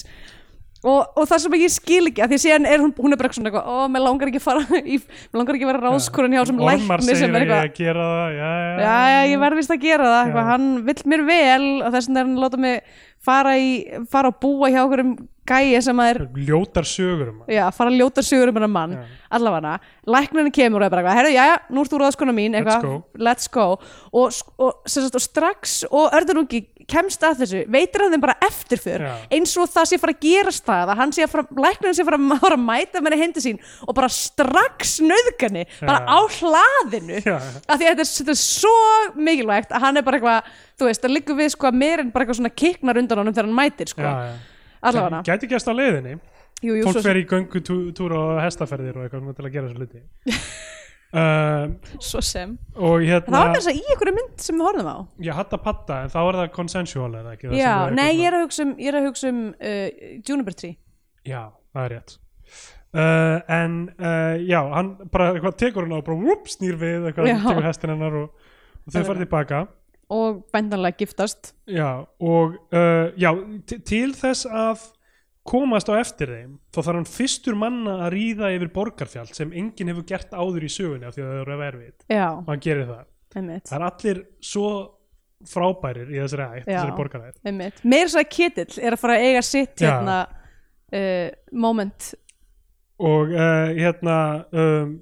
B: og, og það sem ég skil ekki að því síðan er hún, hún er bara svona eitthvað, ó, mér langar ekki að fara (laughs) í, mér langar ekki að vera ráðskurinn hjá sem
A: Ormar
B: lækni sem er
A: að ég
B: eitthvað.
A: að gera það Já, já,
B: já, já, ég verð vist að gera það eitthvað, hann vill mér vel og þess vegna er hann að láta mig fara, í, fara að búa hjá okkur um gæja sem að er
A: Ljótar sögur um hann
B: já, fara að ljóta sögur um hennar mann
A: Já.
B: allavega, læknirinn kemur og er bara eitthvað, herru, já, já, nú ert þú ráðskona mín
A: Let's go.
B: let's go og, og, sagt, og strax, og Örðurungi kemst að þessu veitir hann þeim bara eftirför
A: Já.
B: eins og það sé fara að gerast það að hann sé að fara, læknirinn sé að fara, að (laughs) fara að mæta með hindi sín og bara strax nöðgani, bara
A: Já.
B: á hlaðinu af því að þetta er, þetta er svo mikilvægt að hann er bara eitthvað, þú veist, það liggur við sko að meir en bara eitthvað svona kiknar undan honum þegar hann mætir sko, allavega.
A: Gæti gæst á leiðinni.
B: Jú, jú,
A: fólk
B: svo,
A: fer í göngutúr og hestaferðir og eitthvað til að gera þessu hluti. Uh, (laughs)
B: svo sem.
A: og
B: það
A: hérna
B: var með þess að í einhverju mynd sem við horfum á.
A: Ég hatta patta en þá er það consensual eða ekki?
B: Já, nei,
A: eitthvað
B: ég er að hugsa um, ég er að hugsa um uh, Juniper Tree.
A: Já, það er rétt. Uh, En uh, já, hann bara eitthvað tekur hann á og bara snýr við eitthvað, tekur hestin hennar og, og þau farið tilbaka
B: og bændanlega giftast.
A: Já, og uh, já, til þess að komast á eftir þeim þá þarf hann fyrstur manna að ríða yfir borgarfjall sem enginn hefur gert áður í sögunni af því að það eru verfið
B: já,
A: og hann gerir það.
B: einmitt.
A: Það er allir svo frábærir í þessari ætt, þessari
B: einmitt, meira svo að Ketill er að fara að eiga sitt hérna uh, moment.
A: Og uh, hérna um,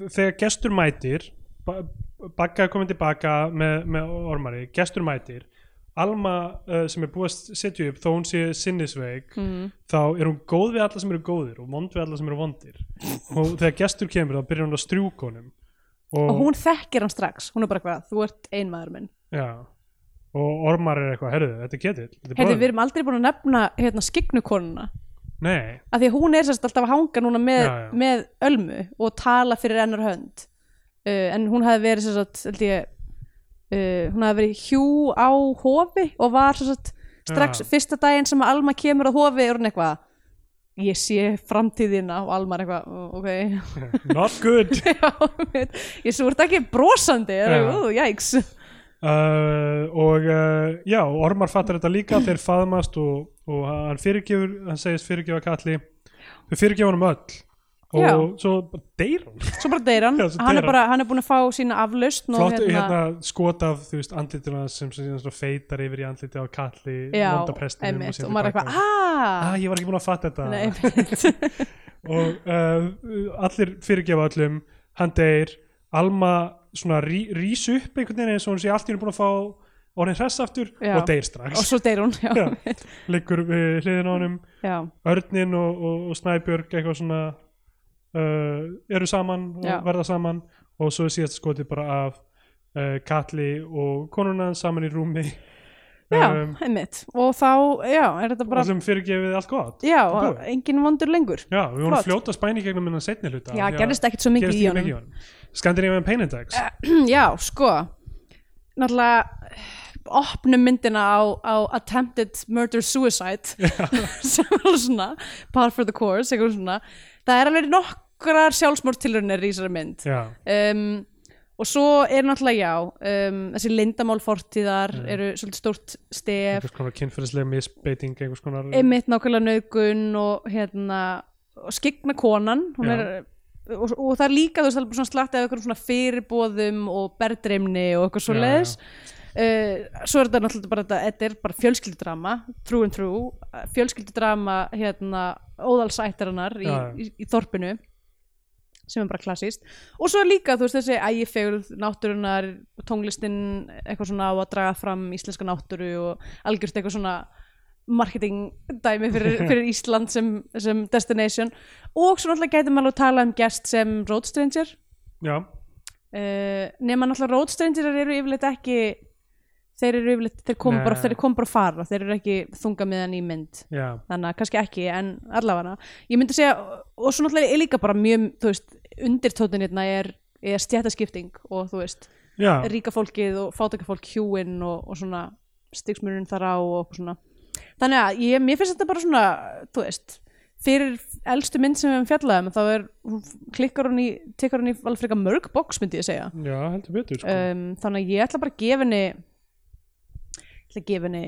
A: þegar gestur mætir Bagga er komin tilbaka með, með ormari, gestur mætir. Alma uh, sem er búið að setja upp þó hún sé sinnisveik
B: mm.
A: þá er hún góð við alla sem eru góðir og vond við alla sem eru vondir. Og þegar gestur kemur þá byrjar hún að strjúka honum. Og,
B: og hún þekkir hann strax, hún er bara eitthvað þú ert einmaður minn.
A: Já, og ormar er eitthvað, herðu, þetta
B: Heyrðu,
A: bróðir."
B: við erum aldrei búin að nefna hérna, skygnukonuna
A: nei,
B: af því að hún er sérst alltaf að hanga núna með,
A: Já, já.
B: með ölmu og tala fyrir ennar hönd uh, en hún hefði verið held ég uh, hún hefði verið hjú á hofi og var sérst strax
A: Já.
B: fyrsta daginn sem Alma kemur á hofi er hún eitthvað ég sé framtíðina. Og Alma er eitthvað "Ó, ok. (laughs)
A: Not good. (laughs)
B: Já, ég svo ert ekki brosandi. Jæks
A: uh, og uh, já, Ormar fattar þetta líka þeir faðmast og, og hann fyrirgefur hann segist fyrirgefa kalli þau fyrirgefa honum öll og
B: Já.
A: svo bara deyr hann.
B: Svo bara deyr hann, (laughs)
A: Já, svo
B: hann,
A: deyr
B: er bara, hann. er búin að fá sína aflaust
A: flott hérna, skot af þú veist andlituna sem sem svona feitar yfir í andliti á kalli
B: já,
A: vonda prestinum
B: einmitt,
A: síðan
B: og maður er eitthvað
A: ah,
B: aaa
A: ég var ekki búin að fatta þetta.
B: Nei, einmitt. (laughs)
A: og uh, allir fyrirgefa öllum hann deyr Alma svona rí, rís upp einhvern veginn eins og hún sé allt í henni búin að fá orðin hress aftur
B: Já.
A: og deyr strax.
B: Og svo deyr hún já,
A: Já. liggur við hliðin á honum.
B: Já,
A: Örnin og, og, og Snæbjörg eitthvað svona eru saman og
B: Já.
A: verða saman og svo er síðast skotið bara af uh, Katli og konuna saman í rúmi. (laughs)
B: Já
A: um,
B: einmitt. Og þá, já, er þetta bara
A: og sem fyrirgefið allt gott.
B: Já,
A: búið.
B: engin vondur lengur.
A: Já, við vorum
B: Flott.
A: fljóta spæni gegnum innan setni hluta
B: já, gerðist ekkert svo mikið
A: gerist
B: í
A: ekki
B: honum.
A: mikið í honum. Scandinavian Pain Index. (clears throat)
B: Já, sko. Náttúrulega opnum myndina á, á attempted murder suicide. (laughs) Sem er alveg svona par for the course, eitthvað svona það er alveg nokkrar sjálfsmórtilurinnir í þessari mynd.
A: Já,
B: um, og svo er náttúrulega já um, þessi lindamál fortíðar
A: Mm.
B: eru svolítið stórt stef.
A: Einhvers konar kynferðislega misbeiting einhvers konar
B: einmitt nákvæmlega nauðgun og hérna og skygna konan.
A: Já.
B: er, og, og það er líka þú veist alveg svona slatt af eitthvað svona fyrirbóðum og berðreimni og eitthvað svo
A: Já,
B: leiðis uh, svo er þetta náttúrulega bara þetta, þetta er bara fjölskyldudrama through and through, fjölskyldudrama hérna óðalsættarinnar í, í, í, þorpinu sem er bara klassíst og svo líka þú veist þessi ægifegul náttúrunar, tónlistin eitthvað svona á að draga fram íslenska náttúru og algjörst eitthvað svona marketing dæmi fyrir, (laughs) fyrir Ísland sem, sem destination. Og svo náttúrulega gæti maður að tala um gest sem road stranger.
A: Já,
B: uh, nema náttúrulega road stranger eru yfirleitt ekki þeir eru yfirleitt, þeir kom
A: Nei.
B: bara, þeir kom bara að fara. Þeir eru ekki þunga miðan í mynd.
A: Já,
B: þannig að kannski ekki en allavega. Ég myndi segja og svo náttúrulega er líka bara mjög þú veist, undirtótin hérna er, er stjættaskipting og þú veist
A: já.
B: ríka fólkið og fátæka fólk hjúinn og, og svona stigsmunum þar á og svona. Þannig að ég, mér finnst þetta bara svona þú veist, fyrir elstu mynd sem við hefum fjallað um þá er, klikkar hún í tekur hún í alveg frekar mörg box myndi ég segja.
A: Já, heldur betur sko.
B: um, þannig að ég ætla að gefa henni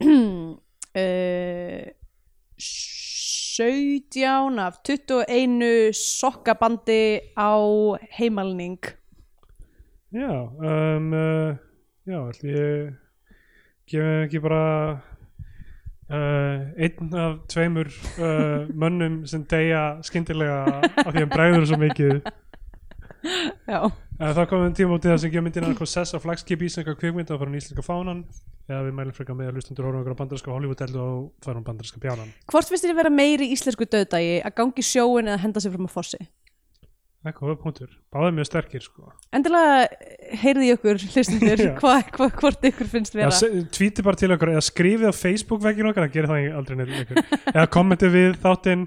B: ætla uh, 17 af 21 sokkabandi á heimalning.
A: Já, um, uh, já, ætli ég gefa ekki bara uh, einn af tveimur uh, mönnum sem deyja skyndilega af því að bregður svo mikið. (laughs)
B: Já,
A: uh, Það komum tíma út í það sem gefa myndina Kossess á flagskip íslenska kvikmynda frá íslenska fánan. Eða við mælum frekar með að hlustundur horfum okkur á bandarinska Hollywood-dellu og farum bandarinska bjánan
B: Hvort finnst þér vera meiri íslensku döðdagi að gangi sjóin eða henda sér fram á fossi?
A: Það er góða punktur, báðið mjög sterkir sko.
B: Endilega heyrði í okkur hlustundur (laughs)
A: Já.
B: hva, hva, hvort ykkur finnst vera?
A: Tvíti bara til okkur eða skrifið á Facebook veginn okkar, það gerir það aldrei neitt ykkur. Eða kommentið við þáttinn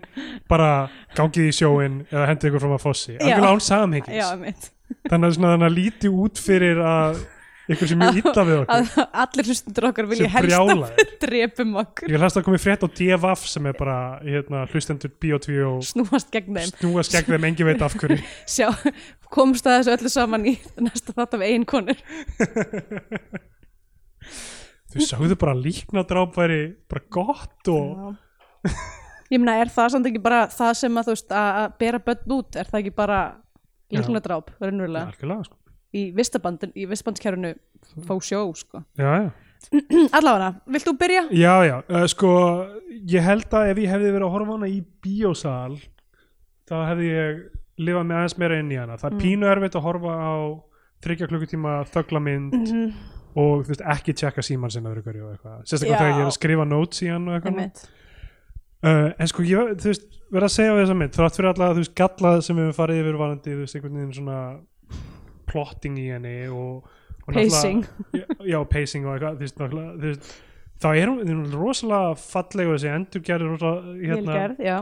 A: bara gangið í sjóin eða hendið ykkur fram að fossi, algjörlega án samhengis.
B: Já, mitt
A: þannig að, svona, þannig að líti út fyrir að ykkur sem mjög illa við okkur.
B: Að allir hlustundur okkar vilja helst að (laughs) drepum okkur.
A: Ég hlæst að komi frétt á DFF sem er bara hérna, hlustendur Bíotví og
B: snúast gegn þeim.
A: snúast gegn þeim engi veit af hverju. (laughs)
B: Sjá, komst að þessu öllu saman í næsta þátt af ein konur. (laughs)
A: Þau sagðu bara líknadráp væri bara gott og
B: ég meina er það samt ekki bara það sem að þú veist að bera börn út? Er það ekki bara. Líknadráp raunverulega
A: sko.
B: í vistabandin, í vistabandskerfinu fá sjó sko
A: já, já (clears throat)
B: allavega, vilt þú byrja?
A: Já, já, uh, sko ég held að ef ég hefði verið að horfa hana í bíósal þá hefði ég lifað með aðeins meira inn í hana það er
B: Mm.
A: pínu erfitt að horfa á þryggja klukkutíma þöglamynd
B: Mhm.
A: og þú veist, ekki tjekka síman sinna öðru hverju og eitthvað, sérstaklega þegar ég er að skrifa notes í hann og eitthvað. Uh, en sko, ég, veist, verð að segja á þessa mynd, þrátt fyrir alla, þú veist, gallað sem við farið yfir varandi, þú veist, einhvern veginn svona plotting í henni og, og
B: Pacing.
A: já, já, pacing og eitthvað þú veist, náttúrulega, þú veist, þá er hún, hún er rosalega falleg og þessi endurgerð hérna,
B: Velgerð, já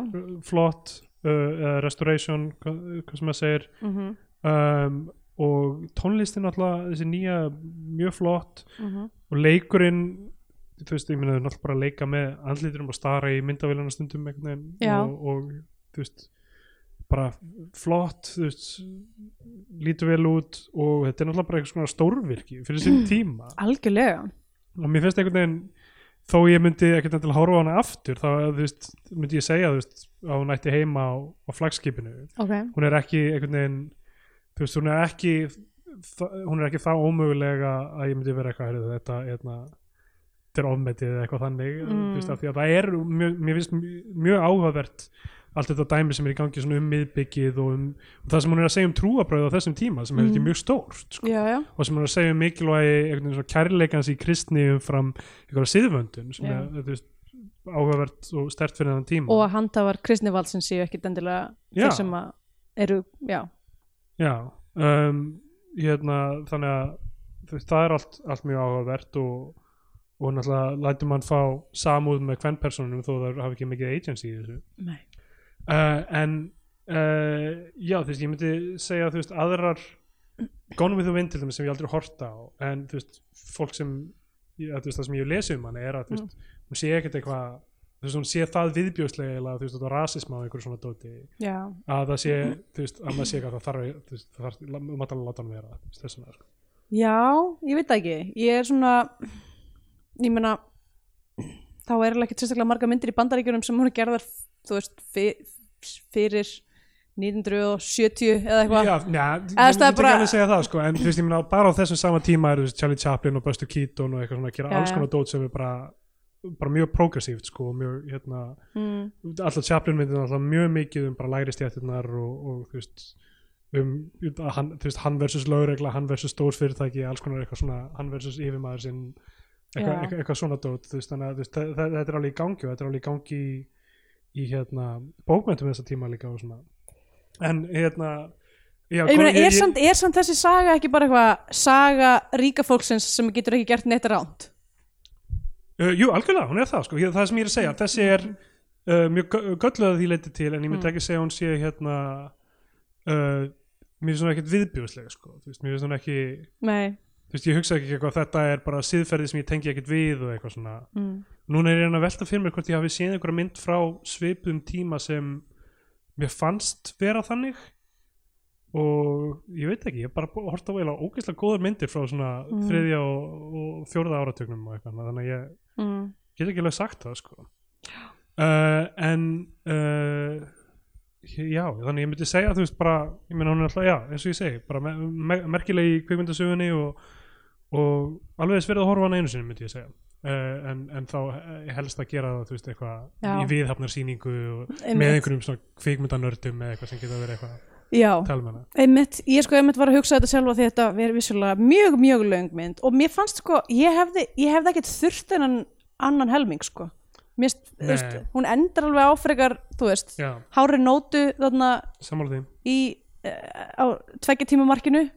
A: flott uh, restoration, hvað, hvað sem maður segir
B: mm
A: um, og tónlistin náttúrulega þessi nýja mjög flott
B: -hmm.
A: og leikurinn þú veist, ég meina þau náttúrulega bara að leika með andliturum og stara í myndavélana stundum og, og þú veist bara flott þú veist, lítur vel út og þetta er náttúrulega bara eitthvað svona stórvirki fyrir sinn (clears throat) tíma.
B: Algjörlega.
A: Og mér finnst einhvern veginn þó ég myndi ekkert að horfa hana aftur þá veist, myndi ég segja veist, að hún ætti heima á, á flagskipinu.
B: Ok,
A: hún er ekki einhvern veginn þú veist, hún er ekki hún er ekki það ómögulega að ég myndi vera eitthvað heyrðu, þetta, hérna, þetta er ofmetið eða eitthvað þannig
B: Mm.
A: veist, því að það er mjög, mér finnst mjög, áhugavert allt þetta dæmi sem er í gangi um miðbyggið og um og það sem hún er að segja um trúabröð á þessum tíma sem er
B: Mm.
A: mjög stórt sko
B: já, já
A: og sem hann er að segja um mikilvægi kærleikans í kristni umfram einhverja siðvöndun sem
B: Já.
A: er veist, áhugavert og stert fyrir þennan tíma
B: og að handhafar kristnivaldsins séu ekkit endilega þeir sem eru, já
A: já um, hérna, þannig að það er allt, allt mjög áhugavert og, og náttúrulega lætur mann fá samúð með hvern personunum þó það hafi ekki mikið agency í þessu uh, en uh, já þú veist ég myndi segja þú veist aðrar Gone with the Wind til dæmis sem ég aldrei horta á en þú veist fólk sem að, þú veist, það sem ég hef lesið um hann er að þú veist hún sé ekkert eitthvað þú veist hún sé það viðbjóðslega eða þú veist þetta rasisma og einhverju svona dóti
B: já,
A: að það sé þú veist að maður sé eitthvað það þarf þú veist það þarf þú mátt alveg láta hann vera þú veist, þess sko.
B: já, ég veit ekki ég er svona ég meina þá er alveg ekkert sérstaklega marga myndir í bandaríkjunum sem er gerðar þú veist, fyr, fyrir 1970 eða eitthvað
A: Já, njá, ég myndi ekki
B: bara-
A: alveg segja það sko, en þú veist, ég meina bara á þessum sama tíma eru Charlie Chaplin og Buster Keaton og eitthvað svona að gera
B: Já,
A: alls
B: já.
A: konar dót sem er bara, bara mjög progressíft sko, og mjög, hérna,
B: mm,
A: alltaf Chaplin myndir alltaf mjög mikið um bara lægri stjættirnar og, og þú veist um, að hann, þú veist, hann versus lögregla hann versus stórsfyrirtæki, alls konar eitthvað svona hann versus yfirmaður sinn eitthvað,
B: Já.
A: eitthvað, eitthvað svona dót, veist, að veist, það, það, þetta er alveg í gangi og þetta er alveg í gangi í, í hérna, bókmæntum þessa tíma líka en hérna já,
B: ég meina, er,
A: ég-
B: samt, er samt þessi saga ekki bara eitthvað saga ríka fólksins sem getur ekki gert neitt ránt
A: Uh, jú, algjörlega, hún er það sko, það sem ég er að segja, þessi er uh, mjög gö- gölluð að því leiti til en ég myndi
B: Mm.
A: ekki segja hún sé hérna uh, mér finnst hún ekkert viðbjóðslega sko, mér finnst hún ekki
B: nei,
A: þú veist, ég hugsa ekki eitthvað þetta er bara siðferði sem ég tengi ekkert við og eitthvað svona.
B: Mm,
A: núna er ég að velta fyrir mér hvort ég hafi séð einhverja mynd frá svipum tíma sem mér fannst vera þannig. Og ég veit ekki, ég hef bara hort á eða ógeðslega góðar myndir frá svona
B: Mm.
A: þriðja og, og fjórða áratögnum og eitthvað, þannig að ég
B: mm,
A: get ekki alveg sagt það sko. Uh, en uh, já, þannig ég myndi segja þú veist bara, ég meina hún er alltaf já, eins og ég segi, bara me me merkileg í kvikmyndasögunni og, og alveg þess verið að horfa hann einu sinni myndi ég segja. Uh, en, en þá eh, helst að gera það þú veist eitthvað í viðhafnarsýningu með einhverjum svona kvikmyndanördum eða eitthvað sem geta verið eitthvað
B: já,
A: hana.
B: Einmitt, ég sko einmitt var að hugsa þetta sjálfa því þetta verið vissulega mjög, mjög löng mynd. Og mér fannst sko, ég hefði, ég hefði ekkert þurft en annan helming sko.
A: Nei.
B: veist, hún endar alveg áfrekar þú veist, hári nótu þarna í uh, á tveggja tíma markinu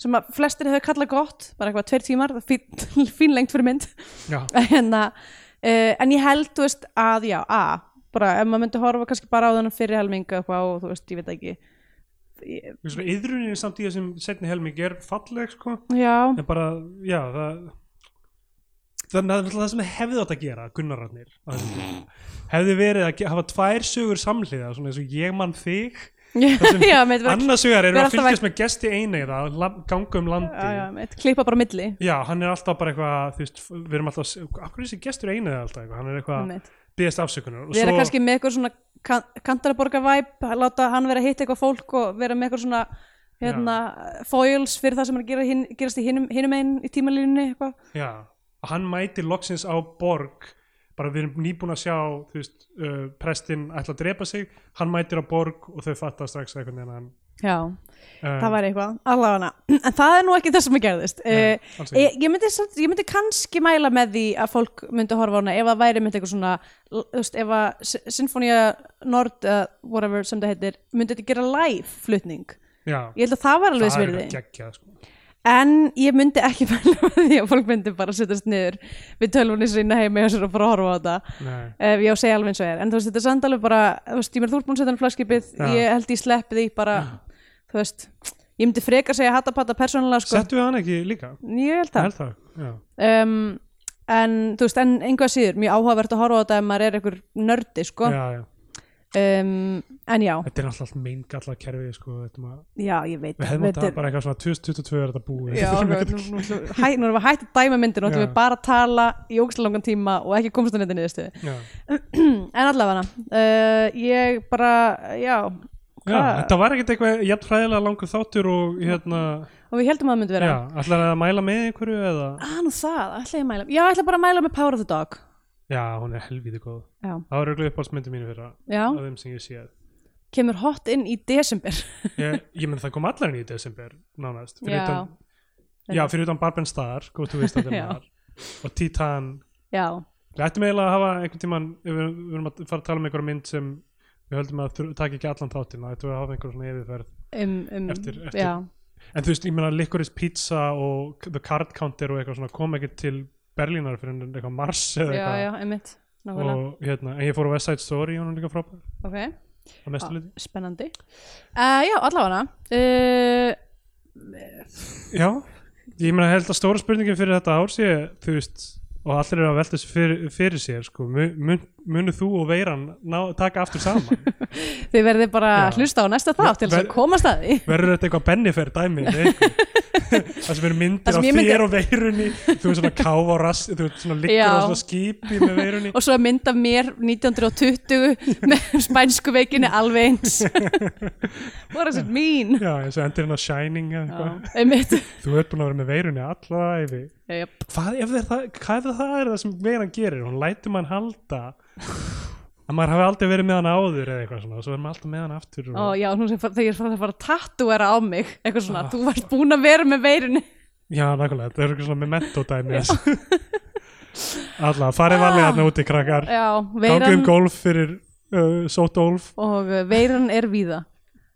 B: sem að flestir hefur kallað gott bara eitthvað tveir tímar, það er fín, (laughs) fín lengt fyrir mynd. (laughs) En, uh, en ég held þú veist, að já, að bara ef maður myndi horfa kannski bara á þennan fyrir helminga eitthvað og þú veist, ég veit ekki. Ég,
A: svona, yðrunin samt í þessum setni helming er falleg sko. En bara, já, það þannig að það sem hefði átt að gera Gunnararnir hefði verið að hafa tvær sögur samhliða svona eins og ég mann þig (laughs)
B: já,
A: annars vegar erum við að fylgjast með gesti eineiða ganga um landi
B: já, já, klippa bara milli.
A: Já, hann er alltaf bara eitthvað, veist, við erum alltaf, akkur er þessi gestur einið alltaf eitthvað, hann er eitthvað, byggðast afsökunar.
B: Við erum
A: svo,
B: kannski með eitthvað svona kan, kantaraborga væp, láta hann vera að hitta eitthvað fólk og vera með eitthvað svona hérna, foils fyrir það sem er að gera gerast í hinum, hinum einn í tímalínunni
A: hann mætir loksins á borg, bara við erum nýbúin að sjá, veist, uh, prestinn ætla að drepa sig, hann mætir á borg og þau fatta strax eitthvað neina hann,
B: já,
A: uh,
B: það væri eitthvað, allavega. En það er nú ekki það sem að gerðist.
A: Nei,
B: uh,
A: ekki.
B: ég, ég, myndi, ég myndi kannski mæla með því að fólk myndi horfa á hana ef það væri myndi eitthvað svona veist, ef að Sinfonia Nord uh, whatever sem það heitir myndi þetta gera live flutning?
A: Já,
B: ég held að það var alveg
A: það er
B: svirði.
A: sko.
B: En ég myndi ekki (laughs) með því að fólk myndi bara setjast niður við tölvunni sína heima og sér og bara horfa á þetta. Ef ég á að segja alveg eins og er. En þú veist þetta er samt alveg bara þú veist ég mér þú ert búin að setja hann flagskipið
A: Já.
B: ég held ég sleppi því bara þú veist ég myndi frekar segja hattapatta persónulega sko.
A: Settu við hann ekki líka?
B: ég held
A: Það.
B: Það
A: er það, já,
B: um, en þú veist en einhvað síður mjög áhugavert að horfa á þetta ef maður er einhver nördi sko.
A: Já, já,
B: um, en já,
A: þetta er alltaf meingalla kerfið, sko,
B: já ég veit
A: við hefum
B: þetta
A: að bara eitthvað svona 2022 er þetta búið,
B: Já, (laughs) hæ, nú erum við hægt að dæma myndir og ætlum við bara að tala í ógæslega langan tíma og ekki komast að niðurstöðu.
A: Já, (clears throat)
B: en allavega uh, ég bara, já
A: já, þetta var ekkert eitthvað jafn fræðilega langur þáttur og hérna,
B: og við heldum að það myndi vera.
A: Já, ætlar að mæla með einhverju eða,
B: ah, nú það, ætla ég að mæla já, ég ætla bara að mæla með Power of the Dog
A: já, hún er helvíði góð,
B: já,
A: það var auðvitað uppáhaldsmyndi mínu fyrir af þeim sem ég séð.
B: Kemur hot inn í desember.
A: Ég, (laughs) ég menn það kom allar inn í desember nánast, fyrir
B: Já.
A: utan já, fyrir utan Barben Star, góð þú veist að það og Titan.
B: Já,
A: við ættum eiginlega að hafa einhvern tíman við, við erum að fara að tala um einhverja mynd sem við höldum að þur- taka ekki allan þáttinn þá ættum við að hafa einhverja svona yfirferð
B: um, um
A: Eftir- eftir-
B: já,
A: en þú veist, ég meina Licorice Pizza og The Card Counter og eitthvað svona kom ekki til Berlínar fyrir en eitthvað Mars eða
B: já,
A: eitthvað.
B: já, einmitt nákvæmlega,
A: og hérna, en ég fór á West Side Story og hún er líka frábær,
B: ok.
A: Að mestu liti
B: spennandi. Uh, já, allavega. Uh,
A: já, ég meina held að stóra spurningin fyrir þetta ár sé, þú veist og allir eru að velta þessu fyrir, fyrir sér sko, mun, mun, munu þú og veiran ná, taka aftur saman? (laughs)
B: Þið verðið bara að hlusta á næsta þátt til þess að komast að því.
A: verður þetta eitthvað bennifer dæmi (laughs) það sem eru myndir
B: sem ég myndi-
A: þér og veirunni. Þú er svona káf á rass þú er svona liggur á svona skipi með veirunni.
B: Og svo er mynd af mér 1920 með spænsku veikinni alveg eins. What does it mean
A: já, eins og endur hérna Shining þú ert búin að vera með veirunni alla
B: Jep.
A: hvað ef það, hvað ef það er það sem veiran gerir? Hún lætur mann halda að maður hafi aldrei verið með hann áður eða eitthvað svona og svo er maður alltaf með hann aftur og...
B: Ó, já, nú sem þegar ég fara að tattúera á mig eitthvað svona,
A: Ah.
B: þú varst búin að vera með veirunni.
A: Já, nákvæmlega, það er eitthvað svona memento dæmi. (laughs) Alla, farið valið hann úti krakkar.
B: Já,
A: gangi um
B: veiran
A: golf fyrir uh, sótólf
B: og uh, veiran er víða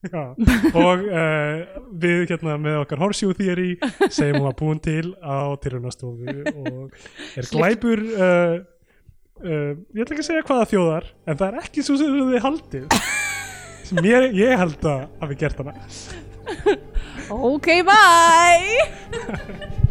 B: (laughs)
A: og uh, við hérna með okkar horseshoe theory segjum hún að búin til á tilhjónastofu og er glæpur uh, uh, ég ætla ekki að segja hvaða þjóðar en það er ekki svo sem þið haldið. Sem ég, ég held að hafi gert hana.
B: Ok, bye (laughs)